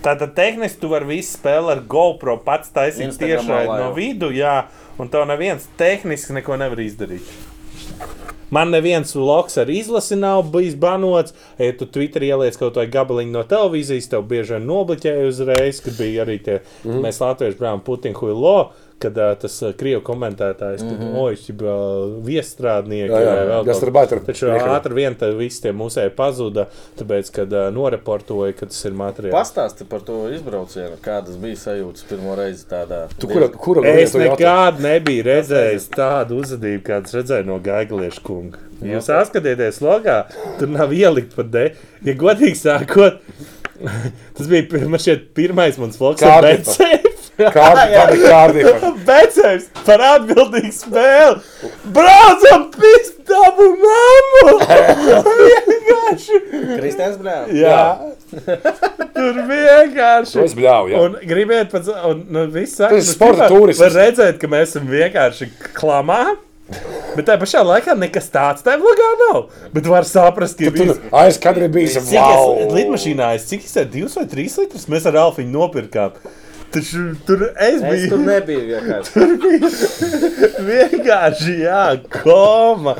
Tātad tehniski tu vari visu spēli ar GoPro pats taisīt tiešai no vidu, jā, un to neviens tehniski neko nevar izdarīt. Man neviens loks ar izlasi nav bijis banots. Ja tu Twitterī ieliec kaut kādu gabaliņu no televīzijas, tev bieži vien nobloķēja uzreiz, kad bija arī tie mm. mēs latvieši brāļi Putinu Huilo. Kad uh, tas uh, krievu komentētājs, mm -hmm. oi, šī uh, viestrādnieki, Jā, jā, vai vēl kaut gastarbaiteri. Taču Niekad. ātri vien tad visi tie mūsēji pazuda, tāpēc, kad uh, noreportoja, ka tas ir materiāls. Pastāsti par to izbraucienu, kādas bija sajūtas pirmo reizi tādā. Tu, kura, kura Es nekad nebiju redzējis tādu uzvedību, kādas redzēju no Gaiglieša kunga. Jūs atskatieties, logā, tur nav ielikt pat de. Ja godīgi sākot, tas bija pir- man šķiet, pirmais mans vlogs ar Kārdifa. Ir kārtība? Becējs par atbildīgu spēli. Braucam, pistabu mammu! Vienkārši! Kristians Brāns. Jā, tur vienkārši. Es bļauju, jā. Un gribiet pats, un nu, viss saka, Tas ir sporta turisms. Var redzēt, ka mēs esam vienkārši klamā. Bet tajā pašā laikā nekas tāds tajā vlogā nav. Bet var saprast, ka Tur viss. aiz kadra bija Cik wow. lidmašīnā, es cik es teicu, divus vai trīs litrus mēs ar Alfiņu nopirkām. Taču tur es Es biju tur nebiju vienkārši. vienkārši, jā, koma.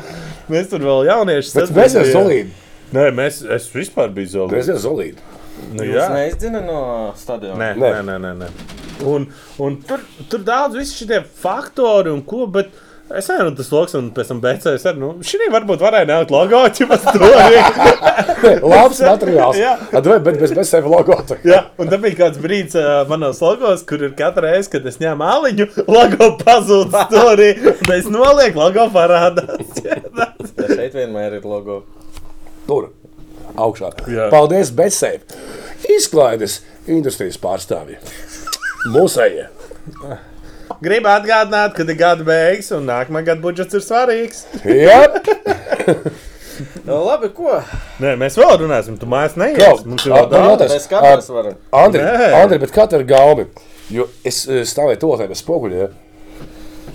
Mēs tur vēl jaunieši Bet mēs esam solīdi. Nē, mēs, es vispār biju Mēs zolīts. esam solīdi. Nu, Jūs jā. neizdzināt no stadiona. Nē, Nē. nē, nē, nē, nē. Un, un tur, tur daudz visi šie faktori un ko. Bet, Es nezinu, tas loks, un pēc tam beigās ar nu, šī varbūt varēja nelikt logo, ja tas bija. Labs materiāls. Jā. Atdod, bet bez, bez sevi logo. Jā, un tad bija kāds brīdis uh, manos logos, kur ir katra reize, kad es ņēmu aliņu, logo pazūd stūrī, un es nolieku, logo parādās. Ja šeit vienmēr ir logo. Tur. Augšā. Jā. Paldies, Betsēm. Izklaides industrijas pārstāvji. Mūsējie. Gribu atgādināt, ka ir gada beigas, un nākamā gada budžets ir svarīgs. Jā, Nu, labi, ko? Nē, mēs vēl runāsim, tu mājās neies. Mums ir vēl daudz. Mēs katrs varam. Andri. Andri, bet kā tev ir gaumi? Jo es eh, stāvēju to tajā spoguļā.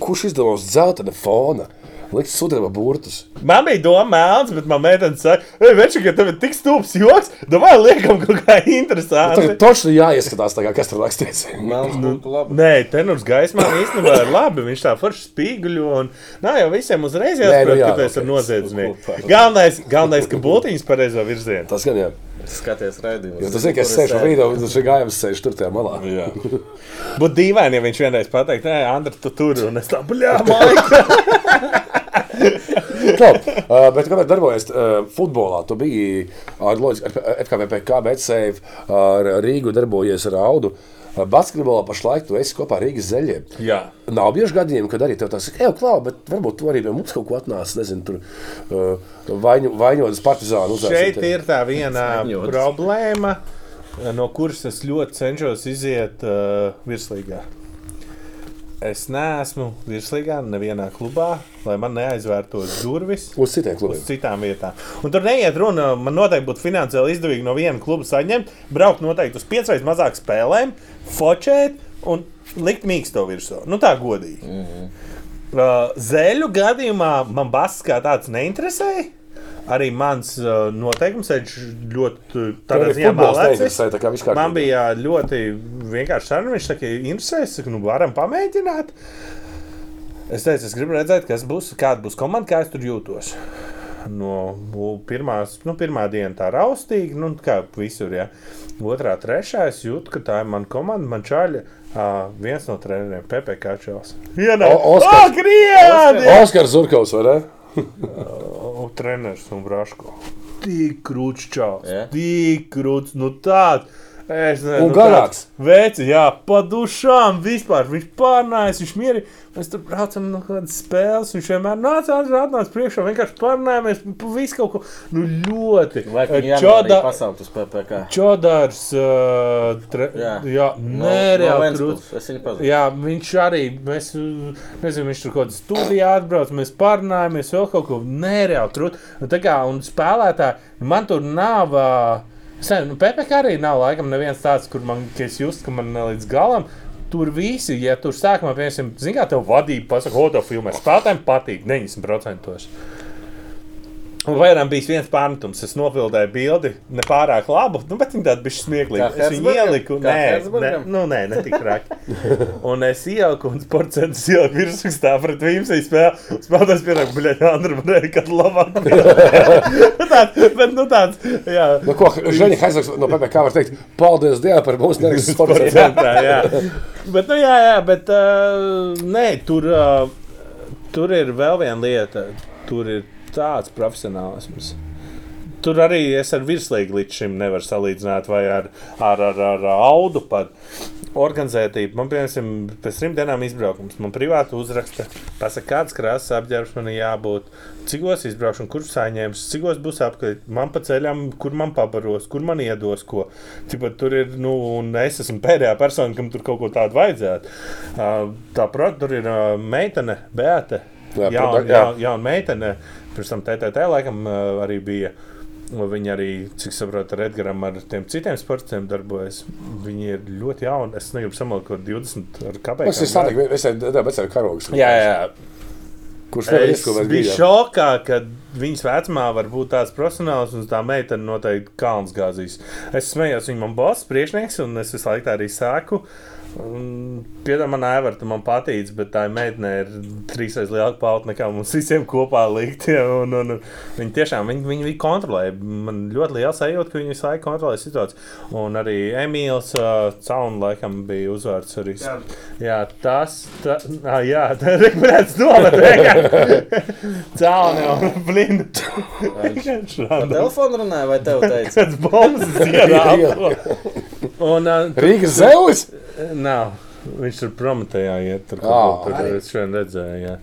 Kurš izdomās dzeltena fona? Likt sudraba burtus. Man bija doma mēls, bet man meitene saka, ej, veči, ka tev ir tik stulbs joks, domāj, liekam kaut kā interesanti. Tagad točni jāieskatās, tā kā, kas tur rakstīts. Melns būtu labi. Nē, tenors gaismā īstenībā ir labi. Viņš tā forši spīguļo. Un, nav jau visiem uzreiz Nē, jāsaprot, nu jā, ka tu esi. Kopā. Galvenais, galvenais, ka būtiņas pareizo virzienu. Tas gan jā. Skaties raidījumus. Jo tas ir, ka es sēžu rītā, un tas ir gājums sēž tur tajā malā. Būtu dīvaini, ja viņš vienreiz pateikt, nē, Andri, tu tur un es tā, bļā, maika. Klau, uh, bet kāpēc darbojas uh, futbolā? Tu biji ar, ar FKVPK, BetSafe, ar Rīgu darbojies ar Audu. Uh, Basketbolā pašlaik tu esi kopā ar Rīgas zeļiem. Jā. Nav bieži gadījumi, kad arī tev tas ir, ej, klau, bet varbūt tu arī pie mums kaut ko atnāc, nezinu, tur uh, vaņu, vaņotas partizānu Šeit ir tā viena problēma, no kuras es ļoti cenšos iziet uh, virslīgā. Es neesmu virslīgā nevienā klubā, lai man neaizvērtos durvis. Uz citiem uz klubiem. citām vietām. Un tur neiet runa, man noteikti būtu finansiāli izdevīgi no viena kluba saņemt, braukt noteikti uz piecreiz mazāk spēlēm, fočēt un likt mīksto virsū. Nu, tā godīgi. Mm -hmm. Uh, Zēļu gadījumā man bass kā tāds neinteresēja. Arī mans uh, noteikums ļoti tādā Tev arī ziņā kārtībā. Man bija ļoti vienkārši saruna. Viņš saka, interesē, es saku, nu varam pamēģināt. Es teicu, es gribu redzēt, kas būs, kāda būs komanda, kā es tur jūtos. No pirmās, nu, pirmā diena tā raustīgi, nu, kā visur. Ja. Otrā, trešā es jūtu, ka tā ir mana komanda, man čaļa. Uh, viens no treneriem, Pepe Kačovs. Jā, nē, O- Oskars. oh, Krievija! Oskars Zurkovs, vai ne? O, treneris un Braško. Tik krūts čels. Jā? Tik krūts, nu tāds. Es nezinu, Un garāks. Veci, jā, pa dušām vispār. Viņš pārnājās, viņš mierīgi. Mēs tur braucam no kādas spēles. Viņš vienmēr nāca, atnāca priekšā, vienkārši pārnājāmies. pa Visu kaut ko, nu ļoti. Eh, pasaukt uz PPK? Čodārs, uh, tre, jā, Jā. jā No- nereāli no pazinu. Jā, viņš arī, mēs, nezinu, viņš tur kaut kādā studijā atbrauc, mēs pārunājamies, vēl kaut ko nereāli trūkt. Un, tā kā, un spēlētāji, man tur nav, uh, sen, nu, PPC arī nav laikam neviens tāds, kur man, es justu, ka man ne līdz galam. Tur visi, ja tur sākumā, piemēram, zini, kā tev vadība pasaka, ko to filmē, spēlētājiem patīk 90%. Un vairāk bija viens pārmetums. Es nofilmēju bildi, ne pārāk labu, nu, bet viņa tāda bija smieklīga. Es viņu ieliku, nē, nē, nu, nē, ne tik traki. Un es ieliku, un sports centrs ieliku virsrakstā pret Vīmsai spēlē. Spēlētājs pienāk, bļaļ, Andra, man ir kāda labāk. tāds, bet, nu, tāds, jā. Nu, ko Žaņa Haizaks no PPK var teikt? Paldies Dievam par mūsu nereizes sporta Sports centrā, jā. Bet, nu, jā, jā, bet, uh, nē, tur, uh, tur ir vēl viena lieta. Tur ir tāds profesionālisms. Tur arī es ar virslīgu līdz šim nevaru salīdzināt, vai ar, ar, ar, ar audu pat organizētību. Man, piemēram, pēc trim dienām izbraukums. Man privāti uzraksta, pasaka, kāds krāsas apģērbs man jābūt, cikos izbraukšu, kurš saņems, cikos būs apkārt, man pa ceļam, kur man pabaros, kur man iedos ko. Tipa, tur ir, nu, un es esmu pēdējā persona, kam tur kaut ko tādu vajadzētu. Tā, protams, tur ir meitene, Beata. Jā, Jā, jā, jā. meitene, pirms tam TTT laikam uh, arī bija. Un Viņa arī, cik saprotu, ar Edgars, ar tiem citiem sportiem darbojas. Viņi ir ļoti jauni. Es negribu samalot, ko 20 ar kāpēc. Es esmu tāds, es esmu karogs. Jā, jā. Kurš nevar Es izskatīt, biju šokā, ka viņas vecumā var būt tāds profesionāls, un tā meitene noteikti kalns gāzīs. Es smējos, viņa man boss, priekšnieks, un es visu laiku tā arī sāku. Piedāvā man Aivarta, man patīk, bet tā meitene ir trīsreiz lielāka pauta nekā mums visiem kopā likt. ja, Un, un, un, viņi tiešām viņi, viņi, viņi kontrolē. Man ļoti liels sajūta, ka viņi visu laiku kontrolē situāciju. Un arī Emīls uh, Cauna laikam bija uzvārds. Arī. Jā. jā, tas tā, ah, jā, tā ir rekurēts nomet. Cauna un blind. Telefonu runāja, vai tev teica? Kāds bombas ierāpo. Un uh, Rīgas zemes? Nav. Viņš tur prometējā iet, tur kaut ko arī. tur šodien redzēju. Jā.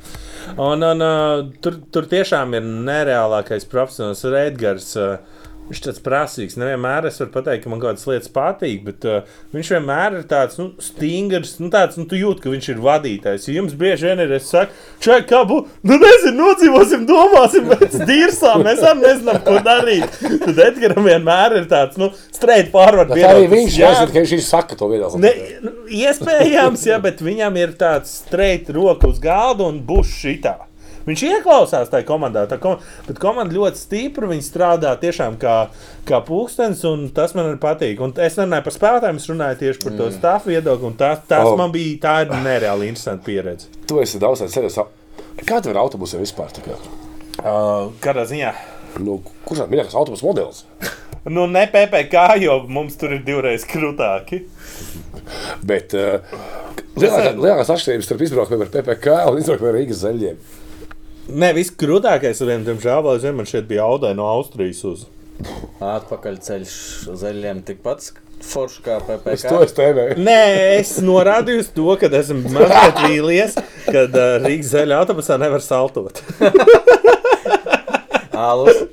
Un, un uh, tur, tur tiešām ir nereālākais profesionāls Redgars. Uh, Viņš tāds prasīgs. Nevienmēr es varu pateikt, ka man kaut kādas lietas patīk, bet uh, viņš vienmēr ir tāds nu, stingrs. Nu, tāds, nu, tu jūti, ka viņš ir vadītājs. Ja jums bieži vien ir, es saku, čai, kā būs, nu, nezinu, nodzīvosim, domāsim, pēc dīrsā, mēs arī nezinām, ko darīt. Tad Edgars vienmēr ir tāds, nu, straight forward. Tā arī viņš Jā, jāsaka, ka viņš saka to viedokli. Ne, nu, iespējams, ja, bet viņam ir tāds streit roka uz galda un būs šitā. Viņš ieklausās tajā komandā, tā kom bet komanda ļoti stipra. Viņi strādā tiešām kā, kā pūkstens, un tas man arī patīk. Un es nerunāju par spēlētājiem, es runāju tieši par to stāstu viedokli. un Tas, tas Oh. man bija tā ir nereāli interesanta pieredze. Tu esi daudz ceļos. Kā tev ir autobusā vispār? tā? Uh, kādā ziņā? Nu, kurš ir mīļākais autobusu modelis? Nu, ne PPC, jo mums tur ir divreiz krūtāki. Bet uh, lielākā- lielākās atšķirības starp izbraukumiem ar PPC un izbraukumiem ar Rīgas zaļiem. Nē, viss krūtākais, un, diemžēl, vēl aizvien man šeit bija audai no Austrijas uz. Atpakaļceļš zaļiem tikpat forši kā Es PPC. to es tēvēju. Nē, es norādīju uz to, ka esmu mazliet vīlies, kad uh, Rīgas zaļā autobusā nevar saltot. Alus.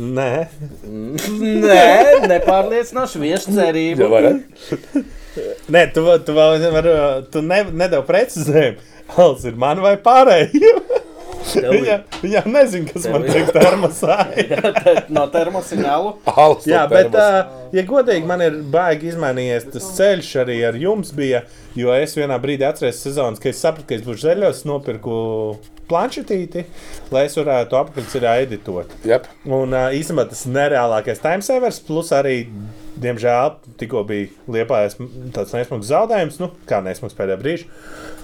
Nē, Nē, nepārliecinoši viešu cerību. Nē tu, tu vēl nevari, tu ne, nedevi precizējumu. Alts ir man vai pārējiem. Viņa, viņa nezina, kas man Tev- teikt termosā. no termosiņālu. Alus Jā, no bet, uh, ja godīgi, man ir baigi izmainījies tas ceļš arī ar jums bija. Jo es vienā brīdī atceros sezonas, kad es sapratu, ka es būšu zaļos, nopirku planšetīti, lai es varētu apakšceļā editot. Jep. Un uh, īstenībā tas ir nereālākais timesavers, plus arī, diemžēl, tikko bija liepājis tāds nesmags zaudējums, nu, kā nesmags pēdējā brīža.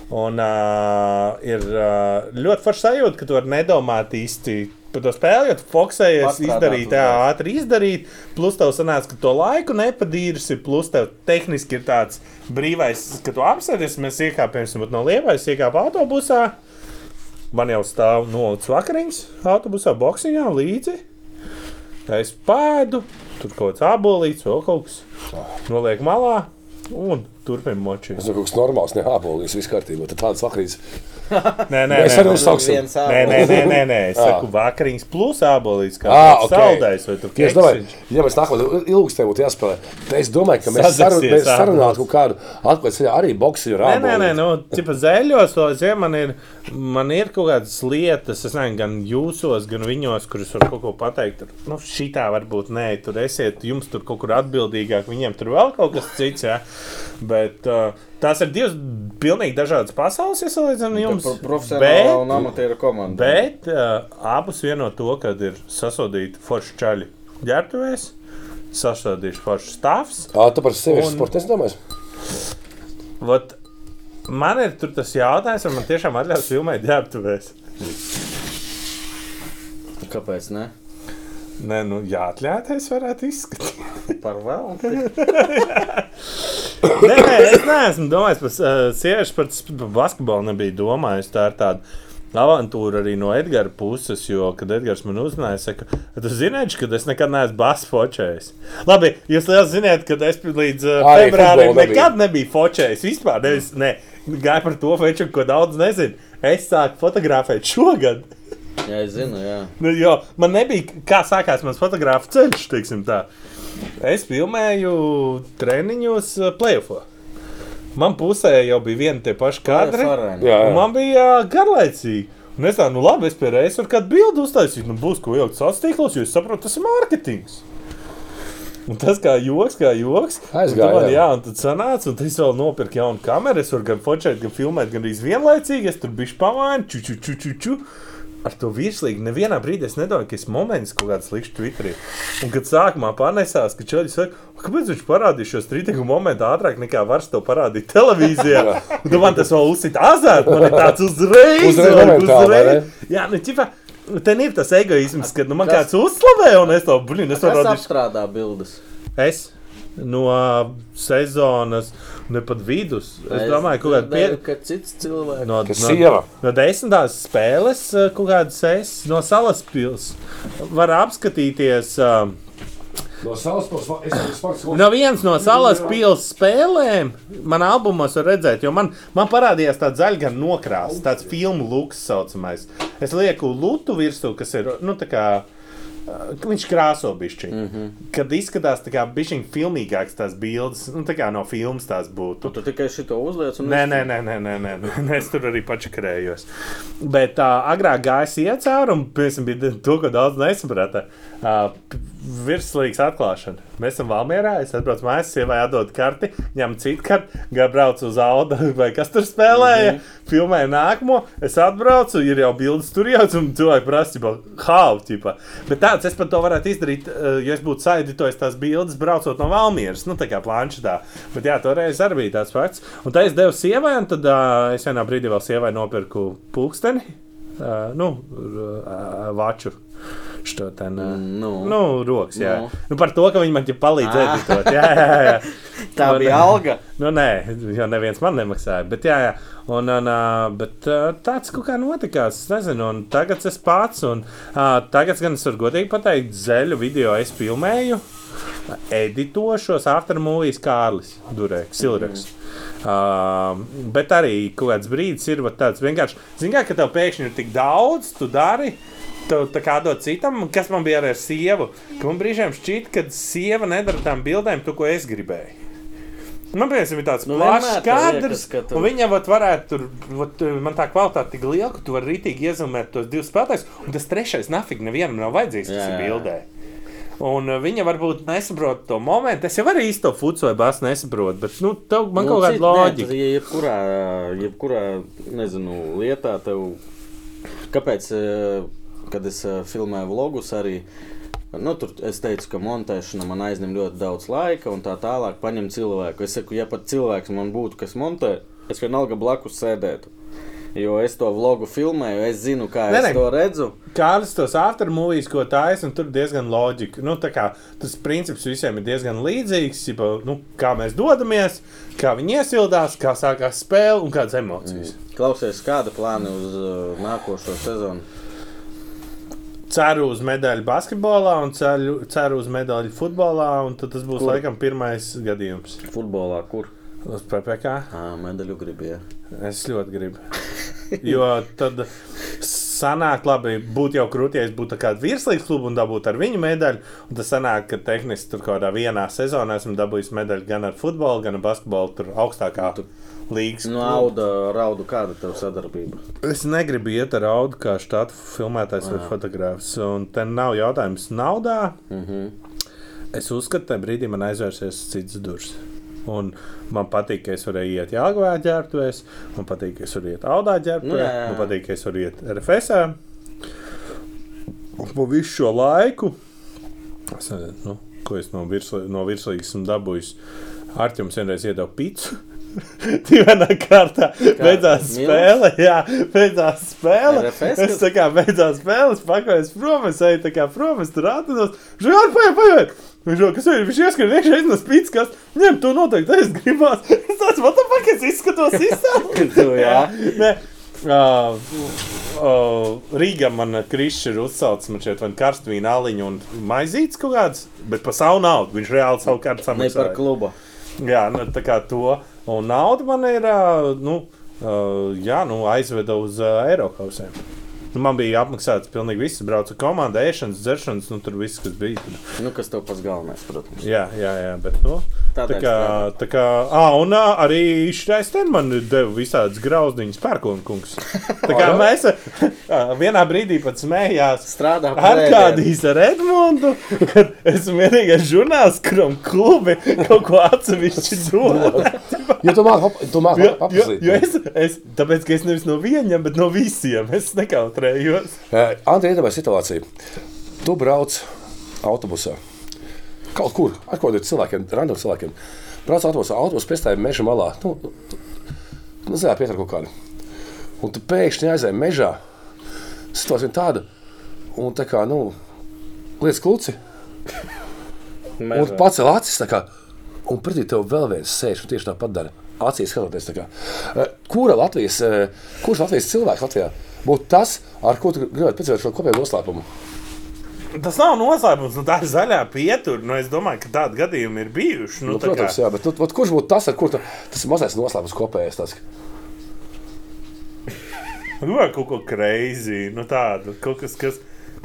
Un uh, ir uh, ļoti forši sajūta, ka tu vari nedomāt īsti par to spēli, jo tu fokusējies izdarīt, jā, ātri izdarīt. Plus tev sanāca, ka to laiku nepadīrusi, plus tev tehniski ir tāds brīvais, ka tu apsēdies, mēs iekāpjam no liepājas, iekāpjam autobusā. Man jau stāv nolicis vakariņas autobusā, boxiņā līdzi. Es pēdu, tur kaut kāds abolīts, vēl kaut kas. Noliek malā un turpinam močīt. Tas ir kaut kas normāls, ne apelsīns, viss kārtībā. Tad tāds vakarīs. Nē, nē, nē, arī. Viens Nē, nē, nē, nē, nē. es Ā. saku vakariņas plus abolīts, kā Ah, tāds ok. saldējs vai tu Ja es domāju, keksiņš. ja mēs nākamā ilgstē būtu jāspēlē, tad es domāju, ka mēs, sarun, mēs sarunātu kaut kādu atklātu ceļā arī boxu Nē, nē, nē, nu, tipa zēļos, vai zem, man ir, man ir kaut kādas lietas, es nezinu, gan jūsos, gan viņos, kurus var kaut ko pateikt. Tur, Nu, šitā varbūt nē, tur esiet, jums tur kaut kur atbildīgāk, viņiem tur vēl kaut kas cits, jā. Bet uh, tās ir divas pilnīgi dažādas pasaules, ja salīdzinām jums. Profesionāla un amatieru komanda. Bet uh, abus vieno to, kad ir sasodīti forši čaļi ģērbtuvēs, sasodīts forši stāvs. Ā, tu par sieviešu Un- sportu nedomāji? Vat, man ir tur tas jautājums, vai man tiešām atļaus filmēt ģērbtuvēs. Kāpēc ne? Nē, nu, jāatļauties, varētu izskatīt. Par vēl. nē, nē, es neesmu domājis par uh, sieviešu, par, basketbolu nebiju domājis. Tā ir tāda avantūra arī no Edgara puses, jo, kad Edgars man uzzināja, saka, tu zināji, ka es nekad neesmu basketbolā fočējis. Labi, jūs liels zināt, ka es līdz uh, februārim nebija. nekad nebiju fočējis. Vispār nevis, ne, gāju par to feču, ko daudz nezinu. Es sāku fotografēt šogad. Jā, es zinu, jā. Nu, jo man nebija, kā sākās mans fotogrāfs ceļš, teiksim tā. Es filmēju treniņos uh, playoffā. Man pusē jau bija viena tie paši kadri. Jā, Un jā. man bija garlaicīgi. Un es tādu, nu labi, es pie reizes varu kādu bildi uztaisīt. Nu, būs ko ielikt sociālos tīklos, jo es saprotu, tas ir mārketings. Un tas kā joks, kā joks. Aizgāja, man, jā. un tad sanāca, un tas vēl nopirka jaunu kameru. Es varu gan fotografēt, gan filmēt, gan arī vienlaicīgi. Es tur biju pamaini, ču, ču, ču, ču, ču. Ar to virslīgi nevienā brīdī es nedomāju, ka tas moments kaut kāds likšu Twitterī. Un kad sākumā panesās, ka čaļi saka, "O, kāpēc viņš parādīja šo strīdīgu momentu ātrāk nekā vars to parādīt televīzijā. Un tu man tas vēl uzsita azart, man ir tāds uzreiz. Uzreiz ne? Jā, nu, ķipa, ten ir tas egoisms, kad nu, man kāds uzslavē, un es to, blin, es Kas varu rādīt. apstrādā bildes? Es no sezonas, ne pat vidus. Es domāju, ka kaut kāda ka cits cilvēks. no, no, sieva? no desmitās spēles, eh, kaut kādas es no salas pilsētas var apskatīties. Uh, No es esmu sports. No vienas no salas pilsētas spēlēm man albumos var redzēt, jo man, man parādījās tāds zaļš nokrāsts, tāds filmu luks saucamais. Es lieku lutu virsū, kas ir, nu, tā kā. Viņš krāso bišķi. Mm -hmm. Kad izskatās tā kā bišķiņ filmīgāks tās bildes, nu tā kā no filmas tās būtu. Tu tikai šito uzliec un Nē, nē, nē, nē, nē, nē, nē. es tur arī pačakarējos. Bet tā uh, agrāk gāja iecāra, un piemēram, bija to, ko daudz nesaprata. Uh, virslīgas atklāšana. Mēs esam Valmjerā, es atbraucu mājās, sievai atdod karti, ņem citu karti, gāju braucu uz Auda, vai kas tur spēlēja, mm -hmm. filmēju nākamo, es atbraucu, ir jau bildes tur jau, un cilvēki prasa, how, ķipa. Bet tāds es pat to varētu izdarīt, uh, ja es būtu saeditojis tās bildes, braucot no Valmjeras, nu tā kā planšetā. Bet jā, toreiz arī bija tāds fakts. Un tā es devu sievai, un tad uh, es vienā brīdī vēl sievai nopirku pulksteni, uh, nu, uh, vaču. Što ten, uh, Nu. nu, rokas, jā. Nu. Nu, par to, ka viņi man te palīdz Ah. editot. Jā, jā, jā. Tā Un, bija alga. Nu, nē, jo neviens man nemaksāja. Bet, jā, jā. Un, un, bet tāds kaut kā notikās. Es nezinu, un tagad es pats. Un, uh, tagad gan es varu godīgi pateikt, zeļu video es filmēju. Editošos aftermovies Kārlis Durēks, Silreks. Uh, bet arī kaut kāds brīdis ir tāds vienkārši. Zini, kā, ka tev pēkšņi ir tik daudz, tu dari. Tev tā kā dod citam, kas man bija arī ar sievu. Ka man brīžiem šķiet, ka sieva nedara tām bildēm to, ko es gribēju. Nu, piemēram, ir tāds Nu, plašs kadrs, liekas, ka tu- un viņa vat, varētu tur, vat, man tā kvalitāte tik liela, ka tu vari rītīgi iezīmēt tos divus spēlētājus, un tas trešais nafig nevienam nav vajadzīgs, kas ir bildē. Un uh, viņa varbūt nesaprot to momentu. Es jau arī īsto vai basu nesaprotu, bet nu, tev, man nu, kaut kāda loģika. Ja jebkurā, jebkurā nezinu, lietā tev. Kāpēc, eh, kad es eh, filmēju vlogus, arī nu, tur es teicu, ka montēšana man aizņem ļoti daudz laika un tā tālāk paņem cilvēku. Es saku, ja pat cilvēks man būtu, kas montē, es vienalga blakus sēdētu. Jo es to vlogu filmēju, es zinu, kā Ne, es ne. to redzu. Kādas tos aftermovies, ko taisa, un tur diezgan loģika. Nu, tā kā tas princips visiem ir diezgan līdzīgs. Jipa, nu, kā mēs dodamies, kā viņi iesildās, kā sākās spēle un kādas emocijas. Mm. Klausies, kāda plāna uz uh, nākošo sezonu? Ceru uz medaļu basketbolā un ceru, ceru uz medaļu futbolā, un tad tas būs Kur? laikam pirmais gadījums Futbolā, kur? uz PPC. Medaļu gribēju. Es ļoti gribu. Jo tad sanāk, labi, būtu jau krūti, ja būtu kāda virslīgas kluba un dabūtu ar viņu medaļu. Un tas sanāk, ka tehniski tur kaut kādā vienā sezonā esmu dabūjis medaļu gan ar futbolu, gan ar basketbolu, tur augstākā līnijas. Nu, auda, raudu, kāda tev sadarbība? Es negribu iet ar audu kā štātu filmētājs vai fotogrāfs. Un te nav jautājums naudā. Mm -hmm. Es uzskatu, ka brīdī man aizvērsies cits durvis. Un man patīk, ka es varēju iet Jāgavā ģērbtuvēs, man patīk, ka es varu iet Audā ģērbtuvē, Nu, jā, jā. man patīk, ka es varu iet RFS. Un pa visu šo laiku, es, nu, ko es no, virsli, no virslīgas esmu dabūjis, Arčuns vienreiz iedeva pīci. Tīvenā kārtā beidzās spēle. Jā, beidzās spēle. Es tā kā beidzās spēle, pakāpos prom, es eju tā kā prom, es tur atrados. Jau paiet, paiet. Viņš jau, kas ir, viņš ieskrien iekšā no spīdus, kas ņem to noteikti, es gribās. Es tāds, what the fuck, es izskatos izsāli. Tu, jā. Nē. Uh, uh, Rīgā man Krišs ir uzsaucis, man šeit vai karstvīna aliņu un maizītes kaut kāds, bet pa savu naudu. Viņš reāli savu kārtu Ne par klubu. Jā, nu, tā kā to. Un nauda man ir, nu, jā, nu aizveda uz Eiropausēm. Nu, man bija apmaksāts pilnīgi viss. Braucu ar komandu, ēšanas, dzeršanas, nu tur viss, kas bija. Tur. Nu, kas tev pats galvenais, protams. Jā, jā, jā, bet nu. Tā Tādēļ kā, strādā. tā kā, ah, un arī šis te man deva visādas grauzdiņas, pērkona kungs. Tā kā mēs ā, vienā brīdī pat smējās. Strādā Ar kādīs ar Edmundu, kad esmu vienīgais žurnāls, kuram klubi kaut ko atsevišķi dod. Jo tu māki tu māki Jo, jo, jo es, es, tāpēc, ka es nevis no viena, bet no visiem es nekautrējos. Antī, iedomājies situāciju. Tu brauc autobusā. Kaut kur, ar kādiem cilvēkiem, random cilvēkiem. Brauc autobusā, autobusā piestāja meža malā. Nu, nu zināt, pietur kaut kādu. Un tu pēkšņi aizēji mežā. Situācija ir tāda, un tā kā, nu, lietas kluci. Un Mežā. tu pacēl acis, tā kā, un pretī tev vēl viens sēž un tieši tāpat dara. Acīs skatoties, kā. Kura Latvijas, kurš Latvijas cilvēks Latvijā būtu tas, ar ko tu gribētu piedzīvot šo kopējo noslēpumu? Tas nav noslēpums, nu, tā ir zaļā pietura. Nu, es domāju, ka tādi gadījumi ir bijuši. Nu, Nu, protams, kā- jā, bet nu, vat kurš būtu tas, ar kur tu, tas ir mazais noslēpums kopējais? Tas, Nu, vai kaut ko crazy, nu tādu, kaut kas, kas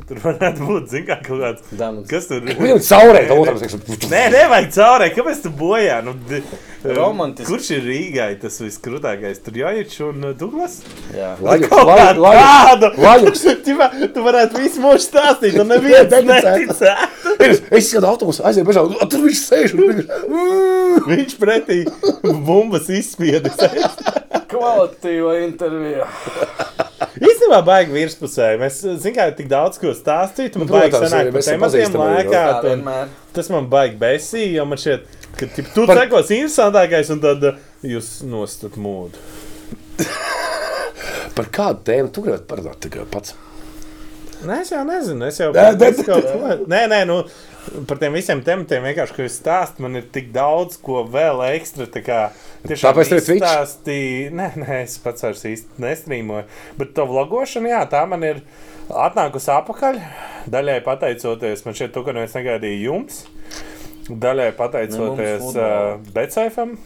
tur varētu būt, zin kā, kaut kāds. Danuts. Kas tur ir? Viņam caurē, tā otram teiksim. Nē, nevajag caurē, kāpēc tu bojā? Nu, Romantiski. Kurš ir Rīgai tas viskrūtākais? Tur jāiet un uh, Douglas? Jā. Lajuks, lajuks, lajuks. Lajuks. Ķipā, tu varētu visu mūžu stāstīt, un neviens Neticētu. Es, es skatos autobusu, aizēju bežā, tur viņš sēž. un Viņš... Viņš pretī bumbas izspiedis. Kvalitīva intervija. Īstenībā, baigi virspusē. Mēs zinām, ka tik daudz ko stāstīt. Man Nu, baigi sanāk esam tematiem lēkāt. Tā un. Tas man baigi besī, jo man šķiet, ka tip, tu Par- sekos interesantākais, un tad uh, jūs nostat mūdu. Par kādu tēmu tu gribētu parunāt tikai pats? Nē, es jau nezinu. Es jau es kaut ko- nē, nē, nu, par tiem visiem tematiem vienkārši, ko jūs stāstāt, man ir tik daudz ko vēl ekstra. Tiešām Tāpēc tev Twitch? izstāstīja- Nē, nē, es pats vairs īsti nestrīmoju. Bet to vlogošanu, jā, tā man ir atnākusi apakaļ. Daļai pateicoties, man šeit to, ka es negaidīju jums. Daļai pateicoties Ne uh. Becēfam.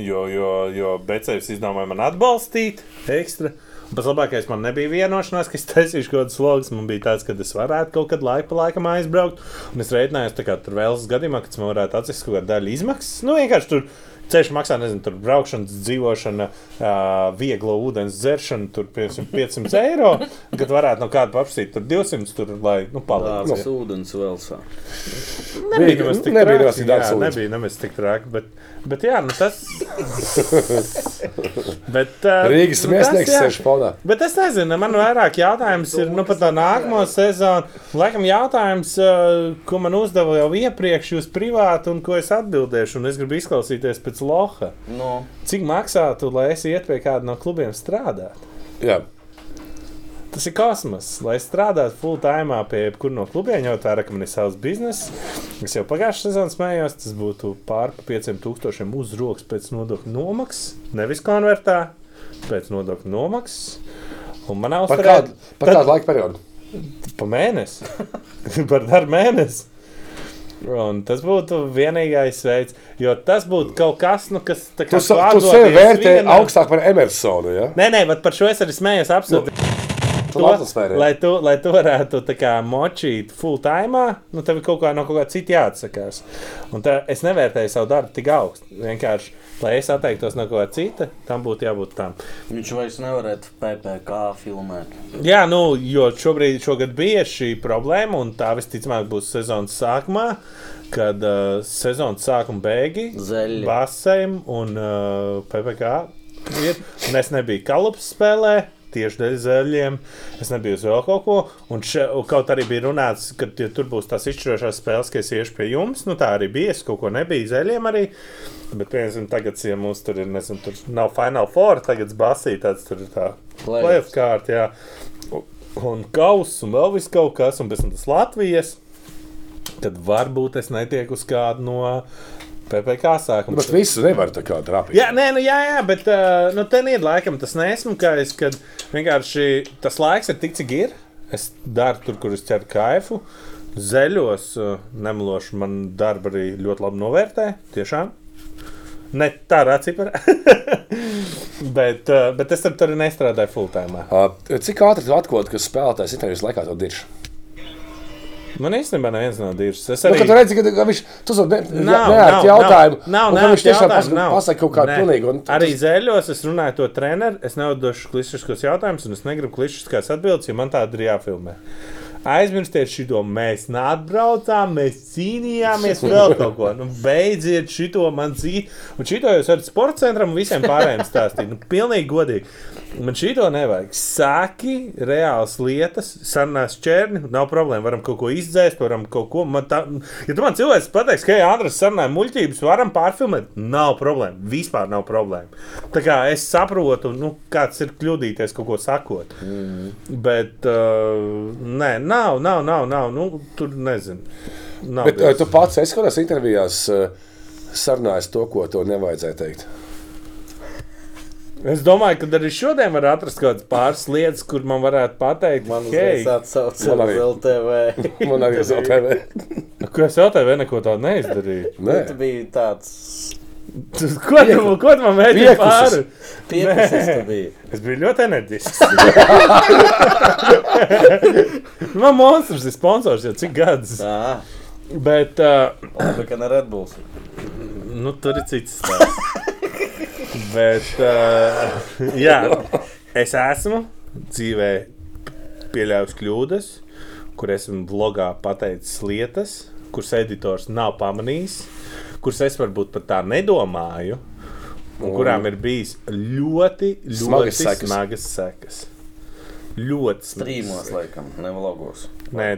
Jo, jo, jo Becēvs izdomāja man atbalstīt ekstra. Pats labākais man nebija vienošanās, ka es taisīšu kaut kādas slogas. Man bija tāds, ka es varētu kaut kad laiku pa laikam aizbraukt. Un es reiķinājos, kā tur vēl gadījumā, kad man varētu atsist kaut kāda daļa izmaksas. Nu, vienkārši tur ceļš maksā, nezinu, tur braukšanas, dzīvošana, uh, vieglo ūdens dzeršana, tur piemēram 500 eiro. Kad varētu no kāda paprasīt, tur 200, tur, lai nu, palīdzētu. Lācis ūdens vēl sā. Nebija nemaz tik traki. Nebija nemaz tik traki, bet, jā, nu tas. bet, uh, Rīgas nu, jā. sēž fonā. Bet es nezinu, man vairāk jautājums ir nu, par tā nākamo sezonu. Laikam jautājums, uh, ko man uzdeva jau iepriekš, jūs privāti, un ko es atbildēšu. Un es gribu izklausīties pēc loha. Nu, Cik maksātu, lai es ietu pie kāda no klubiem strādāt? Jā. Tas ir kosmos. Lai strādātu full time pie jebkura no klubiem, jau tā ir, ka man ir savs bizness. Es jau pagājušajā sezonā smējos, tas būtu pār pa 5000 uz rokas pēc nodokļu nomaksas, nevis konvertā, pēc nodokļu nomaksas. Un manā Par uzturē kādu, par kādu laika periodu? pa mēnesi, par darbu mēnesi. Un tas būtu vienīgais veids, jo tas būtu kaut kas, nu, kas tā Tu, kā sevi vērtē vienam- augstāk par Emersonu. Ja? Nē, nē, bet par šo es arī smējos absolūti. Tu to, lai, tu, lai tu varētu tā kā močīt full time, nu tev ir kaut kā no kaut kā cita jāatsakās. Un tā, es nevērtēju savu darbu tik augstu. Vienkārši, lai es atteiktos no kaut kā cita, tam būtu jābūt tam. viņš vairs nevarētu PPC filmēt. Jā, nu, jo šobrīd šogad bija šī problēma, un tā visticamāk būs sezonas sākumā, kad uh, sezonas sākuma beigi Zeļi. Basēm un uh, PPC ir. Un es nebiju kalups spēlē. Tieši dēļ zēļiem. Es nebiju uz vēl kaut ko. Un, še, un kaut arī bija runāts, ka ja tur būs tās izšķirošās spēles, ka es iešu pie jums. Nu, tā arī bija. Es kaut ko nebiju zēļiem arī. Bet, piemēram, tagad, ja mums tur ir, nezinu, tur nav Final Four, tagad basī tāds tur ir tā playoff kārta, jā. Un- Un kaus, un vēl viss kaut kas, un pēc tam tas Latvijas. Tad varbūt es netieku uz kādu no PPC sākuma. Bet visu nevar tā kā trāpīt. Jā, nē, nu, jā, jā, bet uh, nu, ten ir laikam tas nesmukais, kad vienkārši tas laiks ir tik, cik ir. Es daru tur, kur es ceru kaifu. Zeļos, uh, nemelošu, man darba arī ļoti labi novērtē. Tiešām. Ne tādā ciparā. bet, uh, bet es tur arī nestrādāju full time. Uh, Cik ātri tu atklāji, ka spēlētājs intervijas laikā to dirž? Man īstenībā neviens nav diržs. Es Nu, arī kad tu redzi, ka, viņš tu uzdod ne- Nav, nav, jautājumu, Nav, viņš tiešām jautājumu, pasaka kaut kādu pilnīgu. Un, Arī zēļos es runāju to treneru. Es neuzdošu klišķiskus jautājumus, un es negribu klišķiskas atbildes, jo man tāda ir jāfilmē. Aizmirstiet šo, mēs atbraucām, mēs cīnījāmies, vēl kaut ko. Nu, beidziet šo man cīt. Un šito jūs varat sporta centram un visiem pārējiem stāstīt. Nu, pilnīgi godīgi. Man šito nevajag. Saki reāls lietas, sarunās čērni, nav problēma. Varam kaut ko izdzēst, varam kaut ko. Man tā, ja tu man cilvēks pateiks, ka, hei, Andris, sarunāja muļķības, varam pārfilmēt, nav problēma. Vispār nav problēma. Tā kā es saprotu, nu, kāds ir kļūdīties kaut ko sakot. Mm. Bet, uh, nē, nav, nav, nav, nav. Nu, tur nezinu. Nav Bet uh, bijis. tu pats esi kādās intervijās uh, sarunājis to, ko tev nevajadzēja teikt. Es domāju, ka arī šodien var atrast kaut kādas pāris lietas, kur man varētu pateikt, Man hei, uzreiz atsauc Man arī. uz LTV. Man arī uz LTV. ko es tev neko tādu neizdarīju. Nē, Tu biji tāds Ko tu, ko tu man Piekusis. pāri? biji. Es biju ļoti enerģisks. man monstrs ir sponsors jau cik gadus. Tā, Bet uh, labi, ka ne Red Bulls. nu, tur ir cits stāsts. Bet uh, jā, es esmu dzīvē pieļāvis kļūdas, kur esmu vlogā pateicis lietas, kuras editors nav pamanījis, kuras es varbūt pat tā nedomāju, un kurām ir bijis ļoti, ļoti Smagas sekas. smagas sekas. Ļoti Strīmos, laikam, ne vlogos. Nē,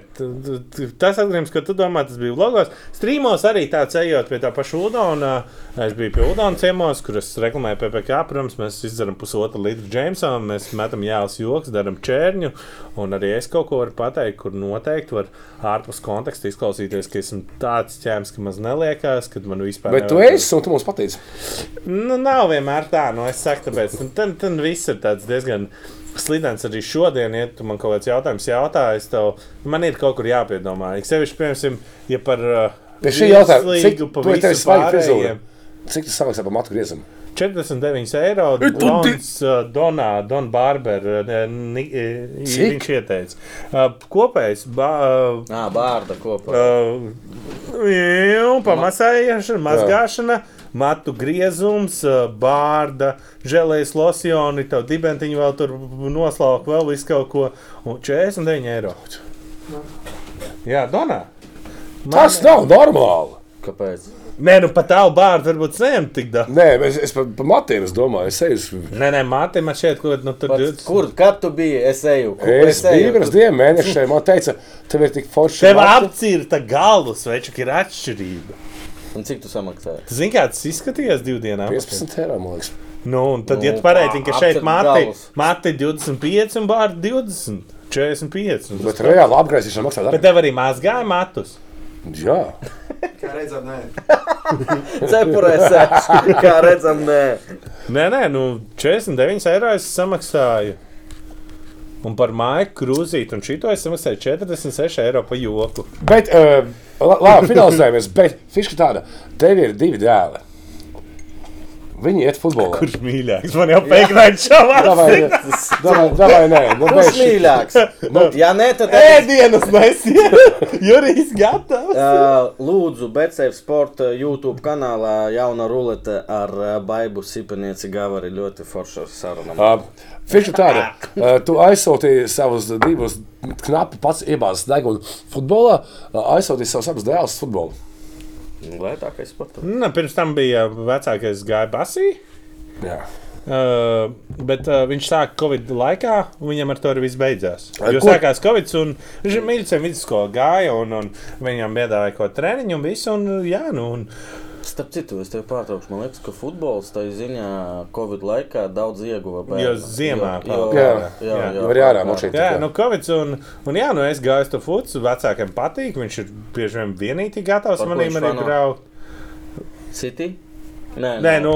tas atgādājums, ka tu domā, tas bija vlogos. Strīmos arī tāds ejot pie tā paša Udona. Es biju pie Udona ciemos, kur es reklamēju PPC. Protams, mēs izdzeram pusotru litru Jamesam, mēs metam jālas joks, darām čērņu. Un arī es kaut ko varu pateikt, kur noteikti var ārpus konteksta izklausīties, ka esmu tāds ķēmis, ka maz neliekās, kad man vispār. bet tu esi un tu mums patīci. Nu, nav vienmēr tā, nu, es saku, tāpēc tam, tam viss ir tāds diezgan slidens arī šodien. Ja tu man kaut kāds jautājums jautā, es tev, man ir kaut kur jāpiedomā. Ik sevišķi, piemēram, ja par uh, Pie šī jautājuma, cik tu esi visu tevis frizūra? pārējiem. Cik tas samaksā par matu griezumu? 49 eiro. Dons, uh, Donā, Don Barber. uh, ni- uh, Cik? Viņš ieteica. Uh, Kopējais. Ba, uh, Nā, bārda kopā. Uh, jā, pamasēšana, mazgāšana, matu griezums, uh, bārda, žēlējas losjoni, tev dibentiņu vēl tur noslauka, vēl visu kaut ko. Un 49 eiro. Jā, Donā. Tas nav normāli. Kāpēc? Nē, nu pat tālu bārdu varbūt saņemt tik daudz. Nē, es, es par pa matiem es domāju, es eju. uz- Nē, nē, Mārtiņ, man šķiet, ka nu, tur Pats, 20. kur, kad tu biji? Es eju. Kur Es biju eju? pirms diviem mēnešiem, man teica, tev ir tik forši. Tev mati. apcirta galvas, vai čak ir atšķirība. Un cik tu samaksāji? Tu zini, kā tas izskatījās divu dienu? 15 eiro, man liekas. Nu, un tad, Nu, ja tu pareizi, ka šeit māte māte 25 un bārda 20, 45. un Bet reāli apgriezīšana maksā Bet tev arī mazgāja matus. Jā, Kā redzam, nē. Cepurēs, kā redzam, nē. Nē, nē, nu 49 eiro es samaksāju. Un par māju krūzīti, un šito es samaksāju 46 eiro par joku. bet uh, la- labi, finalizējamies. Bet fiška tāda, tev ir divi dēli. Viņi iet futbolā. Kurš mīļāks? Man jau pēkšņi šāvā. Davai, nē, nu, Kurš mīļāks? Nu, ja nē, tad. Ēdienas nesiet. Jurijs gatavs. Uh, lūdzu, Betsev sporta YouTube kanālā jauna rulete ar uh, Baibu Sipanieci Gavari ļoti forša saruna. Uh, Fiška tāda, uh, tu aizsūtīji savus divus knapi pats iebāzes degunu futbolā, uh, aizsūtīji savus abus dēlus uz futbolu. Lētākais pat. Nu, pirms tam bija vecākais gāja basī. Jā. Uh, bet uh, viņš sāka Covid laikā, un viņam ar to arī viss beidzās. Jo Ko- sākās Covid, un viņš ir mīļš, vidusskolā gāja, un, un viņam piedāvāja kaut ko treniņu, un visu. Un, jā, nu, un, Starp citu, es tevi pārtraukšu. Man liekas, ka futbols tajā ziņā Covid laikā daudz ieguva. bērni. Jo ziemā Var ārā šeit. jā, tikai. nu, Covid, un, un jā, nu, es gāju to futbolu, vecākiem patīk. Viņš ir bieži vien vienīgi gatavs arī fano? braukt. City? Nē, Nē, nu,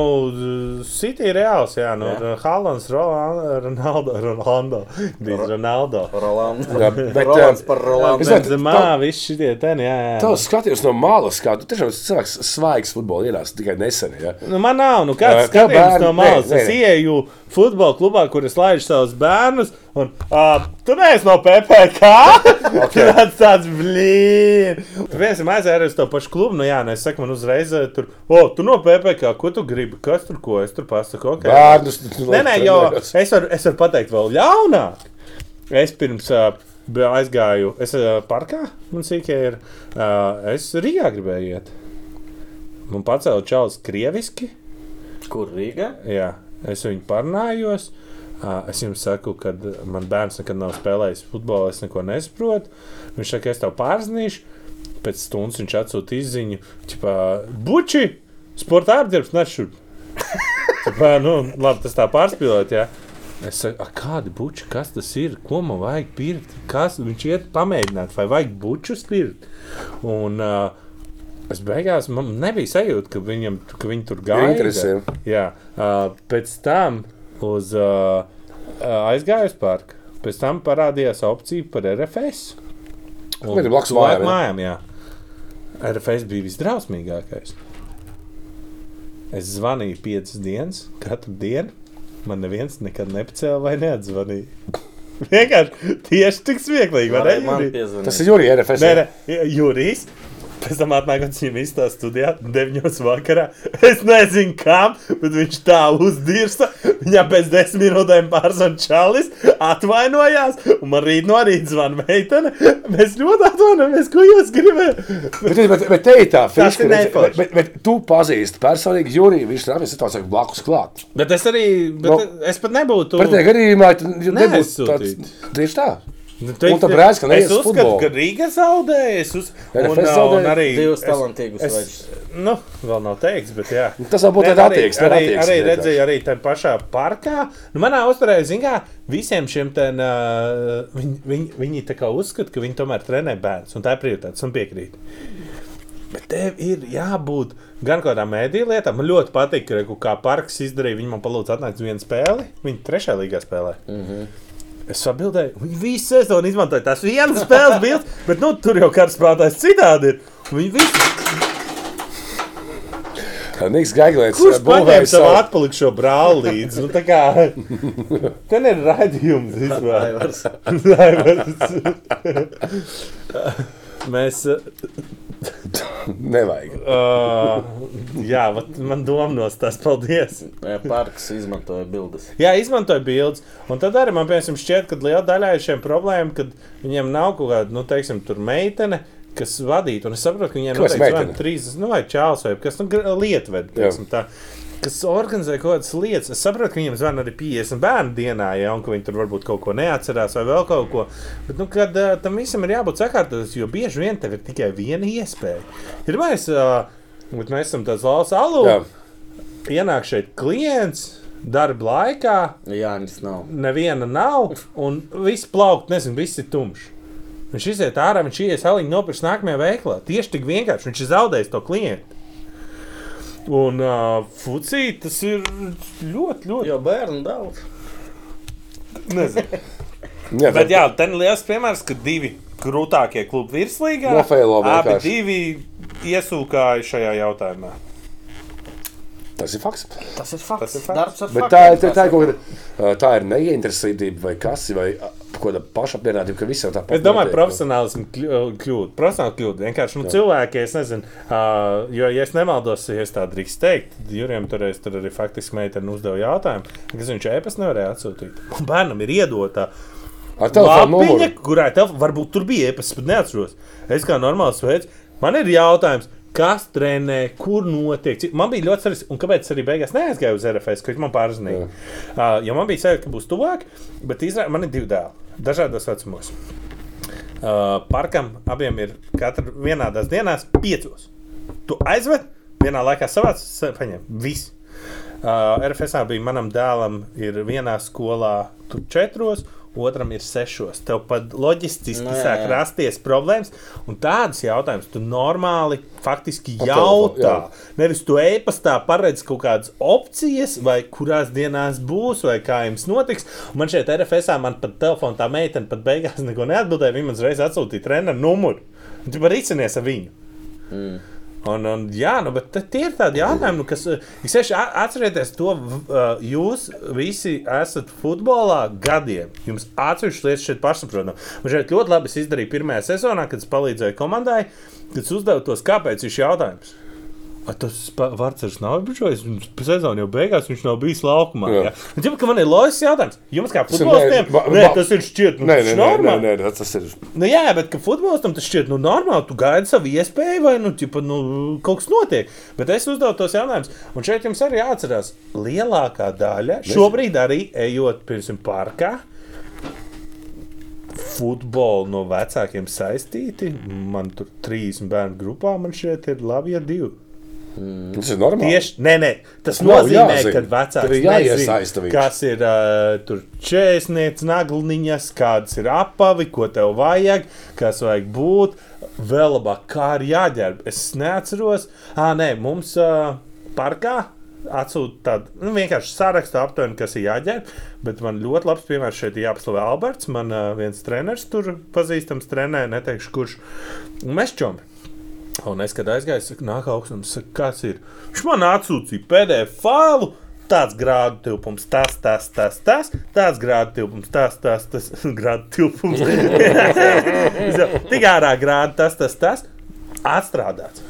City ir reāls, jā, nu, Jā. Hallands, Ronaldo, Ronaldo, bija Ronaldo. Rolands. Jā, bet, Rolands par Rolandu. es Benzemā, visi šitie ten, jā, jā. Tavs skatījums no malas, kā tu tiešām esi cilvēks svaigs futbolā ienācis tikai nesen. Ja? Nu, man nav, nu, kāds skatījums no malas. nē, Es nē. ieju futbola klubā, kur es laidu savus bērnus, un uh, tu neesi no PPC. okay. tāds tāds. Tur viens ir aizējis uz to pašu klubu. Nu, jā, nu, es saku, man uzreiz tur, o, tu no PPC, ko tu gribi? Kas tur ko? Es tur pasaku, ok. Bērnus. Nē, nē, jo es varu, es varu pateikt vēl ļaunāk. Es pirms uh, aizgāju, es uh, parkā, man sīkā ir. Uh, es Rīgā gribēju iet. Man pacēla čalis krieviski. Kur Rīgā? Jā, es viņu parunājos. Ā, Es jums saku, ka man bērns nekad nav spēlējis futbolu, es neko nesaprotu. Viņš saka, es tev pārzinīšu. Pēc stundas viņš atsūta izziņu, ka buči, sporta apģērbs nešur. Ķipā, nu, labi, tas tā pārspīlēt, jā. Es saku, "A, kādi buči, kas tas ir? Ko man vajag pirkt? Kas viņš iet pamēģināt, vai vajag bučus pirkt? Un, uh, Es beigās man nebija sajūta, ka, viņam, ka viņi tur gāja. Interesē. Jā, uh, pēc tam uz uh, uh, aizgāju uz parku. Pēc tam parādījās opcija par RFS. Un Bet ir blakus mājām, ja? mājām. Jā. RFS bija visdrausmīgākais. Es zvanīju piecas dienas, katru dienu. Man neviens nekad nepacēla vai neatzvanīja. Vienkārši tieši tik smieklīgi, vai ne? Varēja man piezvanīt. Tas ir Jurijs RFS. Nē, nē, Jurijs. Pēc tam atnākot viņam izstāstīt studijā, 9. vakarā. Es nezinu, kam, bet viņš tā uzdirsta. Viņam pēc 10 minūtēm pārsvarā čalis atvainojās. Un man rīt no rīta zvana meitene. Mēs ļoti atvainojamies, ko jūs gribējāt. Bet, bet, bet te ir tā ir bet, bet, bet, bet tu pazīsti personīgi Juriju, viņš ir situācijā blakus klāt. Bet es arī, bet no, es pat nebūtu. Pretējā gadījumā tu nebūtu tāds. Tieši tā. Nu, Un tad redz, ka es uz uzskatu, ka Rīga zaudēja. Es uz... un, RFS uh, un arī talantīgus es- večus. Nu, vēl nav teikts, bet jā. Tas varbūt arī- attieksme, Arī, attieksme arī redzēju, arī tajā pašā parkā. Nu, manā uzturē, zināmā mērā, visiem šiem ten, uh, viņi, viņi, viņi tā kā uzskata, ka viņi tomēr trenē bērns. Un tā ir prioritāte, un piekrīt. Bet tev ir jābūt gan kādām mēdīju lietām. Man ļoti patīk, ka kā parks izdarīja. Viņi man palūdza atnākt uz vienu spēli. Viņi trešajā līgā spēlē. Mm -hmm. Es atbildēju, viņi visu sezonu izmantoja tās vienas spēles bildes, bet nu, tur jau kāds spēlētājs citādi ir. Viņi visi Niks Gaiglēts Kurš paņēma savu atpalikušo brāli līdzi? Nu, tā kā ten ir raidījums vispār. Mēs, Nevajag. uh, jā, man domās tas, paldies. Jā, Parks izmantoja bildes. Jā, izmantoja bildes. Un tad arī man piemēram, šķiet, ka liela daļa ir šiem problēmām, kad viņiem nav kaut kāda, nu, teiksim, tur meitene. Kas vadītu, un es saprotu, ka viņiem Kas noteikti meitene? ir trīs, nu, vai čāls, vai kas nu, teiksim, tā, kas organizē kaut kādas lietas. Es saprotu, ka viņiem zvana arī 50 bērnu dienā, ja, un ka viņi tur varbūt kaut ko neatcerās, vai vēl kaut ko. Bet, nu, kad uh, tam visam ir jābūt sakārtotam, jo bieži vien tev ir tikai viena iespēja. Ir mēs, uh, mēs esam tāds valsts alu, Jā. pienāk šeit klients. Darba laikā Jānis nav. neviena nav, un viss plaukt, nezinu, viss ir tumšs. Viņš iziet ārā, viņš ies aliņu nopirkt nākamajā veiklā. Tieši tik vienkārši viņš ir zaudējis to klientu. Un uh, fucī tas ir ļoti, ļoti. Jo bērnu daudz. Nezinu. Jā, Bet jā, ten ir liels piemērs, ka divi krūtākie klubi virslīgā Nofeilo abi divi iesūkāja šajā jautājumā. Tas ir fakts. Tas ir fakts. Tas ir fakts. Ar Bet tā, ir- tā, tā, ir kaut kāda, tā ir neieinteresētība vai kas, vai kāda pašapmierinātība, ka viss jau tāpat Es domāju, notiek, profesionālismu kļūda. kļūda. Profesionāli kļūda. Vienkārši nu, cilvēki, es nezinu, uh, jo, ja es nemaldos, ja es tā drīkst teikt, Jurijam toreiz tur arī faktiski meitene uzdeva jautājumu, kas viņš ēpas nevarēja atsūtīt. Un bērnam ir iedota. nu. Ar telefonu numuru. kurai tev varbūt tur bija ēpas, bet neatceros. Es kā normāls veids, man ir jautājums. Kas trenē, kur notiek? Man bija ļoti svarīgi, un kāpēc es arī beigās neaizgāju uz RFS, kad man pārzināja. Uh, jo man bija sajūta, ka būs tuvāk, bet izrādās, man ir divi dēli, dažādos vecumos. Uh, parkam abiem ir katra vienādās dienās, piecos. Tu aizved, vienā laikā savāc, sa- paņem visu. Uh, RFS bija manam dēlam, ir vienā skolā, tur četros, otram ir sešos. Tev pat loģistiski no, jā, sāk jā. rasties problēmas, un tādas jautājumas tu normāli faktiski Pa jautā. jā. Nevis tu e-pastā paredz kaut kādas opcijas, vai kurās dienās būs, vai kā jums notiks. Un man šeit RFS man pat telefonā tā meitene pat beigās neko neatbildēja. Viņa man uzreiz atsūtīja treneru numuru. Tu vari izcinies ar viņu. Mm. Un, un, jā, nu, bet tie ir tādi jautājumi, nu, kas. tieši atcerieties to, jūs visi esat futbolā gadiem. Jums atsevišķas lietas šeit pašsaprotami. Man šeit ļoti labi es izdarīju pirmajā sezonā, kad es palīdzēju komandai, kad uzdevu tos, kāpēc šis jautājums. A, tas Vārtsers nav apbuļojis. Sezonā jau beigās viņš nav bijis laukumā. Jā. Un, ģipa, ka man ir loģisks jautājums. Jums kā ba- tas ir šķiet, nu, Nē, nē, ir nē, nē, normāli. nē, tas ir. Nu, jā, bet futbolistam tas šķiet nu, normāli. Tu gaidi savu iespēju, vai nu, ķipa, nu, kaut kas notiek. Bet es uzdevu tos jautājumus. Un šeit jums arī jāatcerās, lielākā daļa šobrīd arī ejot pirms parkā. Futbolu no vecākiem saistīti. Man tur trīs bērnu grupā, man šeit ir labi, ja divi. Tas ir normāli. Tieši nē, nē, tas Nav nozīmē, jāzina. ka vecāks ir viņš. kas ir uh, čēsnieks, nagliņas, kādas ir apavi, ko tev vajag, kas vajag būt. Vēl labāk, kā ir jāģērb. Es neatceros, ah, nē, mums uh, parkā atsūta tādu nu, vienkārši sarakstu aptuveni, kas ir jāģērb. Bet man ļoti labs piemērs šeit ir jāpaslavē Alberts. Man uh, viens treneris tur pazīstams trenē, neteikšu, kurš mešķomi. Un es, kad aizgāju, saku, nāk augsts, un saka, kas ir. Viņš man atsūtīja PDF failu. Tāds grādu tilpums, tas, tas, tas, tas, tāds grādu tilpums, tas, tas, tas, grādu tilpums. Tik ārā grādu, tas, tas, tas, atstrādāts.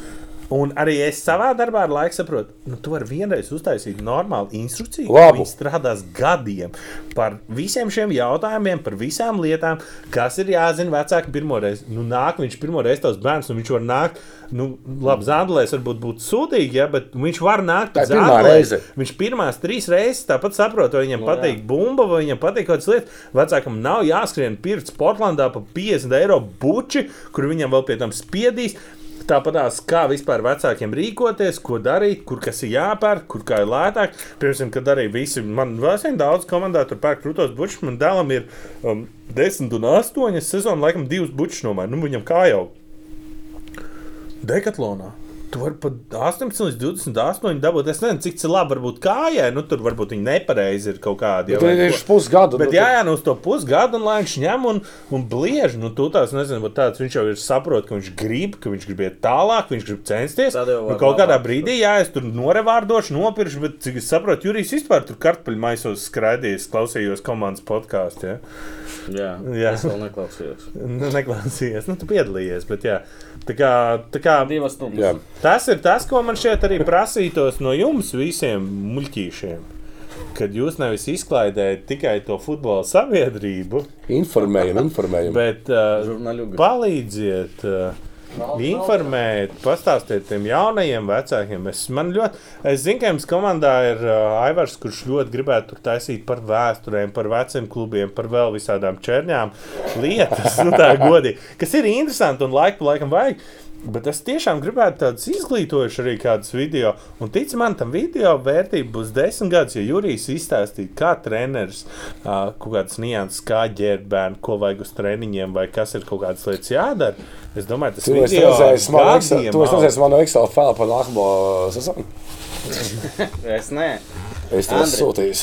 Un arī es savā darbā ar laiku saprotu, nu, tu vari vienreiz uztaisīt normālu instrukciju. Labu. Viņi strādās gadiem par visiem šiem jautājumiem, par visām lietām, kas ir jāzina vecākam pirmoreiz. Nu, nāk viņš pirmoreiz tos bērns, un viņš var nākt. Nu, labi, Zandlēs varbūt būtu sūdīgi, ja, bet viņš var nākt pēc reize. Viņš pirmās trīs reizes tāpat saprot, vai viņam patīk bumba, vai viņam patīk kaut kādas lietas. Vecākam nav jāskrien pirkt Portlandā par 50 eiro buči, kur viņam vēl pie tam spiedīs. Tāpat kā vispār vecākiem rīkoties, ko darīt, kur kas ir jāpērk, kur kā ir lētāk. Piemēram, kad arī visi, man vēl daudz komandā tur pērk krūtos bučus, man dēlam ir um, 10 un 8 sezonu, laikam divas bučus nomēr. Nu, viņam kā jau Dekatlonā. Tu vari pat 18 līdz 28 dabūt. Es nezinu, cik tas labi var būt kājai. Nu, tur varbūt viņi nepareizi ir kaut kādi. Tur ir pusgadu. Bet, jā, jā, nu uz to pusgadu un viņš ņem un, un bliež. Nu, tu tās nezini, bet tāds viņš jau ir saprot, ka viņš grib, ka viņš grib iet tālāk, viņš grib censties. Nu, kaut kādā brīdī, jā, es tur norevārdošu, nopirkšu, bet cik es saprotu, Jurijs vispār tur kartupeļu maisos skraidījis, klausījos komandas podkāstu. Ja? Jā, Jā. es vēl neklausījos. Nu, neklausījies, nu, tu piedalījies. Bet, jā. tā kā, tā kā Divas stundas. Jā. Tas ir tas, ko man šeit arī prasītos no jums visiem muļķīšiem. Kad jūs nevis izklaidējat tikai to futbola sabiedrību, Informējam, informējam. bet uh, palīdziet, uh, informēt, pastāstiet tiem jaunajiem vecākiem. Es, man ļoti, es zinu, ka jums komandā ir uh, Aivars, kurš ļoti gribētu tur taisīt par vēsturēm, par veciem klubiem, par vēl visādām čērņām lietas, nu, tā godīgi, kas ir interesanti un laiku pa laikam vajag. Bet es tiešām gribētu tādus izglītojušus arī kādus video. Un tic man, tam video vērtība būs desmit gadus, ja Jurijs izstāstīja, kā treneris kaut kādas nianses, kā ģērbt bērnu, ko vajag uz treniņiem, vai kas ir kaut kādas lietas jādara. Es domāju, tas Tu esi video redzējis Excel- gadiem tu esi redzējis manu Excel failu par nākamo sezonu. Es nē. Es esmu sūtījis.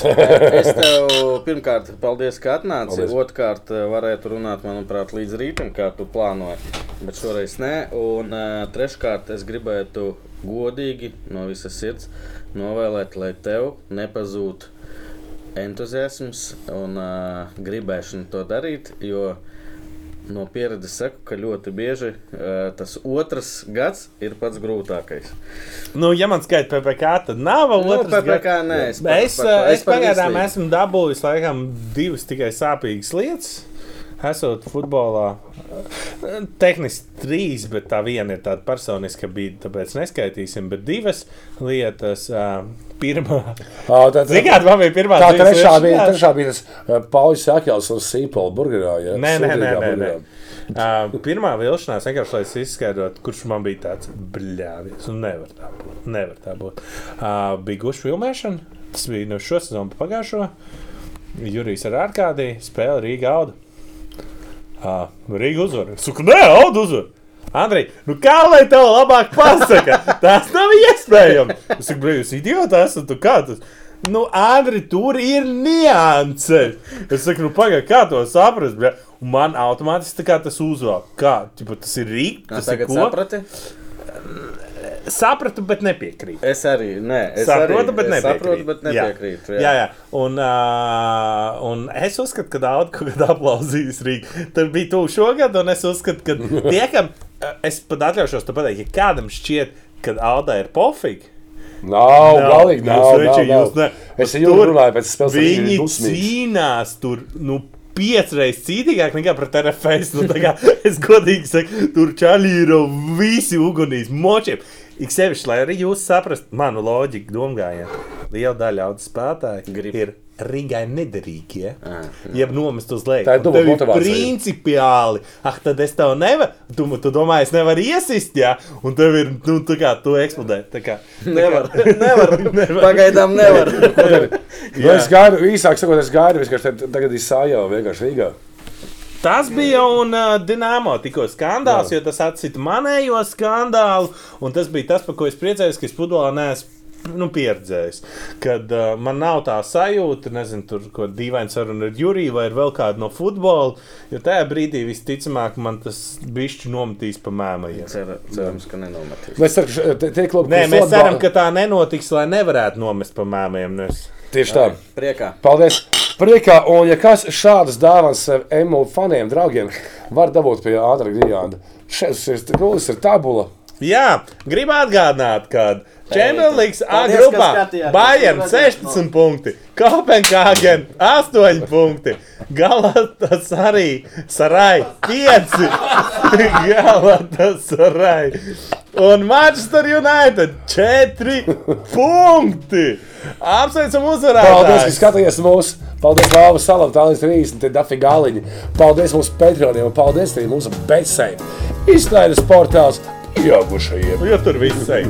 Es tev pirmkārt, paldies, ka atnāci. Paldies. Otrkārt, varētu runāt, manuprāt, līdz rītam, kā tu plānoji. Bet šoreiz nē. Un uh, treškārt, es gribētu godīgi no visas sirds novēlēt, lai tev nepazūd entuziasms un uh, gribēšana to darīt. Jo no pieredzes saku, ka ļoti bieži uh, tas otrs gads ir pats grūtākais. Nu, ja man skaita PPC, tad nav vēl Nu, otrs. PPK gads. nē, es es, par- es es pagaidām esmu dabūjis laikam divas tikai sāpīgas lietas. Esot futbolā, Eh, tehniski trīs, bet tā viena ir tāda personiska, bija, tāpēc neskaitīsim. Bet divas lietas. Pirmā, Ā, tā- tā- Ziniet, man bija pirmā Tā trešā bija, trešā bija tas uh, Pauļs Sakjals un Sīpola burgerā. Ja? Nē, nē, nē, nē, nē. Uh, pirmā vilšanās vienkārši lai es izskaidrotu, kurš man bija tāds bļāvis. Un nevar tā būt. Nevar tā būt. Uh, bija guša filmēšana. Tas bija no šo sezonu pa pagājušo. Jurijs ar ārkārtī spēle Rīga Auda. Uh, Rīga uzvar. Saku, nē, Auda uzvar. Andrej, nu kā lai tev labāk pasaka? Tas nav iespējams. Es saku, brīv, jūs idioti esat, tu kā tas? Nu, Andri, tur ir nianses. Es saku, nu, pagaidi, kā to saprast? bļa? Un man automātiski tas uzvelk. Kā? Ķipa, tas ir rīks, tas ir tagad ko? saprati? Sapratu, bet nepiekrītu. Es arī nē, es Saprotu, arī, bet es nepiekrītu. saprotu, bet nepiekrītu. Jā, jā. jā. Un, uh, un es uzskatu, ka daudz ko aplausīs Rīgā. Tur bija tuvu šogad, un es uzskatu, ka tie, kam es pat atļaušos to pateikt, ja kādam šķiet, ka Alda ir pofīgi. Nav, Nav, galīgi jūs nav. nav, jūs ne- nav. Es Tur jau runāju pēc spēles. Viņi cīnās tur. Nu, Piecreiz cītīgāk nekā pret RFS. Nu, kā es godīgi saku, tur ir visi ugunīs, močiem. Ik sevišķi, lai arī jūs saprastu manu loģiku, domājiet, liela daļa audzes spēlētāju Grib. ir Rīgai nederīgi. Ja? Ah, Jeb nomest uz leju. Tā ir Un dubult tev motivācija. Principiāli. Ah, tad es tev nevaru. Tu, tu domā, es nevaru iesist, jā, un tev ir, nu, tā kā tu eksplodē. Tā kā, Nevar, nevar. Nevar. Pagaidām nevar. Nu, es gaidu, īsāk sakot, es gaidu, vienkārši tagad ir sājā vienkārši Rīgā. Tas bija un uh, Dienāmo tikko skandāls, Jā. jo tas atsita manējo skandālu. Un tas bija tas, par ko es priecājos, ka es futbolā neesmu nu, pieredzējis. Kad uh, man nav tā sajūta, nezinu, tur kaut kāda dīvaina saruna ar Juriju vai ar vēl kādu no futbola. Jo tajā brīdī visticamāk man tas bišķi nometīs pa mēmajiem. Cer, cerams, ka nenometīs. Mēs ceram, ka tie- tie klubi, Nē, mēs ceram, ka tā nenotiks, lai nevarētu nomest pa mēmajiem. Nu, es- Tieši tā. Priekā. Paldies! Priekā, un ja kas šādas dāvanas sev emu faniem, draugiem, var dabūt pie Ādra Grijāna. Šis ir ir tabula. Jā, gribu atgādināt, ka Chamberlains A grupā. Bayern 16 punkti, Kopenhāgen 8 punkti, Galatas arī Sarai 5, Galatas arī. Un Manchester United 4 punkti. Apsveicam Paldies, ka skatījāties mūsu. Paldies, Vāvu salam, tā līdz 30, te dafi galiņi. Paldies mūsu patroniem un paldies arī mūsu bezsēm. Izklaides portāls pieaugušajiem. Jo tur viss ir.